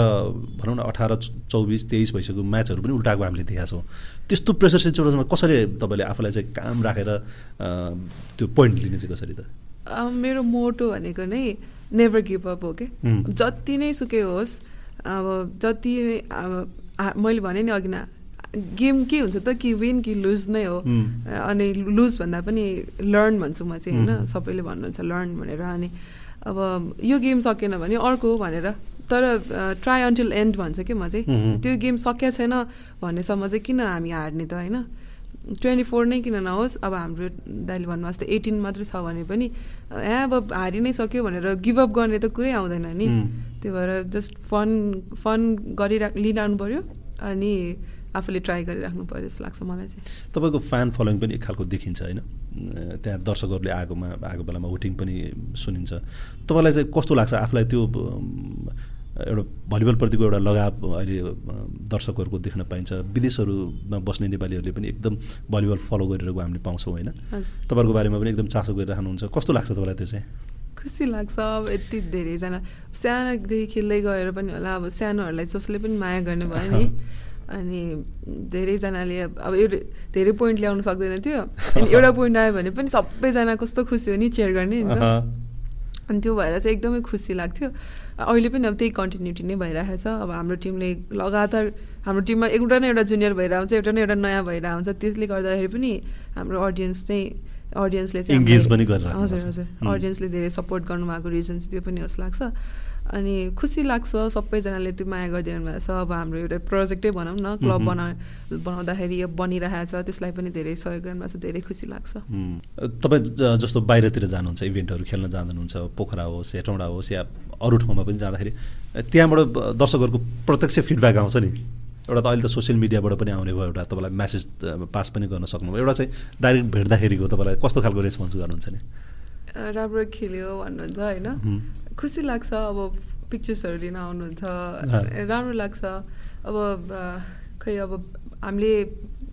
भनौँ न अठार चौबिस तेइस भइसक्यो म्याचहरू पनि उल्टाएको हामीले देखाएको छौँ। त्यस्तो प्रेसर सिचुएसनमा कसरी तपाईँले आफूलाई चाहिँ काम राखेर त्यो पोइन्ट लिने चाहिँ कसरी त? मेरो मोटो भनेको नै नेभर गिभ अप हो कि? जति नै सुकै होस् अब जति अब मैले भने नि अघि न गेम के हुन्छ त कि विन कि लुज नै हो। अनि लुज भन्दा पनि लर्न भन्छु म चाहिँ होइन? सबैले भन्नुहुन्छ लर्न भनेर। अनि अब यो गेम सकेन भने अर्को भनेर तर ट्राई अन्टिल एन्ड भन्छ कि म चाहिँ? त्यो गेम सकिया छैन भन्नेसम्म चाहिँ किन हामी हार्ने त होइन? ट्वेन्टी फोर नै किन नहोस्? अब हाम्रो दाइले भन्नु जस्तै एटिन मात्रै छ भने पनि यहाँ अब हारि नै सक्यो भनेर गिभअप गर्ने त कुरै आउँदैन नि। त्यही भएर जस्ट फन फन गरिरा लिइरहनु पऱ्यो अनि आफूले ट्राई गरिराख्नु पऱ्यो जस्तो लाग्छ मलाई चाहिँ। तपाईँको फ्यान फलोइङ पनि एक खालको देखिन्छ होइन? त्यहाँ दर्शकहरूले आगोमा आएको बेलामा वोटिङ पनि सुनिन्छ। तपाईँलाई चाहिँ कस्तो लाग्छ? आफूलाई त्यो एउटा भलिबलप्रतिको एउटा लगाव अहिले दर्शकहरूको देख्न पाइन्छ। विदेशहरूमा बस्ने नेपालीहरूले पनि एकदम भलिबल फलो गरिरहेको हामीले पाउँछौँ होइन? तपाईँहरूको बारेमा पनि एकदम चासो गरिराख्नुहुन्छ। कस्तो लाग्छ तपाईँलाई त्यो चाहिँ? खुसी लाग्छ अब यति धेरैजना। सानोदेखि खेल्दै गएर पनि होला अब सानोहरूलाई जसले पनि माया गर्ने भयो नि। अनि धेरैजनाले अब एउटा धेरै पोइन्ट ल्याउनु सक्दैन थियो। अनि एउटा पोइन्ट आयो भने पनि सबैजना कस्तो खुसी हो नि चेयर गर्ने नि त। अनि त्यो भएर चाहिँ एकदमै खुसी लाग्थ्यो। अहिले पनि अब त्यही कन्टिन्युटी नै भइरहेको छ। अब हाम्रो टिमले लगातार हाम्रो टिममा एउटा न एउटा जुनियर भएर आउँछ एउटा न एउटा नयाँ भएर आउँछ। त्यसले गर्दाखेरि पनि हाम्रो अडियन्स चाहिँ अडियन्सले चाहिँ हजुर हजुर। अडियन्सले धेरै सपोर्ट गर्नुभएको रिजन्स त्यो पनि जस्तो लाग्छ। अनि खुसी लाग्छ सबैजनाले त्यो माया गरिदिनु भएको छ। अब हाम्रो एउटा प्रोजेक्टै भनौँ न क्लब बना बनाउँदाखेरि यो बनिरहेको छ त्यसलाई पनि धेरै सहयोग गर्नु छ धेरै खुसी लाग्छ। तपाईँ जस्तो बाहिरतिर जानुहुन्छ इभेन्टहरू खेल्न जानुहुन्छ पोखरा होस् हेटौँडा होस् या अरू ठाउँमा पनि जाँदाखेरि त्यहाँबाट दर्शकहरूको प्रत्यक्ष फिडब्याक आउँछ नि? एउटा त अहिले त सोसियल मिडियाबाट पनि आउने भयो एउटा तपाईँलाई म्यासेज पास पनि गर्न सक्नुभयो। एउटा चाहिँ डाइरेक्ट भेट्दाखेरिको तपाईँलाई कस्तो खालको रेस्पोन्स गर्नुहुन्छ नि? राम्रो खेल्यो भन्नुहुन्छ होइन? खुसी लाग्छ अब पिक्चर्सहरू लिन आउनुहुन्छ। राम्रो लाग्छ। अब खै अब हामीले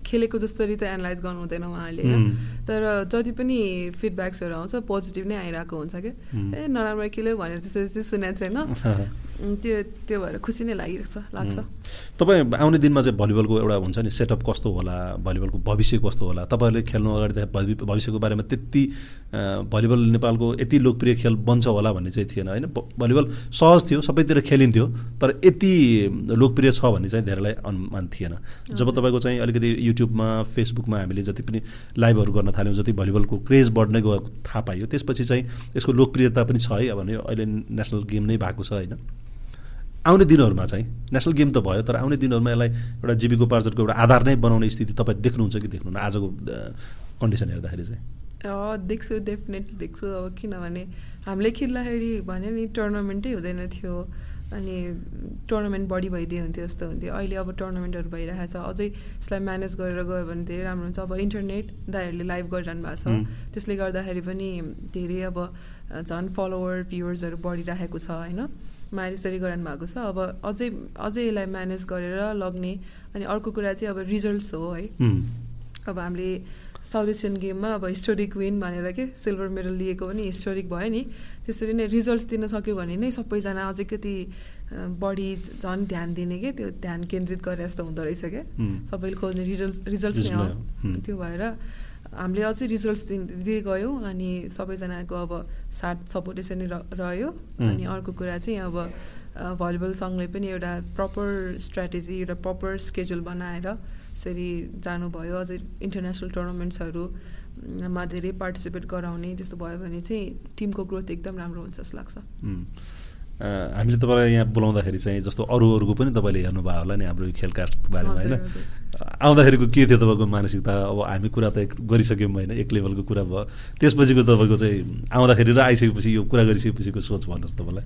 खेलेको जसरी त एनालाइज गर्नु हुँदैन उहाँहरूले होइन? तर जति पनि फिडब्याक्सहरू आउँछ पोजिटिभ नै आइरहेको हुन्छ क्या? ए नराम्रो खेल्यो भनेर त्यसरी चाहिँ सुनेको छैन। त्यो त्यो भएर खुसी नै लागिरहेको छ लाग्छ। तपाईँ आउने दिनमा चाहिँ भलिबलको एउटा हुन्छ नि सेटअप कस्तो होला भलिबलको भविष्य कस्तो होला? तपाईँहरूले खेल्नु अगाडि भविष्यको बारेमा त्यति भलिबल नेपालको यति लोकप्रिय खेल बन्छ होला भन्ने चाहिँ थिएन होइन? भलिबल सहज थियो सबैतिर खेलिन्थ्यो तर यति लोकप्रिय छ भन्ने चाहिँ धेरैलाई अनुमान थिएन। जब तपाईँको चाहिँ अलिकति युट्युबमा फेसबुकमा हामीले जति पनि लाइभहरू गर्न थाल्यौँ जति भलिबलको क्रेज बढ्नै गयो थाहा पाइयो त्यसपछि चाहिँ यसको लोकप्रियता पनि छ है भने अहिले नेसनल गेम नै भएको छ होइन? आउने दिनहरूमा चाहिँ नेसनल गेम त भयो तर आउने दिनहरूमा यसलाई एउटा जीविकोपार्जनको एउटा आधार नै बनाउने स्थिति तपाईँ देख्नुहुन्छ कि देख्नुहुन्न? आजको कन्डिसन हेर्दाखेरि चाहिँ। देख्छु डेफिनेटली देख्छु अब किनभने हामीले खेल्दाखेरि भने नि टुर्नामेन्टै हुँदैन थियो अनि टुर्नामेन्ट बढी भइदियो हुन्थ्यो जस्तो हुन्थ्यो। अहिले अब टुर्नामेन्टहरू भइरहेको छ। अझै यसलाई म्यानेज गरेर गयो भने धेरै राम्रो हुन्छ। अब इन्टरनेट दाइहरूले लाइभ गरिरहनु भएको छ। त्यसले गर्दाखेरि पनि धेरै अब झन् फलोवर भ्युवर्सहरू बढिरहेको छ होइन? माया त्यसरी गराउनु भएको छ। अब अझै अझै यसलाई म्यानेज गरेर लग्ने अनि अर्को कुरा चाहिँ अब रिजल्ट्स हो है। अब हामीले साउथ एसियन गेममा अब हिस्टोरिक विन भनेर के सिल्भर मेडल लिएको पनि हिस्टोरिक भयो नि। त्यसरी नै रिजल्ट्स दिन सक्यो भने नै सबैजना अझै कति बढी झन् ध्यान दिने के त्यो ध्यान केन्द्रित गरे जस्तो हुँदो रहेछ क्या सबैले खोज्ने रिजल्ट रिजल्ट्स नै हो। त्यो भएर हामीले अझै रिजल्ट्स दिँदै गयौँ अनि सबैजनाको अब साथ सपोर्ट यसरी रह्यो। अनि अर्को कुरा चाहिँ अब भलिबल सङ्घले पनि एउटा प्रपर स्ट्राटेजी एउटा प्रपर स्केड्युल बनाएर यसरी जानुभयो। अझै इन्टरनेसनल टुर्नामेन्ट्सहरूमा धेरै पार्टिसिपेट गराउने त्यस्तो भयो भने चाहिँ टिमको ग्रोथ एकदम राम्रो हुन्छ जस्तो लाग्छ। हामीले तपाईँलाई यहाँ बोलाउँदाखेरि चाहिँ जस्तो अरू अरूको पनि तपाईँले हेर्नुभयो होला नि हाम्रो खेलकास्टको बारेमा होइन? आउँदाखेरिको के थियो तपाईँको मानसिकता? अब हामी कुरा त गरिसक्यौँ होइन एक लेभलको कुरा भयो। त्यसपछिको तपाईँको चाहिँ आउँदाखेरि र आइसकेपछि यो कुरा गरिसकेपछिको सोच भन्नुहोस् तपाईँलाई।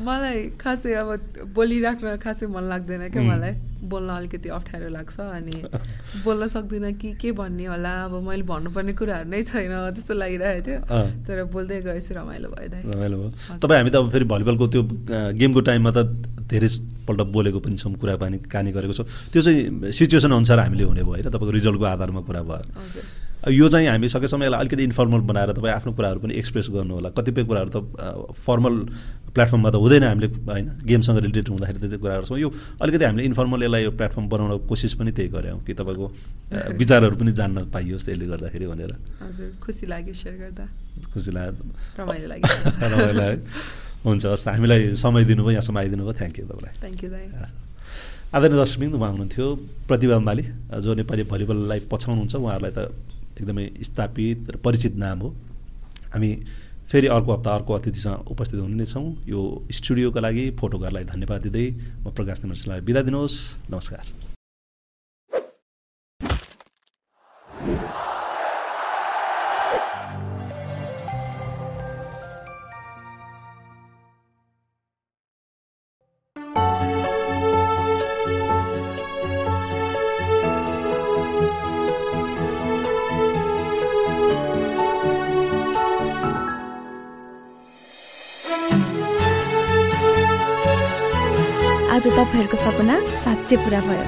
मलाई खासै अब बोलिराख्न खासै मन लाग्दैन क्या मलाई। बोल्न अलिकति अप्ठ्यारो लाग्छ अनि बोल्न सक्दिनँ कि के भन्ने होला। अब मैले भन्नुपर्ने कुराहरू नै छैन त्यस्तो लागिरहेको थियो। तर बोल्दै गएपछि रमाइलो भयो रमाइलो भयो। तपाईँ हामी त अब फेरि भलिबलको त्यो गेमको टाइममा त धेरैपल्ट बोलेको पनि छौँ कुरा पानी कहानी गरेको छौँ। त्यो चाहिँ सिचुएसन अनुसार हामीले हुने भयो होइन तपाईँको रिजल्टको आधारमा कुरा भयो। यो चाहिँ हामी सकेसम्म यसलाई अलिकति इन्फर्मल बनाएर तपाईँ आफ्नो कुराहरू पनि एक्सप्रेस गर्नु होला। कतिपय कुराहरू त फर्मल प्लेटफर्ममा त हुँदैन हामीले होइन गेमसँग रिलेटेड हुँदाखेरि त त्यो कुराहरू छौँ। यो अलिकति हामीले इन्फर्मल यसलाई यो प्लेटफर्म बनाउन कोसिस पनि त्यही गऱ्यौँ कि तपाईँको विचारहरू पनि जान्न पाइयोस् त्यसले गर्दाखेरि भनेर। हजुर खुसी लाग्यो सेयर गर्दा। खुसी लाग्यो। रमाइलो लाग्यो। रमाइलो हुन्छ हस् हामीलाई समय दिनुभयो यहाँसम्म आइदिनु भयो थ्याङ्क यू तपाईँलाई थ्याङ्क यू आदरणीय दर्शकबिन्द उहाँ हुनुहुन्थ्यो प्रतिभा माली जो नेपाली भलिबललाई पछाउनुहुन्छ उहाँहरूलाई त एकदमै स्थापित र परिचित नाम हो। हामी फेरि अर्को हप्ता अर्को अतिथिसँग उपस्थित हुने नै छौँ। यो स्टुडियोका लागि फोटोकारलाई धन्यवाद दिँदै म प्रकाश तिमर्सीलाई बिदा दिनुहोस्। नमस्कार। आज तपाईँहरूको सपना साँच्चै पुरा भयो।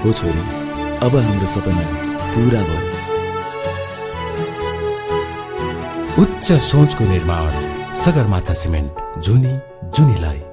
हो छोरी अब हाम्रो सपना पुरा भयो। उच्च सोचको निर्माण सगरमाथा सिमेन्ट जुनी जुनीलाई।